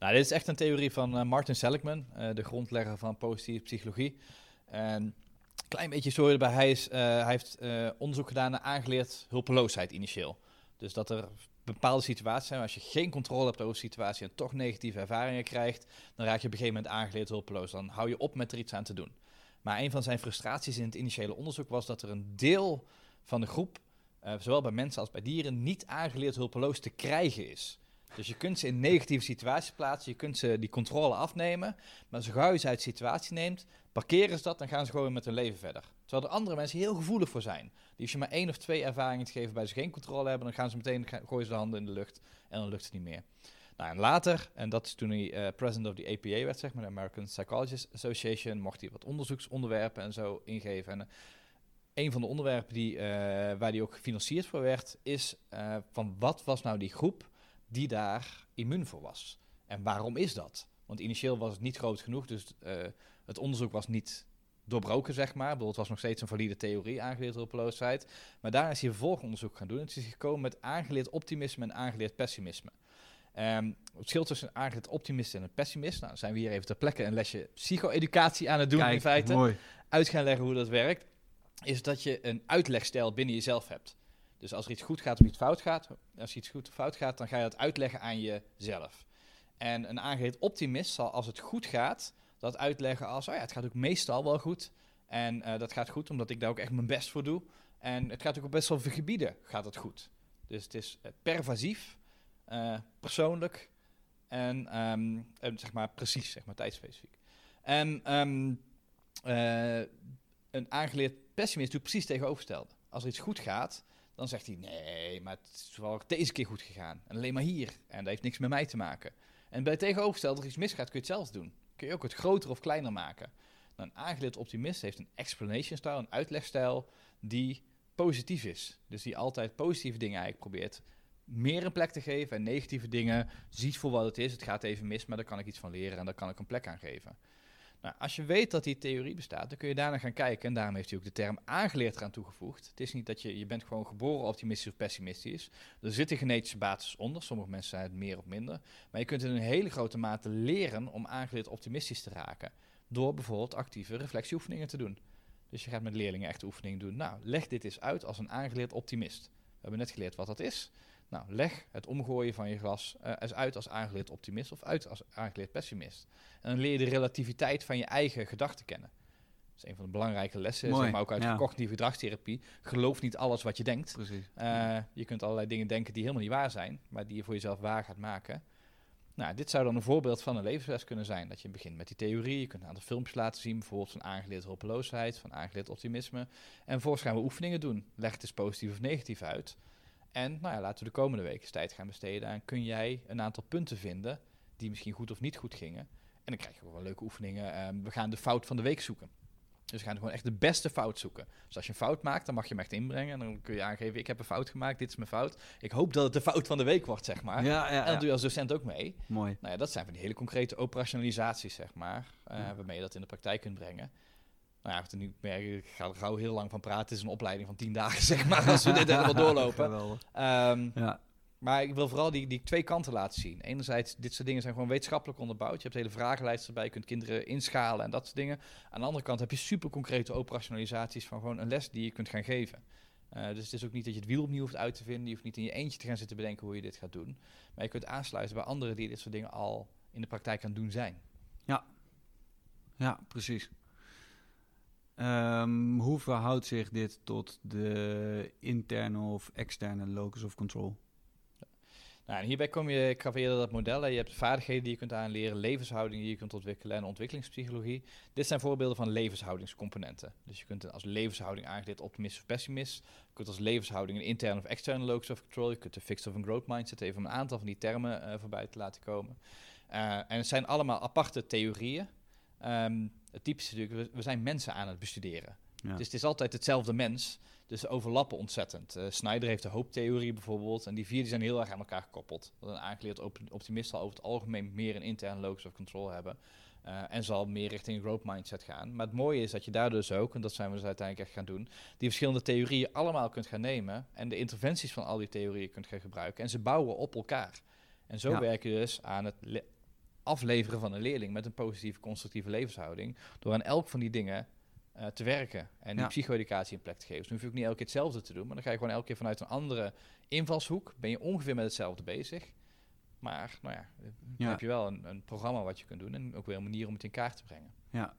Nou, dit is echt een theorie van Martin Seligman, de grondlegger van positieve psychologie. En klein beetje sorry erbij, hij, is, hij heeft onderzoek gedaan naar aangeleerd hulpeloosheid initieel. Dus dat er bepaalde situaties zijn, als je geen controle hebt over de situatie en toch negatieve ervaringen krijgt, dan raak je op een gegeven moment aangeleerd hulpeloos. Dan hou je op met er iets aan te doen. Maar een van zijn frustraties in het initiële onderzoek was dat er een deel van de groep, zowel bij mensen als bij dieren, niet aangeleerd hulpeloos te krijgen is. Dus je kunt ze in negatieve situaties plaatsen, je kunt ze die controle afnemen, maar zo gauw je ze uit de situatie neemt, parkeren ze dat en gaan ze gewoon met hun leven verder. Terwijl er andere mensen heel gevoelig voor zijn. Die als je maar één of twee ervaringen te geven bij ze geen controle hebben, dan gaan ze meteen gooien ze de handen in de lucht en dan lukt het niet meer. Nou, en later, en dat is toen hij uh, president of the APA werd, zeg maar, de American Psychologist Association, mocht hij wat onderzoeksonderwerpen en zo ingeven. En uh, een van de onderwerpen die, uh, waar hij ook gefinancierd voor werd, is van wat was nou die groep die daar immuun voor was? En waarom is dat? Want initieel was het niet groot genoeg, dus het onderzoek was niet doorbroken, zeg maar. Bedoel, het was nog steeds een valide theorie, aangeleerd hulpeloosheid. Maar daarna is hij vervolgonderzoek gaan doen. Het is gekomen met aangeleerd optimisme en aangeleerd pessimisme. Um, het verschil tussen een aangeleerd optimist en een pessimist. Nou, zijn we hier even ter plekke een lesje psycho-educatie aan het doen Kijk, in feite. Mooi. Uit gaan leggen hoe dat werkt. Is dat je een uitlegstijl binnen jezelf hebt. Dus als er iets goed gaat of iets fout gaat, als iets goed of fout gaat, dan ga je dat uitleggen aan jezelf. En een aangeleerd optimist zal, als het goed gaat, dat uitleggen als, oh ja, het gaat ook meestal wel goed. En uh, dat gaat goed omdat ik daar ook echt mijn best voor doe. En het gaat ook op best wel veel gebieden gaat het goed. Dus het is uh, pervasief, uh, persoonlijk en, um, en, zeg maar precies, zeg maar tijdspecifiek. En um, een aangeleerd pessimist doet precies tegenovergestelde. Als er iets goed gaat, dan zegt hij nee, maar het is wel deze keer goed gegaan. En alleen maar hier. En dat heeft niks met mij te maken. En bij het tegenovergestelde, als er iets misgaat, kun je het zelf doen kun je ook het groter of kleiner maken. Nou, een aangeleerd optimist heeft een explanation style, een uitlegstijl die positief is. Dus die altijd positieve dingen eigenlijk probeert meer een plek te geven en negatieve dingen ziet voor wat het is. Het gaat even mis, maar daar kan ik iets van leren en daar kan ik een plek aan geven. Nou, als je weet dat die theorie bestaat, dan kun je daarna gaan kijken. En daarom heeft hij ook de term aangeleerd eraan toegevoegd. Het is niet dat je, je bent gewoon geboren optimistisch of pessimistisch. Er zit een genetische basis onder. Sommige mensen zijn het meer of minder. Maar je kunt in een hele grote mate leren om aangeleerd optimistisch te raken. Door bijvoorbeeld actieve reflectieoefeningen te doen. Dus je gaat met leerlingen echt oefeningen doen. Nou, leg dit eens uit als een aangeleerd optimist. We hebben net geleerd wat dat is. Nou, leg het omgooien van je glas uh, eens uit als aangeleerd optimist of uit als aangeleerd pessimist. En dan leer je de relativiteit van je eigen gedachten kennen. Dat is een van de belangrijke lessen, Mooi, zeg maar ook uit ja. cognitieve gedragstherapie. Geloof niet alles wat je denkt. Precies. Uh, je kunt allerlei dingen denken die helemaal niet waar zijn, maar die je voor jezelf waar gaat maken. Nou, dit zou dan een voorbeeld van een levensles kunnen zijn. Dat je begint met die theorie, je kunt een aantal filmpjes laten zien, bijvoorbeeld van aangeleerd hopeloosheid, van aangeleerd optimisme. En vervolgens gaan we oefeningen doen. Leg het eens positief of negatief uit. En nou ja, laten we de komende weken eens tijd gaan besteden aan kun jij een aantal punten vinden die misschien goed of niet goed gingen. En dan krijg je gewoon leuke oefeningen. Ehm, we gaan de fout van de week zoeken. Dus we gaan gewoon echt de beste fout zoeken. Dus als je een fout maakt, dan mag je hem echt inbrengen. En dan kun je aangeven, ik heb een fout gemaakt, dit is mijn fout. Ik hoop dat het de fout van de week wordt, zeg maar. Ja, ja, En dat doe je als docent ook mee. Mooi. Nou ja, dat zijn van die hele concrete operationalisaties, zeg maar. Ja. Waarmee je dat in de praktijk kunt brengen. Nou ja, nu merk, ik ga er gauw heel lang van praten. Het is een opleiding van tien dagen, *laughs* zeg maar, als we dit *laughs* helemaal doorlopen. Ehm, Ja, maar ik wil vooral die, die twee kanten laten zien. Enerzijds, dit soort dingen zijn gewoon wetenschappelijk onderbouwd. Je hebt hele vragenlijsten erbij, je kunt kinderen inschalen en dat soort dingen. Aan de andere kant heb je super concrete operationalisaties van gewoon een les die je kunt gaan geven. Eh, dus het is ook niet dat je het wiel opnieuw hoeft uit te vinden. Je hoeft niet in je eentje te gaan zitten bedenken hoe je dit gaat doen. Maar je kunt aansluiten bij anderen die dit soort dingen al in de praktijk aan het doen zijn. ja precies. Ehm, hoe verhoudt zich dit tot de interne of externe locus of control? Nou, hierbij kom je, ik eerder dat model, je hebt vaardigheden die je kunt aanleren, levenshouding die je kunt ontwikkelen en ontwikkelingspsychologie. Dit zijn voorbeelden van levenshoudingscomponenten. Dus je kunt als levenshouding aangeleerd optimist of pessimist. Je kunt als levenshouding een interne of externe locus of control. Je kunt een fixed of een growth mindset, even een aantal van die termen eh, voorbij te laten komen. Eh, en het zijn allemaal aparte theorieën. Ehm, het typische is natuurlijk, we, zijn mensen aan het bestuderen. Ja. Dus het is altijd hetzelfde mens. Dus ze overlappen ontzettend. Eh Snyder heeft de hooptheorie bijvoorbeeld. En die vier die zijn heel erg aan elkaar gekoppeld. Dat een aangeleerd op optimist zal over het algemeen meer een interne locus of control hebben. eh, en zal meer richting een growth mindset gaan. Maar het mooie is dat je daar dus ook, en dat zijn we dus uiteindelijk echt gaan doen, die verschillende theorieën allemaal kunt gaan nemen. En de interventies van al die theorieën kunt gaan gebruiken. En ze bouwen op elkaar. En zo Ja. werk je dus aan het afleveren van een leerling met een positieve, constructieve levenshouding. Door aan elk van die dingen eh, te werken en die Ja. psycho-educatie een plek te geven. Dus dan hoef je ook niet elke keer hetzelfde te doen, maar dan ga je gewoon elke keer vanuit een andere invalshoek. Ben je ongeveer met hetzelfde bezig. Maar, nou ja, dan Ja. heb je wel een, een programma wat je kunt doen en ook weer een manier om het in kaart te brengen. Ja.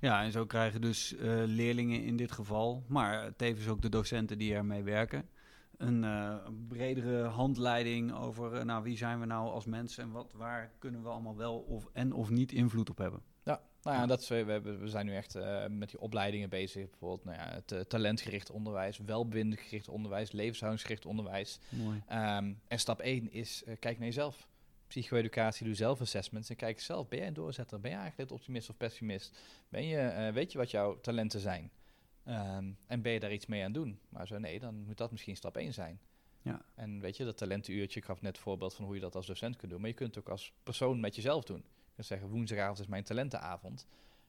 ja, en zo krijgen dus eh, leerlingen in dit geval, maar tevens ook de docenten die ermee werken, een eh, bredere handleiding over eh, nou, wie zijn we nou als mensen en wat, waar kunnen we allemaal wel of, en of niet invloed op hebben. Ja, nou ja, dat is, we, we zijn nu echt eh, met die opleidingen bezig. Bijvoorbeeld nou ja, het talentgericht onderwijs, welbindgericht onderwijs, levenshoudingsgericht onderwijs. Mooi. Ehm, en stap 1 is kijk naar jezelf. Psycho-educatie, doe zelfassessments en kijk zelf. Ben jij een doorzetter? Ben jij eigenlijk optimist of pessimist? Ben je, weet je wat jouw talenten zijn? Ehm, en ben je daar iets mee aan het doen? Maar zo nee, dan moet dat misschien stap 1 zijn. Ja. En weet je, dat talentenuurtje, ik gaf net voorbeeld van hoe je dat als docent kunt doen. Maar je kunt het ook als persoon met jezelf doen. Je kunt zeggen, woensdagavond is mijn talentenavond.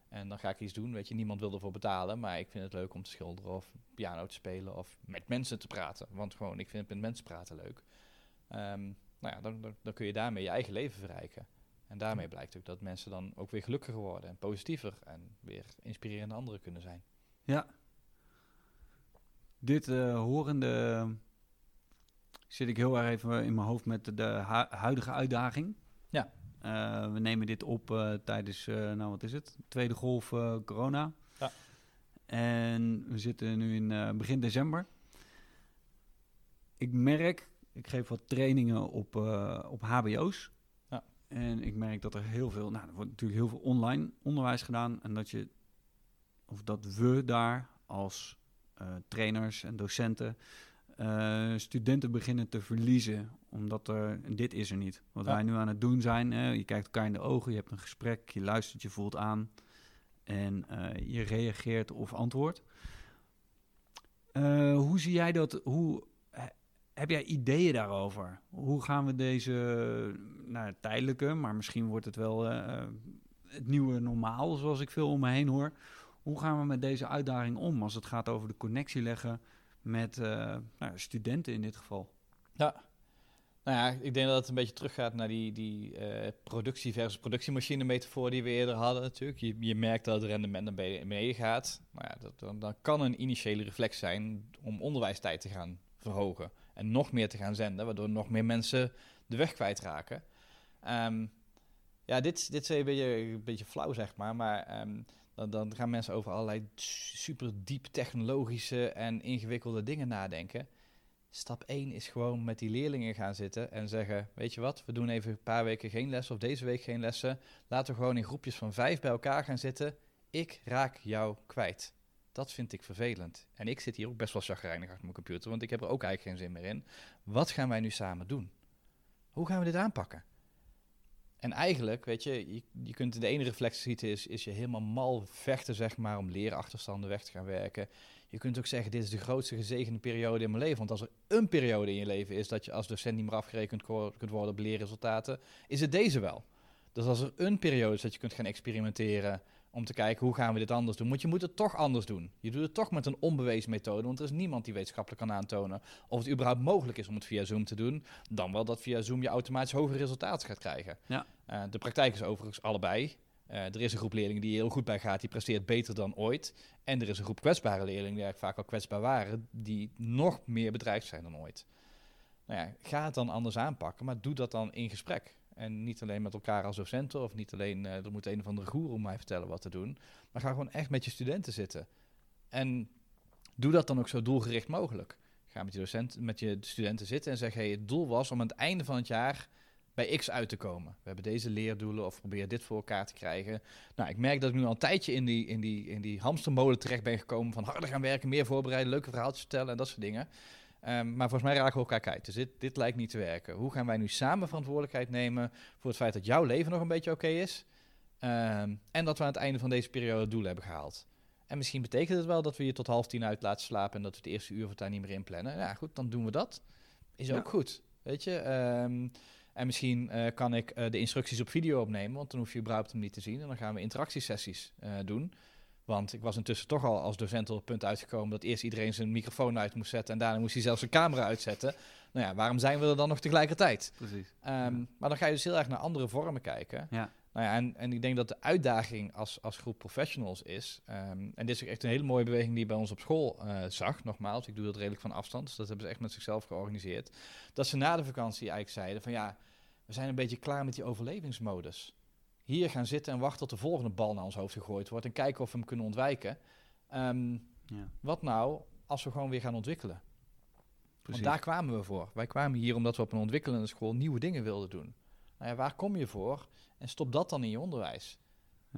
En dan ga ik iets doen, weet je, niemand wil ervoor betalen. Maar ik vind het leuk om te schilderen of piano te spelen of met mensen te praten. Want gewoon, ik vind met mensen praten leuk. Ehm, nou ja, dan, dan, dan kun je daarmee je eigen leven verrijken. En daarmee blijkt ook dat mensen dan ook weer gelukkiger worden en positiever en weer inspirerende anderen kunnen zijn. Ja. Dit eh, horende zit ik heel erg even in mijn hoofd met de, de hu- huidige uitdaging. Ja. Eh, we nemen dit op eh, tijdens, nou wat is het, tweede golf corona. Ja. En we zitten nu in begin december. Ik merk, ik geef wat trainingen op, op hbo's. Ja. En ik merk dat er heel veel, nou er wordt natuurlijk heel veel online onderwijs gedaan. En dat je, of dat we daar als trainers en docenten eh, studenten beginnen te verliezen. Omdat er, dit is er niet. Wat Ja. wij nu aan het doen zijn, hè, je kijkt elkaar in de ogen, je hebt een gesprek, je luistert, je voelt aan. En eh, je reageert of antwoordt. Eh, hoe zie jij dat? Hoe, he- heb jij ideeën daarover? Hoe gaan we deze nou, tijdelijke, maar misschien wordt het wel eh, het nieuwe normaal, zoals ik veel om me heen hoor. Hoe gaan we met deze uitdaging om als het gaat over de connectie leggen met eh, nou, studenten in dit geval? Ja. Nou ja, ik denk dat het een beetje teruggaat naar die, die eh, productie versus productiemachine metafoor die we eerder hadden natuurlijk. Je, je merkt dat het rendement naar beneden gaat. Nou ja, dat, dan, dan kan een initiële reflex zijn om onderwijstijd te gaan verhogen. En nog meer te gaan zenden, waardoor nog meer mensen de weg kwijtraken. Ehm ja, dit, dit is een beetje, een beetje flauw, zeg maar. Maar ehm, dan, gaan mensen over allerlei super diep technologische en ingewikkelde dingen nadenken. Stap 1 is gewoon met die leerlingen gaan zitten en zeggen: Weet je wat, we doen even een paar weken geen lessen of deze week geen lessen. Laten we gewoon in groepjes van vijf bij elkaar gaan zitten. Ik raak jou kwijt. Dat vind ik vervelend. En ik zit hier ook best wel chagrijnig achter mijn computer, want ik heb er ook eigenlijk geen zin meer in. Wat gaan wij nu samen doen? Hoe gaan we dit aanpakken? En eigenlijk, weet je, je, kunt de ene reflex schieten is, is je helemaal mal vechten, zeg maar, om leerachterstanden weg te gaan werken. Je kunt ook zeggen, dit is de grootste gezegende periode in mijn leven. Want als er een periode in je leven is dat je als docent niet meer afgerekend kunt worden op leerresultaten, is het deze wel. Dus als er een periode is dat je kunt gaan experimenteren om te kijken hoe gaan we dit anders doen. Want je moet het toch anders doen. Je doet het toch met een onbewezen methode, want er is niemand die wetenschappelijk kan aantonen of het überhaupt mogelijk is om het via Zoom te doen. Dan wel dat via Zoom je automatisch hogere resultaten gaat krijgen. Ja. Uh, de praktijk is overigens allebei. Uh, er is een groep leerlingen die heel goed bij gaat, die presteert beter dan ooit. En er is een groep kwetsbare leerlingen, die eigenlijk vaak al kwetsbaar waren, die nog meer bedreigd zijn dan ooit. Nou ja, ga het dan anders aanpakken, maar doe dat dan in gesprek. En niet alleen met elkaar als docenten, of niet alleen, uh, er moet een of andere goeroe mij vertellen wat te doen. Maar ga gewoon echt met je studenten zitten. En doe dat dan ook zo doelgericht mogelijk. Ga met je, docent, met je studenten zitten en zeg, hey, het doel was om aan het einde van het jaar bij X uit te komen. We hebben deze leerdoelen of probeer dit voor elkaar te krijgen. Nou, ik merk dat ik nu al een tijdje in die, in die, in die hamstermolen terecht ben gekomen van harder gaan werken, meer voorbereiden, leuke verhaaltjes vertellen en dat soort dingen. Um, maar volgens mij raken we elkaar kwijt. Dus dit, dit lijkt niet te werken. Hoe gaan wij nu samen verantwoordelijkheid nemen voor het feit dat jouw leven nog een beetje oké okay is? Um, en dat we aan het einde van deze periode doelen hebben gehaald. En misschien betekent het wel dat we je tot half tien uit laten slapen en dat we het eerste uur van het daar niet meer inplannen. Ja, goed, dan doen we dat. Is ook goed. Weet je, um, en misschien uh, kan ik uh, de instructies op video opnemen, want dan hoef je überhaupt hem niet te zien. En dan gaan we interactiesessies uh, doen. Want ik was intussen toch al als docent op het punt uitgekomen dat eerst iedereen zijn microfoon uit moest zetten en daarna moest hij zelfs zijn camera uitzetten. Nou ja, waarom zijn we er dan nog tegelijkertijd? Precies. Um, ja. Maar dan ga je dus heel erg naar andere vormen kijken. Ja. Nou ja, en, en ik denk dat de uitdaging als, als groep professionals is, um, en dit is echt een hele mooie beweging die je bij ons op school uh, zag, nogmaals, ik doe dat redelijk van afstand, dus dat hebben ze echt met zichzelf georganiseerd, dat ze na de vakantie eigenlijk zeiden van ja, we zijn een beetje klaar met die overlevingsmodus hier gaan zitten en wachten tot de volgende bal naar ons hoofd gegooid wordt en kijken of we hem kunnen ontwijken. Um, ja. Wat nou als we gewoon weer gaan ontwikkelen? Precies. Want daar kwamen we voor. Wij kwamen hier omdat we op een ontwikkelende school nieuwe dingen wilden doen. Nou ja, waar kom je voor? En stop dat dan in je onderwijs.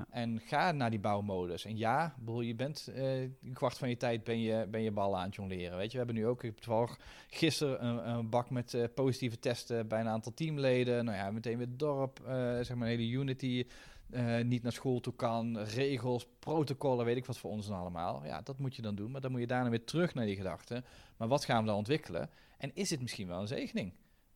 En ga naar die bouwmodus. En ja, bedoel, je bent uh, een kwart van je tijd ben je, ben je bal aan het jongleren. Weet je, we hebben nu ook toevallig gisteren een, een bak met uh, positieve testen bij een aantal teamleden. Nou ja, meteen weer dorp, uh, zeg maar een hele unity. niet naar school toe kan, regels, protocollen, weet ik wat voor ons dan allemaal. Ja, dat moet je dan doen, maar dan moet je daarna weer terug naar die gedachten. Maar wat gaan we dan ontwikkelen? En is het misschien wel een zegening?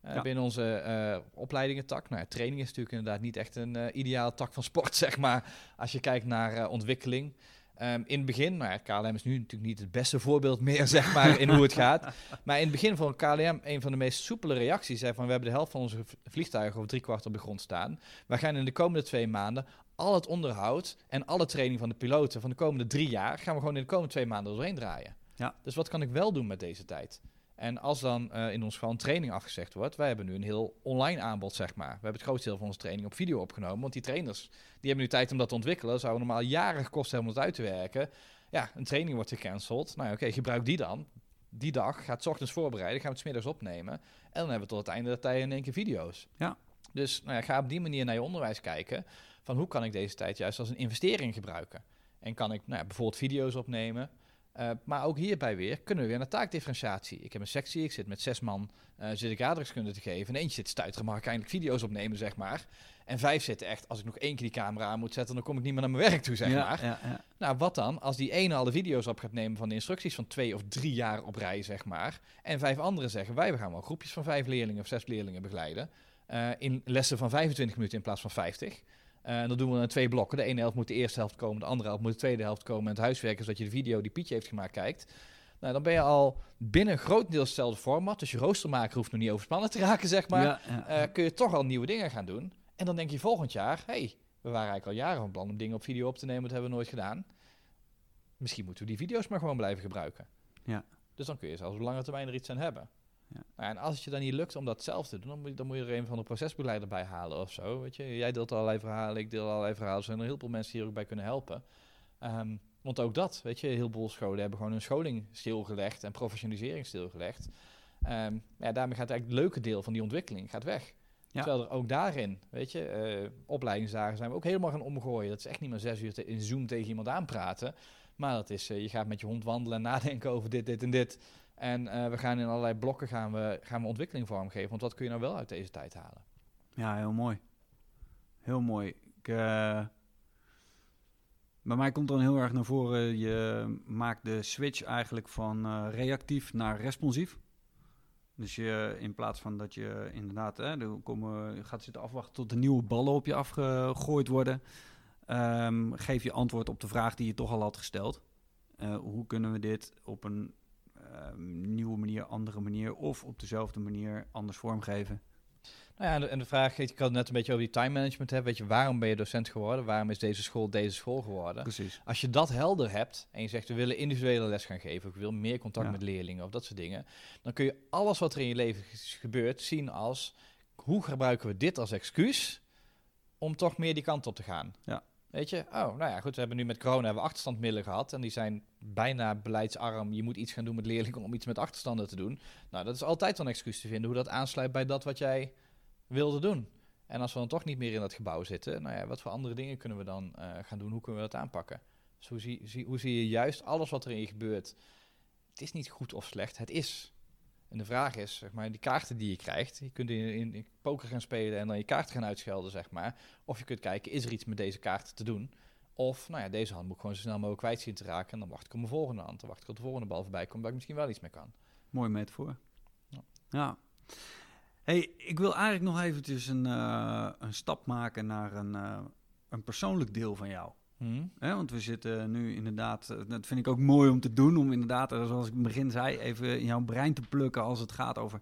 Ja. Binnen onze uh, opleidingentak. Nou, ja, training is natuurlijk inderdaad niet echt een uh, ideale tak van sport, *laughs* zeg maar. Als je kijkt naar ontwikkeling. Um, in het begin, nou ja, KLM is nu natuurlijk niet het beste voorbeeld meer, *laughs* zeg maar, in hoe het gaat. Maar in het begin van KLM, een van de meest soepele reacties, zei van, we hebben de helft van onze vliegtuigen over drie kwart op de grond staan. We gaan in de komende twee maanden al het onderhoud en alle training van de piloten van de komende drie jaar, gaan we gewoon in de komende twee maanden doorheen draaien. Ja. Dus wat kan ik wel doen met deze tijd? En als dan uh, in ons geval een training afgezegd wordt, wij hebben nu een heel online aanbod, zeg maar. We hebben het grootste deel van onze training op video opgenomen, want die trainers die hebben nu tijd om dat te ontwikkelen. Zouden normaal jaren gekost hebben om het uit te werken. Ja, een training wordt gecanceld. Nou ja, oké, okay, gebruik die dan. Die dag, gaat 's ochtends voorbereiden, gaan we het 's middags opnemen. En dan hebben we tot het einde der tijd in één keer video's. Ja. Dus nou ja, ga op die manier naar je onderwijs kijken. Van hoe kan ik deze tijd juist als een investering gebruiken? En kan ik nou ja, bijvoorbeeld video's opnemen. Uh, maar ook hierbij weer kunnen we weer naar taakdifferentiatie. Ik heb een sectie, ik zit met zes man, uh, zit ik aardrijkskunde te geven. En eentje zit stuiteren, mag ik eindelijk video's opnemen, zeg maar. En vijf zitten echt, als ik nog één keer die camera aan moet zetten, dan kom ik niet meer naar mijn werk toe, zeg ja, maar. Ja, ja. Nou, wat dan als die ene al de video's op gaat nemen van de instructies van twee of drie jaar op rij, zeg maar. En vijf anderen zeggen, wij gaan wel groepjes van vijf leerlingen of zes leerlingen begeleiden. Uh, in lessen van 25 minuten in plaats van 50. Uh, en dat doen we in twee blokken. De ene helft moet de eerste helft komen, de andere helft moet de tweede helft komen. En het huiswerk is dat je de video die Pietje heeft gemaakt kijkt. Nou, dan ben je al binnen grotendeels hetzelfde format. Dus je roostermaker hoeft nog niet overspannen te raken, zeg maar. Ja, ja. Uh, kun je toch al nieuwe dingen gaan doen. En dan denk je volgend jaar, hey, we waren eigenlijk al jaren van plan om dingen op video op te nemen. Dat hebben we nooit gedaan. Misschien moeten we die video's maar gewoon blijven gebruiken. Ja. Dus dan kun je zelfs op lange termijn er iets aan hebben. Ja. En als het je dan niet lukt om dat zelf te doen, dan moet, je, dan moet je er een van de procesbegeleider bij halen of zo. Weet je? Jij deelt allerlei verhalen, ik deel allerlei verhalen. Er zijn er heel veel mensen die hier ook bij kunnen helpen. Um, want ook dat, weet je, heel veel scholen hebben gewoon hun scholing stilgelegd en professionalisering stilgelegd. Ehm, ja, daarmee gaat eigenlijk het leuke deel van die ontwikkeling gaat weg. Ja. Terwijl er ook daarin, weet je, eh, opleidingsdagen zijn we ook helemaal gaan omgooien. Dat is echt niet maar zes uur te- in Zoom tegen iemand aanpraten. Maar dat is, eh, je gaat met je hond wandelen en *laughs* nadenken over dit, dit en dit. En eh, we gaan in allerlei blokken gaan we, gaan we ontwikkeling vormgeven. Want wat kun je nou wel uit deze tijd halen? Ja, heel mooi. Heel mooi. Ik, eh, bij mij komt dan heel erg naar voren, je maakt de switch eigenlijk van eh, reactief naar responsief. Dus je, in plaats van dat je inderdaad hè, er komen, je gaat zitten afwachten tot de nieuwe ballen op je afgegooid worden, ehm, geef je antwoord op de vraag die je toch al had gesteld. Hoe kunnen we dit op een nieuwe manier, andere manier of op dezelfde manier anders vormgeven? Nou ja, en de, en de vraag, ik had het net een beetje over die time management hebben. Weet je, waarom ben je docent geworden? Waarom is deze school deze school geworden? Precies. Als je dat helder hebt en je zegt we willen individuele les gaan geven, ik wil meer contact Ja. met leerlingen of dat soort dingen, dan kun je alles wat er in je leven gebeurt zien als hoe gebruiken we dit als excuus om toch meer die kant op te gaan. Ja. Weet je, oh, nou ja, goed, we hebben nu met corona hebben we achterstandmiddelen gehad en die zijn bijna beleidsarm. Je moet iets gaan doen met leerlingen om iets met achterstanden te doen. Nou, dat is altijd wel een excuus te vinden hoe dat aansluit bij dat wat jij wilde doen. En als we dan toch niet meer in dat gebouw zitten, nou ja, wat voor andere dingen kunnen we dan eh, gaan doen? Hoe kunnen we dat aanpakken? Dus hoe zie, zie- hoe zie je juist alles wat er in je gebeurt? Het is niet goed of slecht, het is. En de vraag is, zeg maar, die kaarten die je krijgt, je kunt in, in, in poker gaan spelen en dan je kaart gaan uitschelden, zeg maar. Of je kunt kijken, is er iets met deze kaarten te doen? Of, nou ja, deze hand moet ik gewoon zo snel mogelijk kwijt zien te raken en dan wacht ik op mijn volgende hand. Dan wacht ik op de volgende bal voorbij komt, waar ik misschien wel iets mee kan. Mooi metafoor. Ja. Ja. Hey, ik wil eigenlijk nog eventjes een, eh, een stap maken naar een, eh, een persoonlijk deel van jou. Hm? Hè, want we zitten nu inderdaad, eh, dat vind ik ook mooi om te doen, om inderdaad, eh, zoals ik in het begin zei, even in jouw brein te plukken als het gaat over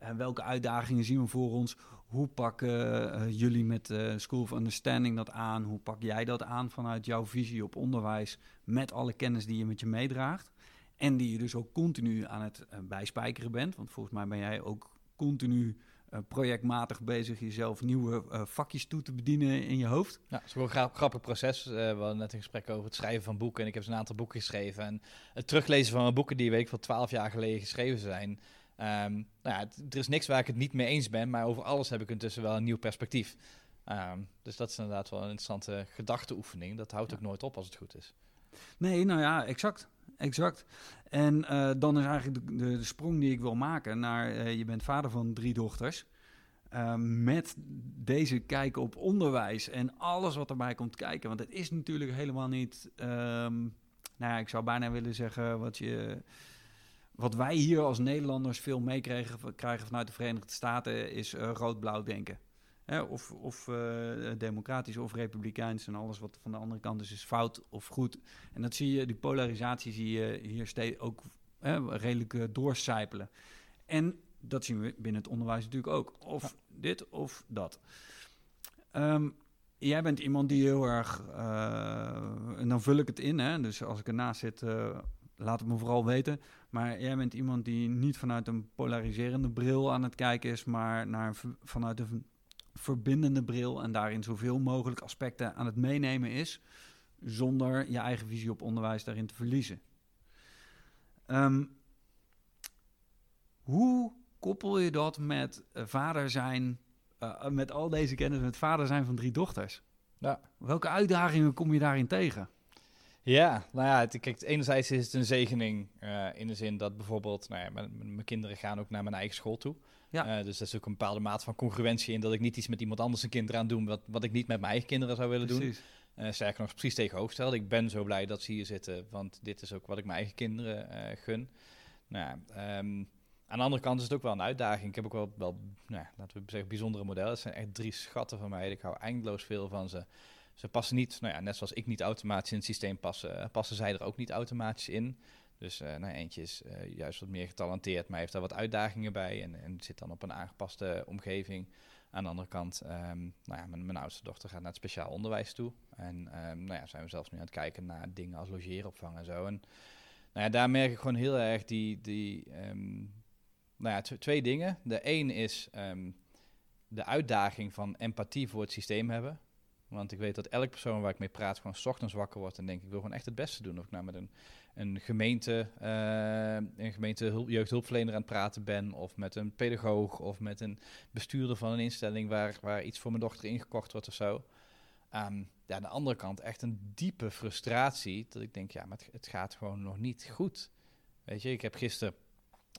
eh, welke uitdagingen zien we voor ons. Hoe pakken jullie met eh, School of Understanding dat aan? Hoe pak jij dat aan vanuit jouw visie op onderwijs met alle kennis die je met je meedraagt? En die je dus ook continu aan het bijspijkeren bent. Want volgens mij ben jij ook continu projectmatig bezig jezelf nieuwe eh, vakjes toe te bedienen in je hoofd. Ja, het is gewoon een gra- grappig proces. Eh, we hadden net een gesprek over het schrijven van boeken. En ik heb dus een aantal boeken geschreven. En het teruglezen van mijn boeken die weet ik wel twaalf jaar geleden geschreven zijn. Ehm, nou ja, er is niks waar ik het niet mee eens ben. Maar over alles heb ik intussen wel een nieuw perspectief. Ehm, dus dat is inderdaad wel een interessante gedachteoefening. Dat houdt ook nooit op als het goed is. Nee, nou ja, exact. Exact. En eh, dan is eigenlijk de, de, sprong die ik wil maken naar, eh, je bent vader van drie dochters. Eh, met deze kijk op onderwijs en alles wat erbij komt kijken. Want het is natuurlijk helemaal niet, ehm, nou ja, ik zou bijna willen zeggen wat je... Wat wij hier als Nederlanders veel meekrijgen krijgen vanuit de Verenigde Staten is rood-blauw denken. Hè, of of eh, democratisch of republikeins en alles wat van de andere kant is, is fout of goed. En dat zie je, die polarisatie zie je hier steeds ook hè, redelijk eh, doorcijpelen. En dat zien we binnen het onderwijs natuurlijk ook. Of dit of dat. Ehm, jij bent iemand die heel erg, eh, en dan vul ik het in, hè, dus als ik ernaast zit, laat het me vooral weten. Maar jij bent iemand die niet vanuit een polariserende bril aan het kijken is, maar naar, vanuit een verbindende bril en daarin zoveel mogelijk aspecten aan het meenemen is, zonder je eigen visie op onderwijs daarin te verliezen. Ehm, hoe koppel je dat met eh, vader zijn, eh, met al deze kennis, met vader zijn van drie dochters? Ja. Welke uitdagingen kom je daarin tegen? Ja, nou ja, het, kijk, enerzijds is het een zegening eh, in de zin dat bijvoorbeeld, nou ja, mijn, mijn kinderen gaan ook naar mijn eigen school toe. Ja. Eh, dus dat is ook een bepaalde mate van congruentie in dat ik niet iets met iemand anders een kinderen aan doe, wat, wat ik niet met mijn eigen kinderen zou willen doen. Precies. Eh sterker nog, precies tegenovergesteld. Ik ben zo blij dat ze hier zitten, want dit is ook wat ik mijn eigen kinderen eh, gun. Nou ehm, aan de andere kant is het ook wel een uitdaging. Ik heb ook wel, wel nou, laten we zeggen, bijzondere modellen. Het zijn echt drie schatten van mij. Ik hou eindeloos veel van ze. Ze passen niet, nou ja, net zoals ik niet automatisch in het systeem passen, passen zij er ook niet automatisch in. Dus eh nou, eentje is eh, juist wat meer getalenteerd, maar heeft daar wat uitdagingen bij en, en zit dan op een aangepaste omgeving. Aan de andere kant, ehm, nou ja, mijn, mijn oudste dochter gaat naar het speciaal onderwijs toe. En ehm, nou ja, zijn we zelfs nu aan het kijken naar dingen als logeeropvang en zo. En nou ja, daar merk ik gewoon heel erg die, die ehm, nou ja, tw- twee dingen. De één is de uitdaging van empathie voor het systeem hebben. Want ik weet dat elke persoon waar ik mee praat gewoon ochtends wakker wordt en denk ik wil gewoon echt het beste doen. Of ik nou met een, een gemeente, eh, een gemeente hulp, jeugdhulpverlener aan het praten ben, of met een pedagoog, of met een bestuurder van een instelling waar, waar iets voor mijn dochter ingekocht wordt of zo. Ehm, ja, aan de andere kant echt een diepe frustratie dat ik denk, ja, maar het, het gaat gewoon nog niet goed. Weet je, ik heb gisteren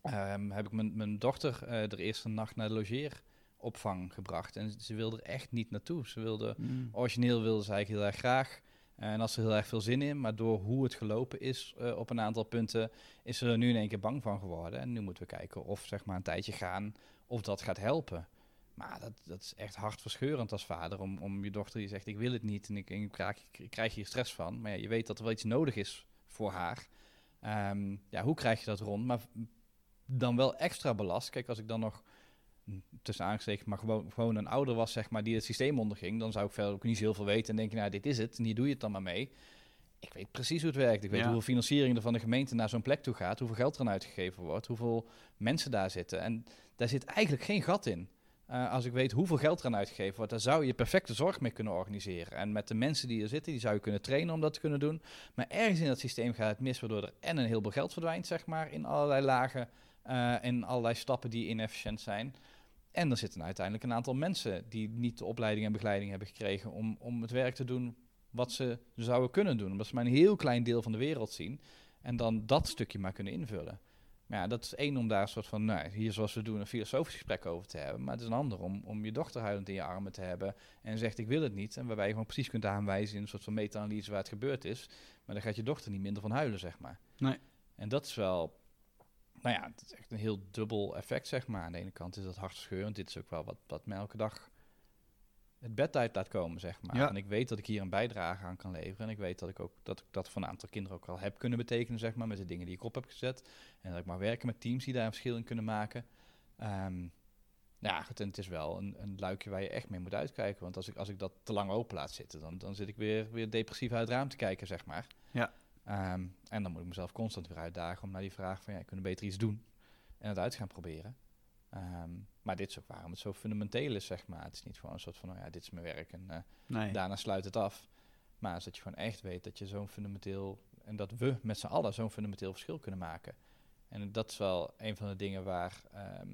ehm, heb ik mijn, mijn dochter uh, de eerste nacht naar de logeeropvang gebracht. En ze wilde er echt niet naartoe. Ze wilde, Mm. origineel wilde ze eigenlijk heel erg graag. En had ze heel erg veel zin in. Maar door hoe het gelopen is eh, op een aantal punten, is ze er nu in één keer bang van geworden. En nu moeten we kijken of zeg maar een tijdje gaan, of dat gaat helpen. Maar dat, dat is echt hartverscheurend als vader. Om, om je dochter die zegt, ik wil het niet en ik, ik krijg, ik krijg hier stress van. Maar ja, je weet dat er wel iets nodig is voor haar. Ehm, ja, hoe krijg je dat rond? Maar dan wel extra belast. Kijk, als ik dan nog tussen aangestekend, maar gewoon, gewoon een ouder was, zeg maar, die het systeem onderging, dan zou ik verder ook niet zo heel veel weten en denken, nou, dit is het, en hier doe je het dan maar mee. Ik weet precies hoe het werkt. Ik weet Ja. hoeveel financiering er van de gemeente naar zo'n plek toe gaat, hoeveel geld er aan uitgegeven wordt, hoeveel mensen daar zitten. En daar zit eigenlijk geen gat in. Eh, als ik weet hoeveel geld er aan uitgegeven wordt, daar zou je perfecte zorg mee kunnen organiseren. En met de mensen die er zitten, die zou je kunnen trainen om dat te kunnen doen. Maar ergens in dat systeem gaat het mis, waardoor er en een heleboel geld verdwijnt, zeg maar, in allerlei lagen, eh in allerlei stappen die inefficiënt zijn. En er zitten uiteindelijk een aantal mensen die niet de opleiding en begeleiding hebben gekregen om, om het werk te doen wat ze zouden kunnen doen. Omdat ze maar een heel klein deel van de wereld zien en dan dat stukje maar kunnen invullen. Maar ja, dat is één om daar een soort van, nou, hier zoals we doen, een filosofisch gesprek over te hebben. Maar het is een ander om, om je dochter huilend in je armen te hebben en zegt ik wil het niet. En waarbij je gewoon precies kunt aanwijzen in een soort van meta-analyse waar het gebeurd is. Maar dan gaat je dochter niet minder van huilen, zeg maar. Nee. En dat is wel, nou ja, het is echt een heel dubbel effect, zeg maar. Aan de ene kant is dat hartverscheurend. Dit is ook wel wat, wat mij elke dag het bed uit laat komen, zeg maar. Ja. En ik weet dat ik hier een bijdrage aan kan leveren. En ik weet dat ik ook dat ik dat voor een aantal kinderen ook al heb kunnen betekenen, zeg maar, met de dingen die ik op heb gezet. En dat ik mag werken met teams die daar een verschil in kunnen maken. Ehm, ja, goed, en het is wel een, een luikje waar je echt mee moet uitkijken. Want als ik, als ik dat te lang open laat zitten, dan, dan zit ik weer, weer depressief uit het raam te kijken, zeg maar. Ja. Ehm, en dan moet ik mezelf constant weer uitdagen om naar die vraag van, ja, kunnen beter iets doen en het uit gaan proberen. Ehm, maar dit is ook waarom het zo fundamenteel is, zeg maar. Het is niet gewoon een soort van, nou ja, dit is mijn werk en eh, Nee. daarna sluit het af. Maar is dat je gewoon echt weet dat je zo'n fundamenteel, en dat we met z'n allen zo'n fundamenteel verschil kunnen maken. En dat is wel een van de dingen waar, ehm,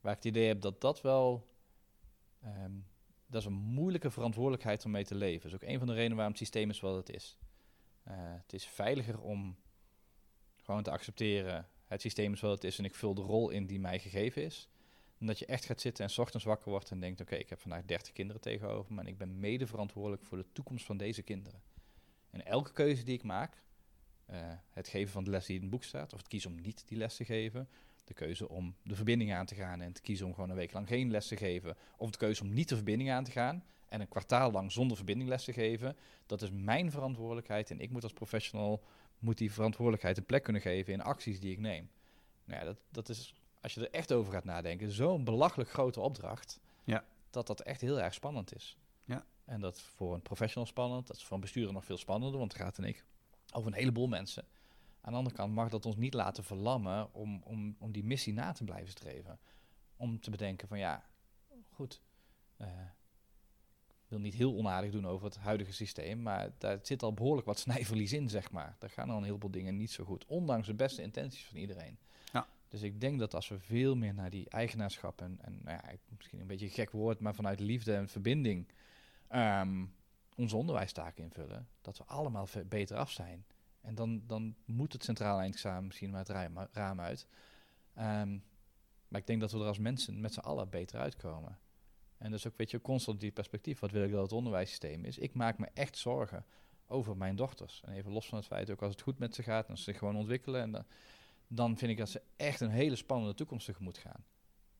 waar ik het idee heb dat dat wel, dat is een moeilijke verantwoordelijkheid om mee te leven. Dat is ook een van de redenen waarom het systeem is wat het is. Eh, het is veiliger om gewoon te accepteren, het systeem is wat het is en ik vul de rol in die mij gegeven is. En dat je echt gaat zitten en 's ochtends wakker wordt en denkt: Oké, ik heb vandaag 30 kinderen tegenover me en ik ben mede verantwoordelijk voor de toekomst van deze kinderen. En elke keuze die ik maak, eh, het geven van de les die in het boek staat, of het kiezen om niet die les te geven, de keuze om de verbinding aan te gaan en te kiezen om gewoon een week lang geen les te geven, of de keuze om niet de verbinding aan te gaan en een kwartaal lang zonder verbinding les te geven, dat is mijn verantwoordelijkheid en ik moet als professional moet die verantwoordelijkheid een plek kunnen geven in acties die ik neem. Nou ja, dat, dat is, als je er echt over gaat nadenken, zo'n belachelijk grote opdracht, Ja. dat dat echt heel erg spannend is. Ja. En dat is voor een professional spannend, dat is voor een bestuurder nog veel spannender, want het gaat en ik over een heleboel mensen. Aan de andere kant mag dat ons niet laten verlammen om, om, om die missie na te blijven streven. Om te bedenken van ja, goed, eh, ik wil niet heel onaardig doen over het huidige systeem, maar daar zit al behoorlijk wat snijverlies in, zeg maar. Daar gaan al een heleboel dingen niet zo goed, ondanks de beste intenties van iedereen. Ja. Dus ik denk dat als we veel meer naar die eigenaarschap en, en nou ja, misschien een beetje een gek woord, maar vanuit liefde en verbinding ehm, onze onderwijstaken invullen, dat we allemaal beter af zijn. En dan, dan moet het centraal eindexamen misschien maar het raam, uit. Ehm, maar ik denk dat we er als mensen met z'n allen beter uitkomen. En dus ook, weet je, constant die perspectief. Wat wil ik dat het onderwijssysteem is? Ik maak me echt zorgen over mijn dochters. En even los van het feit, ook als het goed met ze gaat en ze zich gewoon ontwikkelen. En dan, dan vind ik dat ze echt een hele spannende toekomst tegemoet gaan.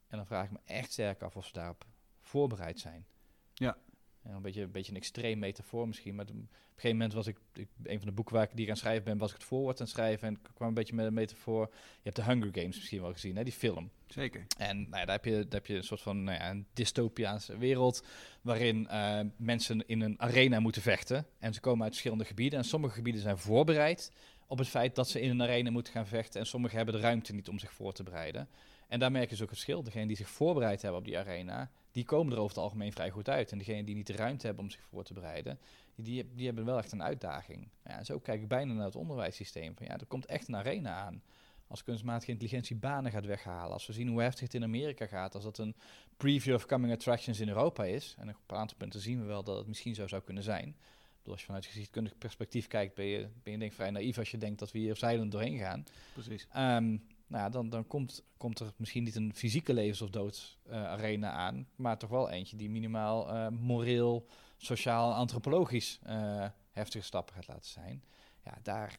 En dan vraag ik me echt sterk af of ze daarop voorbereid zijn. Ja. En een beetje, een beetje een extreem metafoor misschien. Maar op een gegeven moment was ik, ik een van de boeken waar ik die ik aan het schrijven ben, was ik het voorwoord aan het schrijven. En ik kwam een beetje met een metafoor. Je hebt de Hunger Games misschien wel gezien, hè, die film. Zeker. En nou ja, daar, heb je, daar heb je een soort van nou ja, een dystopiaanse wereld. waarin eh, mensen in een arena moeten vechten. En ze komen uit verschillende gebieden. En sommige gebieden zijn voorbereid op het feit dat ze in een arena moeten gaan vechten. En sommige hebben de ruimte niet om zich voor te bereiden. En daar merk je dus ook het verschil. Degenen die zich voorbereid hebben op die arena, die komen er over het algemeen vrij goed uit. En degenen die niet de ruimte hebben om zich voor te bereiden, die, die hebben wel echt een uitdaging. Ja, en zo kijk ik bijna naar het onderwijssysteem. Van, ja, er komt echt een arena aan. Als kunstmatige intelligentie banen gaat weghalen. Als we zien hoe heftig het in Amerika gaat. Als dat een preview of coming attractions in Europa is. En op een aantal punten zien we wel dat het misschien zo zou kunnen zijn. Bedoel, als je vanuit geschiedkundig perspectief kijkt, ben je, ben je denk vrij naïef als je denkt dat we hier zeilend doorheen gaan. Precies. Um, nou, dan, dan komt, komt er misschien niet een fysieke levens- of doods uh, arena aan, maar toch wel eentje die minimaal uh, moreel, sociaal, antropologisch uh, heftige stappen gaat laten zijn. Ja, daar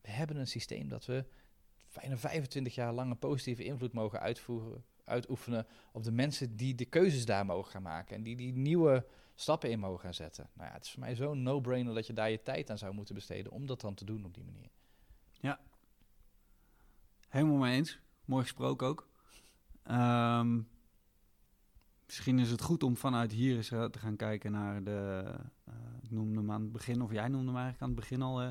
we hebben een systeem dat we bijna 25 jaar lang een positieve invloed mogen uitvoeren, uitoefenen op de mensen die de keuzes daar mogen gaan maken en die die nieuwe stappen in mogen gaan zetten. Nou ja, het is voor mij zo'n no-brainer dat je daar je tijd aan zou moeten besteden om dat dan te doen op die manier. Ja, helemaal mee eens. Mooi gesproken ook. Um, misschien is het goed om vanuit hier eens te gaan kijken naar de, uh, ik noemde hem aan het begin, of jij noemde hem eigenlijk aan het begin al, uh,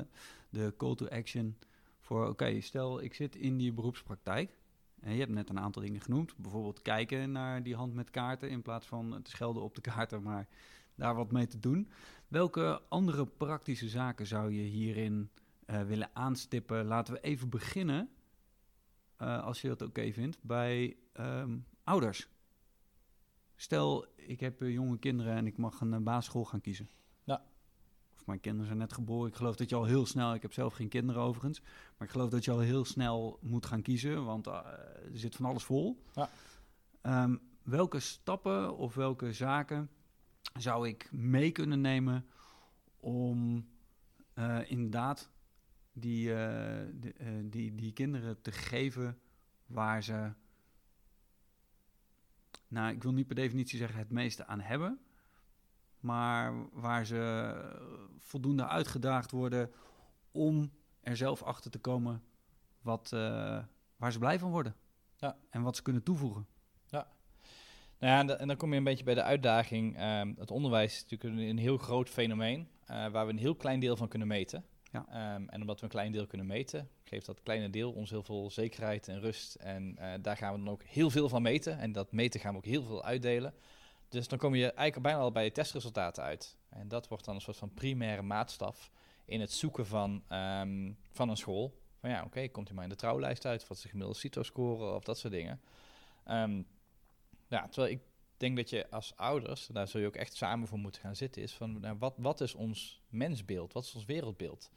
de call to action voor, oké, stel ik zit in die beroepspraktijk en je hebt net een aantal dingen genoemd, bijvoorbeeld kijken naar die hand met kaarten in plaats van te schelden op de kaarten, maar daar wat mee te doen. Welke andere praktische zaken zou je hierin willen aanstippen? Laten we even beginnen uh, als je dat oké okay vindt, bij um, ouders. Stel, ik heb uh, jonge kinderen en ik mag een uh, basisschool gaan kiezen. Ja. Of mijn kinderen zijn net geboren. Ik geloof dat je al heel snel, ik heb zelf geen kinderen overigens, maar ik geloof dat je al heel snel moet gaan kiezen, want er zit van alles vol. Ja. Um, welke stappen of welke zaken zou ik mee kunnen nemen om inderdaad die, uh, de, uh, die, die kinderen te geven waar ze, nou, ik wil niet per definitie zeggen het meeste aan hebben, maar waar ze voldoende uitgedaagd worden om er zelf achter te komen wat, uh, waar ze blij van worden. Ja. En wat ze kunnen toevoegen. Ja. Nou ja, en, en dan kom je een beetje bij de uitdaging. Um, het onderwijs is natuurlijk een, een heel groot fenomeen, waar we een heel klein deel van kunnen meten. Ja. Um, en omdat we een klein deel kunnen meten, geeft dat kleine deel ons heel veel zekerheid en rust. En uh, daar gaan we dan ook heel veel van meten. En dat meten gaan we ook heel veel uitdelen. Dus dan kom je eigenlijk bijna al bij je testresultaten uit. En dat wordt dan een soort van primaire maatstaf in het zoeken van, um, van een school. Van ja, oké, komt hij maar in de trouwlijst uit? Wat is de gemiddelde CITO-score of dat soort dingen? Um, ja, terwijl ik denk dat je als ouders, daar zul je ook echt samen voor moeten gaan zitten, is van nou, wat, wat is ons mensbeeld? Wat is ons wereldbeeld?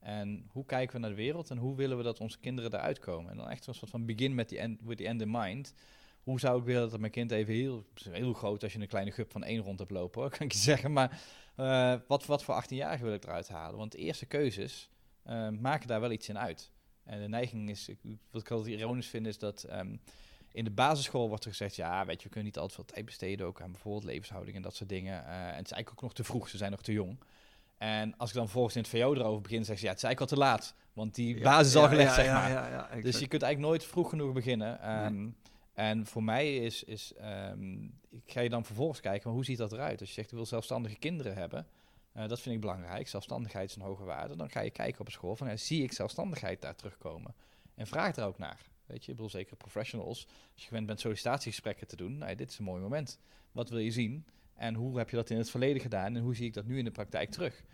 En hoe kijken we naar de wereld en hoe willen we dat onze kinderen eruit komen? En dan echt een soort van begin met die end, with the end in mind. Hoe zou ik willen dat mijn kind even heel, heel groot als je een kleine gup van één rond hebt lopen, *laughs* kan ik zeggen. Maar uh, wat, wat voor 18-jarige wil ik eruit halen? Want de eerste keuzes uh, maken daar wel iets in uit. En de neiging is, wat ik altijd ironisch vind, is dat um, in de basisschool wordt er gezegd, ja, weet je, we kunnen niet altijd veel tijd besteden ook aan bijvoorbeeld levenshouding en dat soort dingen. Uh, en het is eigenlijk ook nog te vroeg, ze zijn nog te jong. En als ik dan volgens in het VO erover begin, zeg je, ja, het is eigenlijk al te laat. Want die basis is ja, al gelegd, ja, zeg maar. dus je kunt eigenlijk nooit vroeg genoeg beginnen. Um, En voor mij is, is um, ik ga je dan vervolgens kijken, maar hoe ziet dat eruit? Als je zegt, ik wil zelfstandige kinderen hebben, uh, dat vind ik belangrijk. Zelfstandigheid is een hoge waarde. Dan ga je kijken op een school van, zie ik zelfstandigheid daar terugkomen? En vraag er ook naar. Weet je, ik bedoel, zeker professionals. Als je gewend bent sollicitatiegesprekken te doen, nou, dit is een mooi moment. Wat wil je zien? En hoe heb je dat in het verleden gedaan? En hoe zie ik dat nu in de praktijk terug?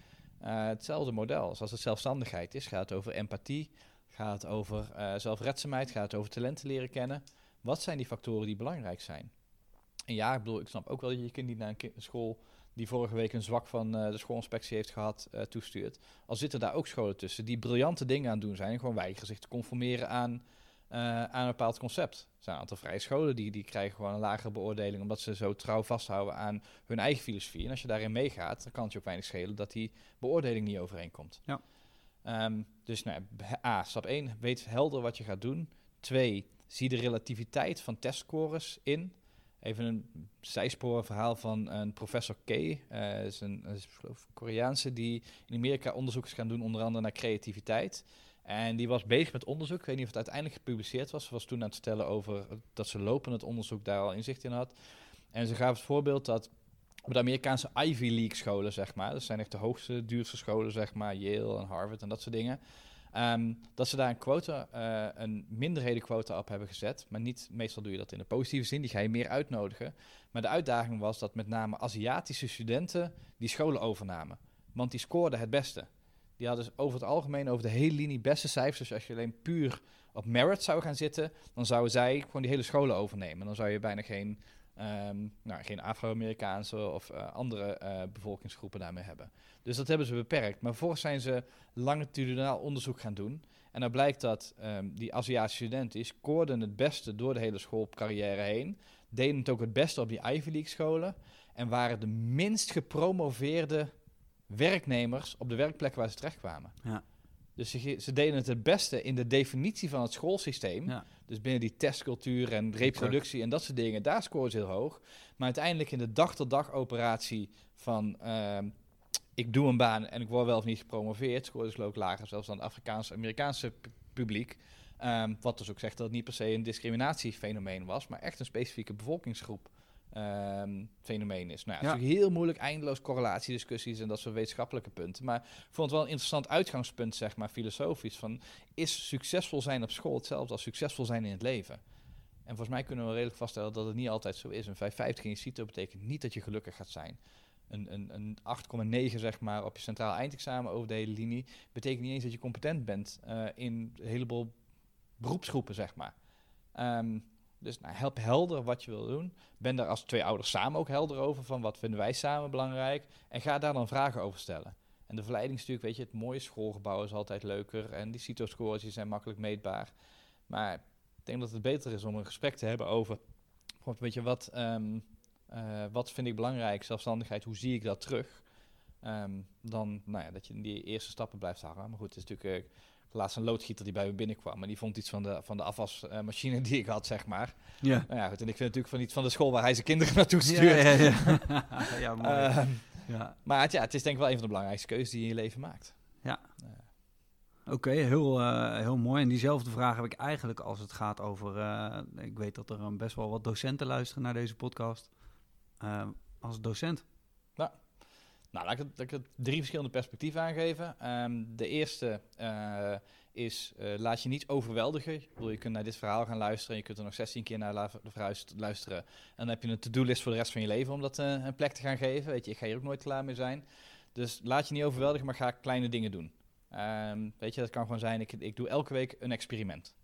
Uh, hetzelfde model. Dus als het zelfstandigheid is, gaat het over empathie, gaat het over uh, zelfredzaamheid, gaat het over talenten leren kennen. Wat zijn die factoren die belangrijk zijn? En ja, ik bedoel, ik snap ook wel dat je kind niet naar een school die vorige week een zwak van uh, de schoolinspectie heeft gehad, uh, toestuurt. Al zitten daar ook scholen tussen die briljante dingen aan doen zijn en gewoon weigeren zich te conformeren aan, uh, aan een bepaald concept. Er zijn een aantal vrije scholen die, die krijgen gewoon een lagere beoordeling omdat ze zo trouw vasthouden aan hun eigen filosofie. En als je daarin meegaat, dan kan het je ook weinig schelen dat die beoordeling niet overeenkomt. Ja. Um, dus nou, A, stap 1, weet helder wat je gaat doen. 2, zie de relativiteit van testscores in. Even een zijspoorverhaal van een professor K. Uh, is een, is, geloof, Koreaanse die in Amerika onderzoek is gaan doen, onder andere naar creativiteit. En die was bezig met onderzoek. Ik weet niet of het uiteindelijk gepubliceerd was. Ze was toen aan het stellen over dat ze lopend het onderzoek daar al inzicht in had. En ze gaf het voorbeeld dat op de Amerikaanse Ivy League scholen, zeg maar, dat zijn echt de hoogste, duurste scholen, zeg maar, Yale en Harvard en dat soort dingen. Ehm, dat ze daar een quota, uh, een minderhedenquota op hebben gezet. Maar niet, meestal doe je dat in de positieve zin, die ga je meer uitnodigen. Maar de uitdaging was dat met name Aziatische studenten die scholen overnamen. Want die scoorden het beste. Die hadden dus over het algemeen, over de hele linie, beste cijfers. Dus als je alleen puur op merit zou gaan zitten, dan zouden zij gewoon die hele scholen overnemen. Dan zou je bijna geen, um, nou, geen Afro-Amerikaanse of uh, andere uh, bevolkingsgroepen daarmee hebben. Dus dat hebben ze beperkt. Maar vervolgens zijn ze longitudinaal onderzoek gaan doen. En dan blijkt dat um, die Aziatische studenten scoorden het beste door de hele schoolcarrière heen. Deden het ook het beste op die Ivy League scholen. En waren de minst gepromoveerde werknemers op de werkplek waar ze terechtkwamen. Ja. Dus ze, ze, deden het het beste in de definitie van het schoolsysteem. Ja. Dus binnen die testcultuur en reproductie en dat soort dingen, daar scoren ze heel hoog. Maar uiteindelijk in de dag-tot-dag operatie van uh, ik doe een baan en ik word wel of niet gepromoveerd, scoren ze ook lager, zelfs dan het Afrikaanse-Amerikaanse publiek. Um, wat dus ook zegt dat het niet per se een discriminatiefenomeen was, maar echt een specifieke bevolkingsgroep um, fenomeen is. Nou ja, het is heel moeilijk, eindeloos correlatiediscussies en dat soort wetenschappelijke punten. Maar ik vond het wel een interessant uitgangspunt, zeg maar, filosofisch. Van, is succesvol zijn op school hetzelfde als succesvol zijn in het leven? En volgens mij kunnen we redelijk vaststellen dat het niet altijd zo is. Een 550 in je CITO betekent niet dat je gelukkig gaat zijn. Een, een, een 8,9 zeg maar op je centraal eindexamen over de hele linie betekent niet eens dat je competent bent uh, in een heleboel beroepsgroepen, zeg maar. Um, dus nou, help helder wat je wil doen. Ben daar als twee ouders samen ook helder over van wat vinden wij samen belangrijk. En ga daar dan vragen over stellen. En de verleiding is natuurlijk, weet je, het mooie schoolgebouw is altijd leuker. En die CITO-scores zijn makkelijk meetbaar. Maar ik denk dat het beter is om een gesprek te hebben over, weet je, wat, um, uh, wat vind ik belangrijk, zelfstandigheid, hoe zie ik dat terug? Um, dan nou ja, dat je in die eerste stappen blijft hangen. Maar goed, het is natuurlijk... Uh, laatst een loodgieter die bij me binnenkwam. Maar die vond iets van de, van de afwasmachine die ik had, zeg maar. Ja. Nou ja, goed. En ik vind natuurlijk van iets van de school waar hij zijn kinderen *laughs* naartoe stuurt. Ja, ja, ja. *laughs* *laughs* ja mooi. Uh, ja. Maar het, ja, het is denk ik wel een van de belangrijkste keuzes die je in je leven maakt. Ja. Oké, okay, heel, uh, heel mooi. En diezelfde vraag heb ik eigenlijk als het gaat over... Uh, ik weet dat er best wel wat docenten luisteren naar deze podcast. als docent. Nou, laat ik, het, het drie verschillende perspectieven aangeven. Um, de eerste uh, is, uh, laat je niet overweldigen. Ik bedoel, je kunt naar dit verhaal gaan luisteren. Je kunt er nog 16 keer naar luisteren. En dan heb je een to-do-list voor de rest van je leven om dat uh, een plek te gaan geven. Weet je, ik ga hier ook nooit klaar mee zijn. Dus laat je niet overweldigen, maar ga kleine dingen doen. Um, weet je, dat kan gewoon zijn, ik, ik doe elke week een experiment.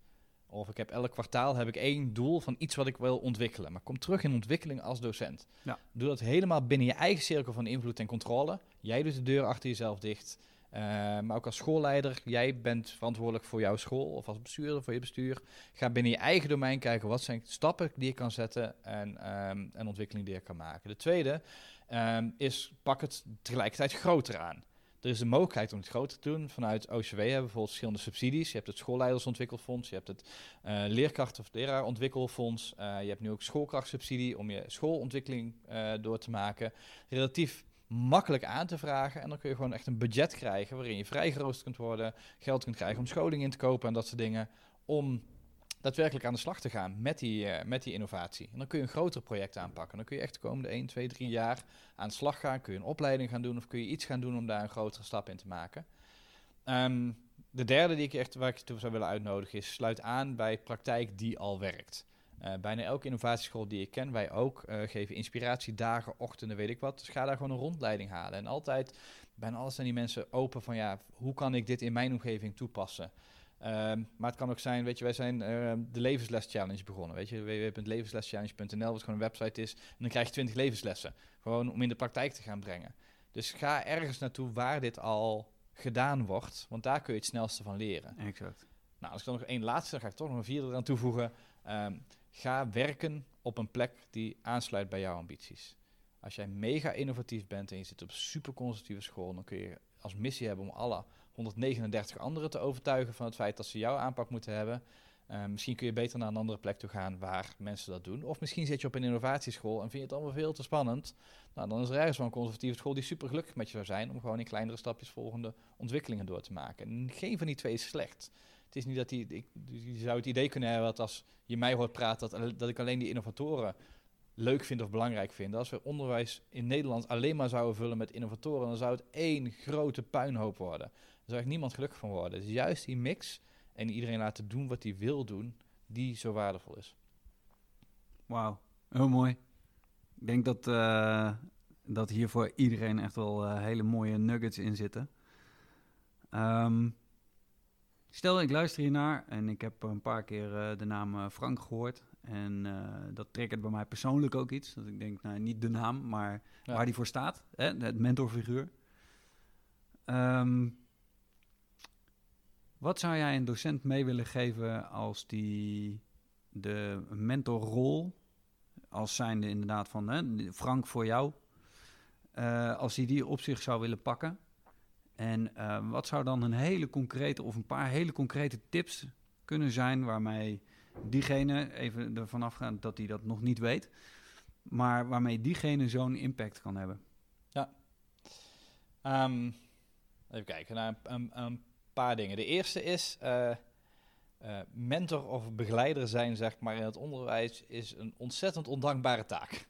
Of ik heb elk kwartaal heb ik één doel van iets wat ik wil ontwikkelen. Maar kom terug in ontwikkeling als docent. Ja. Doe dat helemaal binnen je eigen cirkel van invloed en controle. Jij doet de deur achter jezelf dicht. Uh, maar ook als schoolleider, jij bent verantwoordelijk voor jouw school of als bestuurder voor je bestuur. Ga binnen je eigen domein kijken wat zijn stappen die je kan zetten en um, een ontwikkeling die je kan maken. De tweede um, is pak het tegelijkertijd groter aan. Er is de mogelijkheid om het groter te doen. Vanuit OCW hebben we bijvoorbeeld verschillende subsidies. Je hebt het schoolleidersontwikkelfonds, je hebt het uh, leerkracht- of leraarontwikkelfonds. Uh, je hebt nu ook schoolkrachtsubsidie om je schoolontwikkeling uh, door te maken. Relatief makkelijk aan te vragen. En dan kun je gewoon echt een budget krijgen waarin je vrijgeroosterd kunt worden, geld kunt krijgen om scholing in te kopen en dat soort dingen. Om daadwerkelijk aan de slag te gaan met die, uh, met die innovatie. En dan kun je een groter project aanpakken. Dan kun je echt de komende 1, 2, 3 jaar aan de slag gaan. Kun je een opleiding gaan doen of kun je iets gaan doen om daar een grotere stap in te maken. Um, de derde die ik echt, waar ik toe zou willen uitnodigen is, sluit aan bij praktijk die al werkt. Uh, bijna elke innovatieschool die ik ken, wij ook, uh, geven inspiratiedagen, ochtenden, weet ik wat. Dus ga daar gewoon een rondleiding halen. En altijd, bijna alles zijn die mensen open van, ja, hoe kan ik dit in mijn omgeving toepassen? Um, maar het kan ook zijn, weet je, wij zijn uh, de levensles challenge begonnen. Weet je, www.levensleschallenge.nl, wat gewoon een website is. En dan krijg je 20 levenslessen. Gewoon om in de praktijk te gaan brengen. Dus ga ergens naartoe waar dit al gedaan wordt, want daar kun je het snelste van leren. Exact. Nou, als ik dan nog één laatste, dan ga ik toch nog een vierde eraan toevoegen. Um, ga werken op een plek die aansluit bij jouw ambities. Als jij mega innovatief bent en je zit op een super conservatieve school, dan kun je als missie hebben om alle 139 anderen te overtuigen van het feit dat ze jouw aanpak moeten hebben. Uh, misschien kun je beter naar een andere plek toe gaan waar mensen dat doen. Of misschien zit je op een innovatieschool en vind je het allemaal veel te spannend. Nou, dan is er ergens wel een conservatieve school die super gelukkig met je zou zijn om gewoon in kleinere stapjes volgende ontwikkelingen door te maken. En geen van die twee is slecht. Het is niet dat die, ik, je zou het idee kunnen hebben dat als je mij hoort praten, dat, dat ik alleen die innovatoren leuk vind of belangrijk vind. Als we onderwijs in Nederland alleen maar zouden vullen met innovatoren, dan zou het één grote puinhoop worden. Zou echt niemand gelukkig van worden. Dus juist die mix en iedereen laten doen wat hij wil doen, die zo waardevol is. Wauw, heel mooi. Ik denk dat, uh, dat hier voor iedereen echt wel uh, hele mooie nuggets in zitten. Um, stel, ik luister hiernaar en ik heb een paar keer uh, de naam Frank gehoord. En dat triggert bij mij persoonlijk ook iets. Dat ik denk, nou, niet de naam, maar ja. waar die voor staat. Hè? Het mentorfiguur. Um, wat zou jij een docent mee willen geven als die de mentorrol, als zijnde inderdaad van hè, Frank voor jou, uh, als hij die op zich zou willen pakken? En uh, wat zou dan een hele concrete of een paar hele concrete tips kunnen zijn waarmee diegene, even ervan afgaan dat hij dat nog niet weet, maar waarmee diegene zo'n impact kan hebben? Ja. Um, even kijken naar een, een, paar dingen. De eerste is uh, uh, mentor of begeleider zijn, zeg maar, in het onderwijs is een ontzettend ondankbare taak.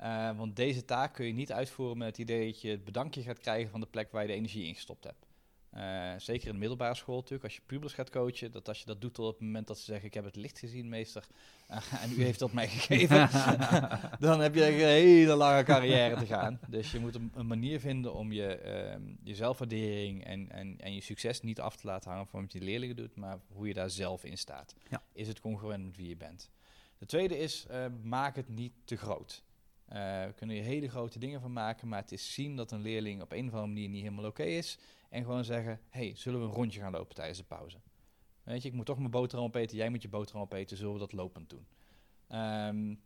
Uh, want deze taak kun je niet uitvoeren met het idee dat je het bedankje gaat krijgen van de plek waar je de energie in gestopt hebt. Uh, zeker in de middelbare school natuurlijk, als je pubers gaat coachen, dat als je dat doet tot op het moment dat ze zeggen, ik heb het licht gezien, meester, uh, *laughs* en u heeft dat mij gegeven, *laughs* dan heb je een hele lange carrière te gaan. Dus je moet een, een manier vinden om je, uh, je zelfwaardering en, en, en je succes niet af te laten hangen van wat je leerlingen doet, maar hoe je daar zelf in staat. Ja. Is het congruent met wie je bent? De tweede is, eh, maak het niet te groot. Uh, we kunnen er hele grote dingen van maken, maar het is zien dat een leerling op een of andere manier niet helemaal oké is. En gewoon zeggen, hey, zullen we een rondje gaan lopen tijdens de pauze? Weet je, ik moet toch mijn boterham opeten, jij moet je boterham opeten, zullen we dat lopend doen? Um,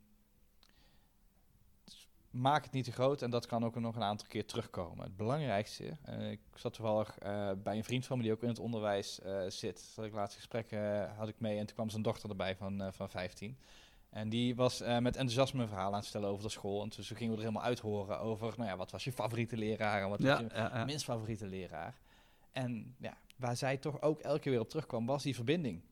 dus maak het niet te groot en dat kan ook nog een aantal keer terugkomen. Het belangrijkste, uh, ik zat toevallig uh, bij een vriend van me die ook in het onderwijs uh, zit. Dat ik laatste gesprek had ik mee en toen kwam zijn dochter erbij van, van 15. En die was uh, met enthousiasme een verhaal aan het stellen over de school. En toen gingen we er helemaal uithoren over, nou ja, wat was je favoriete leraar en wat was je ja, ja. minst favoriete leraar. En ja, waar zij toch ook elke keer weer op terugkwam, was die verbinding.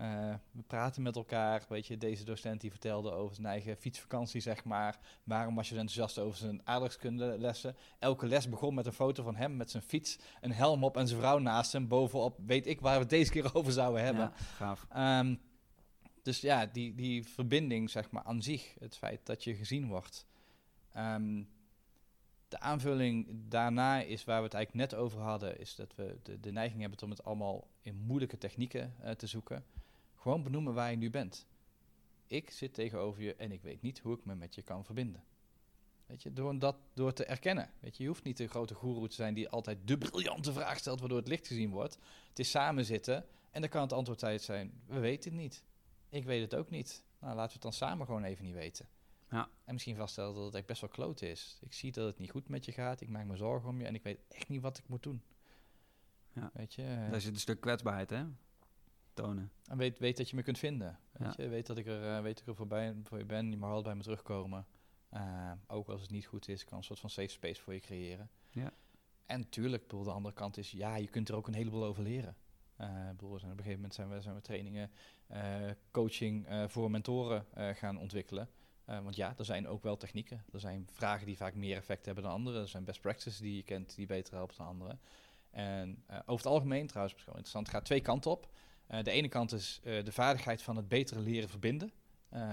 Uh, we praten met elkaar, weet je, deze docent die vertelde over zijn eigen fietsvakantie, zeg maar. Waarom was je enthousiast over zijn aardrijkskundelessen? Elke les begon met een foto van hem met zijn fiets, een helm op en zijn vrouw naast hem. Bovenop weet ik waar we het deze keer *laughs* over zouden hebben. Ja, gaaf. Um, dus ja, die, die verbinding, zeg maar, aan zich, het feit dat je gezien wordt. Um, de aanvulling daarna is waar we het eigenlijk net over hadden, is dat we de, neiging hebben om het allemaal in moeilijke technieken uh, te zoeken. Gewoon benoemen waar je nu bent. Ik zit tegenover je en ik weet niet hoe ik me met je kan verbinden. Weet je, door dat door te erkennen. Weet je, je hoeft niet de grote goeroe te zijn die altijd de briljante vraag stelt waardoor het licht gezien wordt. Het is samen zitten en dan kan het antwoord zijn, we weten het niet. Ik weet het ook niet. Nou, laten we het dan samen gewoon even niet weten. Ja. En misschien vaststellen dat het echt best wel kloot is. Ik zie dat het niet goed met je gaat. Ik maak me zorgen om je en ik weet echt niet wat ik moet doen. Ja. Weet je? Daar zit een stuk kwetsbaarheid, hè? Tonen. En weet, weet dat je me kunt vinden. Weet, ja. je? weet dat ik er, uh, weet ik er voorbij, voor je ben. Je mag altijd bij me terugkomen. Uh, ook als het niet goed is, kan een soort van safe space voor je creëren. Ja. En natuurlijk, de andere kant is, ja, je kunt er ook een heleboel over leren. Bedoel, op een gegeven moment zijn we, zijn we trainingen, uh, coaching uh, voor mentoren gaan ontwikkelen. want ja, er zijn ook wel technieken. Er zijn vragen die vaak meer effect hebben dan andere. Er zijn best practices die je kent die beter helpen dan andere. En over het algemeen, trouwens, interessant, gaat twee kanten op. de ene kant is de vaardigheid van het betere leren verbinden.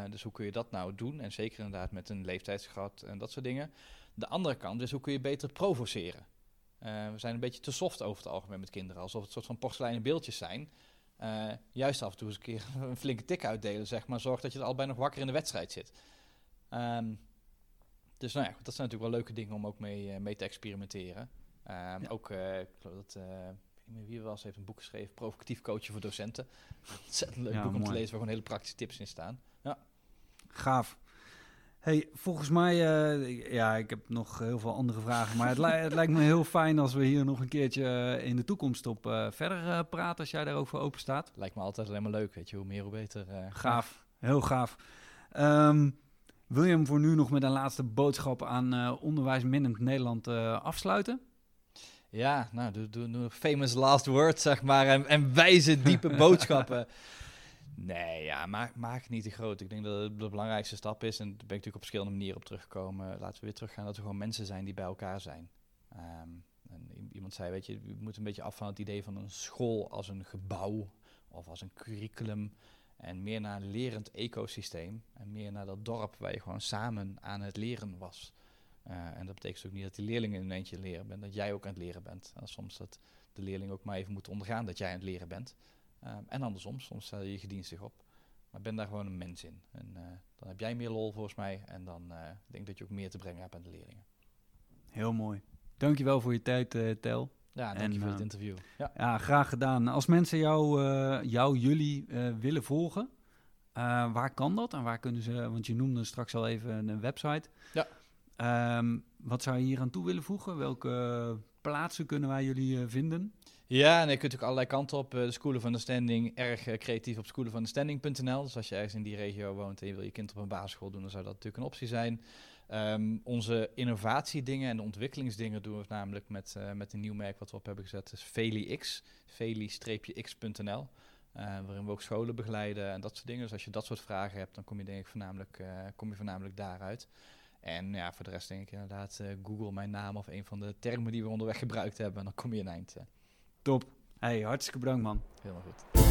dus hoe kun je dat nou doen? En zeker inderdaad met een leeftijdsgrad en dat soort dingen. De andere kant is hoe kun je beter provoceren. Uh, we zijn een beetje te soft over het algemeen met kinderen, alsof het soort van porseleinen beeldjes zijn. Uh, juist af en toe eens een keer *laughs* een flinke tik uitdelen, zeg maar. Zorg dat je er al bijna nog wakker in de wedstrijd zit. Um, dus nou ja, dat zijn natuurlijk wel leuke dingen om ook mee, uh, mee te experimenteren. Um, ja. Ook, ik geloof dat, ik weet niet meer wie was, heeft een boek geschreven, Provocatief coachen voor docenten. *laughs* Ontzettend leuk ja, boek om te lezen, waar gewoon hele praktische tips in staan. Ja. Gaaf. Hey, volgens mij, uh, ja, ik heb nog heel veel andere vragen, maar het, li het, lijkt me heel fijn als we hier nog een keertje in de toekomst op uh, verder uh, praten, als jij daar ook voor open staat. Lijkt me altijd alleen maar leuk, weet je, hoe meer hoe beter. gaaf, heel gaaf. Um, wil je hem voor nu nog met een laatste boodschap aan onderwijsminnend Nederland afsluiten? Ja, nou, doe, doe, doe famous last words, zeg maar, en, en wijze, diepe *laughs* boodschappen. Nee, ja, maak, maak het niet te groot. Ik denk dat het de belangrijkste stap is, en daar ben ik natuurlijk op verschillende manieren op teruggekomen. Laten we weer teruggaan dat we gewoon mensen zijn die bij elkaar zijn. Um, en iemand zei, weet je, je moet een beetje af van het idee van een school als een gebouw of als een curriculum. En meer naar een lerend ecosysteem. En meer naar dat dorp waar je gewoon samen aan het leren was. Uh, en dat betekent ook niet dat die leerlingen in eentje leren bent, dat jij ook aan het leren bent. En soms dat de leerling ook maar even moet ondergaan dat jij aan het leren bent. Uh, en andersom, soms stel je je gedienstig op. Maar ben daar gewoon een mens in. En uh, dan heb jij meer lol volgens mij. En dan denk ik dat je ook meer te brengen hebt aan de leerlingen. Heel mooi. Dankjewel voor je tijd, Tel. Ja, dank je voor het interview. Ja. ja. graag gedaan. Als mensen jou, jou jullie willen volgen, waar kan dat? En waar kunnen ze, want je noemde straks al even een website. Ja. Um, wat zou je hier aan toe willen voegen? Welke plaatsen kunnen wij jullie vinden? Ja, en je kunt ook allerlei kanten op. Uh, de School of Understanding, erg uh, creatief op schoolofundderstanding.nl. Dus als je ergens in die regio woont en je wil je kind op een basisschool doen, dan zou dat natuurlijk een optie zijn. Um, onze innovatiedingen en de ontwikkelingsdingen doen we namelijk met, uh, met een nieuw merk wat we op hebben gezet. is VeliX, veli-x.nl. waarin we ook scholen begeleiden en dat soort dingen. Dus als je dat soort vragen hebt, dan kom je denk ik voornamelijk, kom je voornamelijk daaruit. En ja, voor de rest denk ik inderdaad, Google mijn naam of een van de termen die we onderweg gebruikt hebben. En dan kom je een eind. Top. Hey, hartstikke bedankt man. Helemaal goed.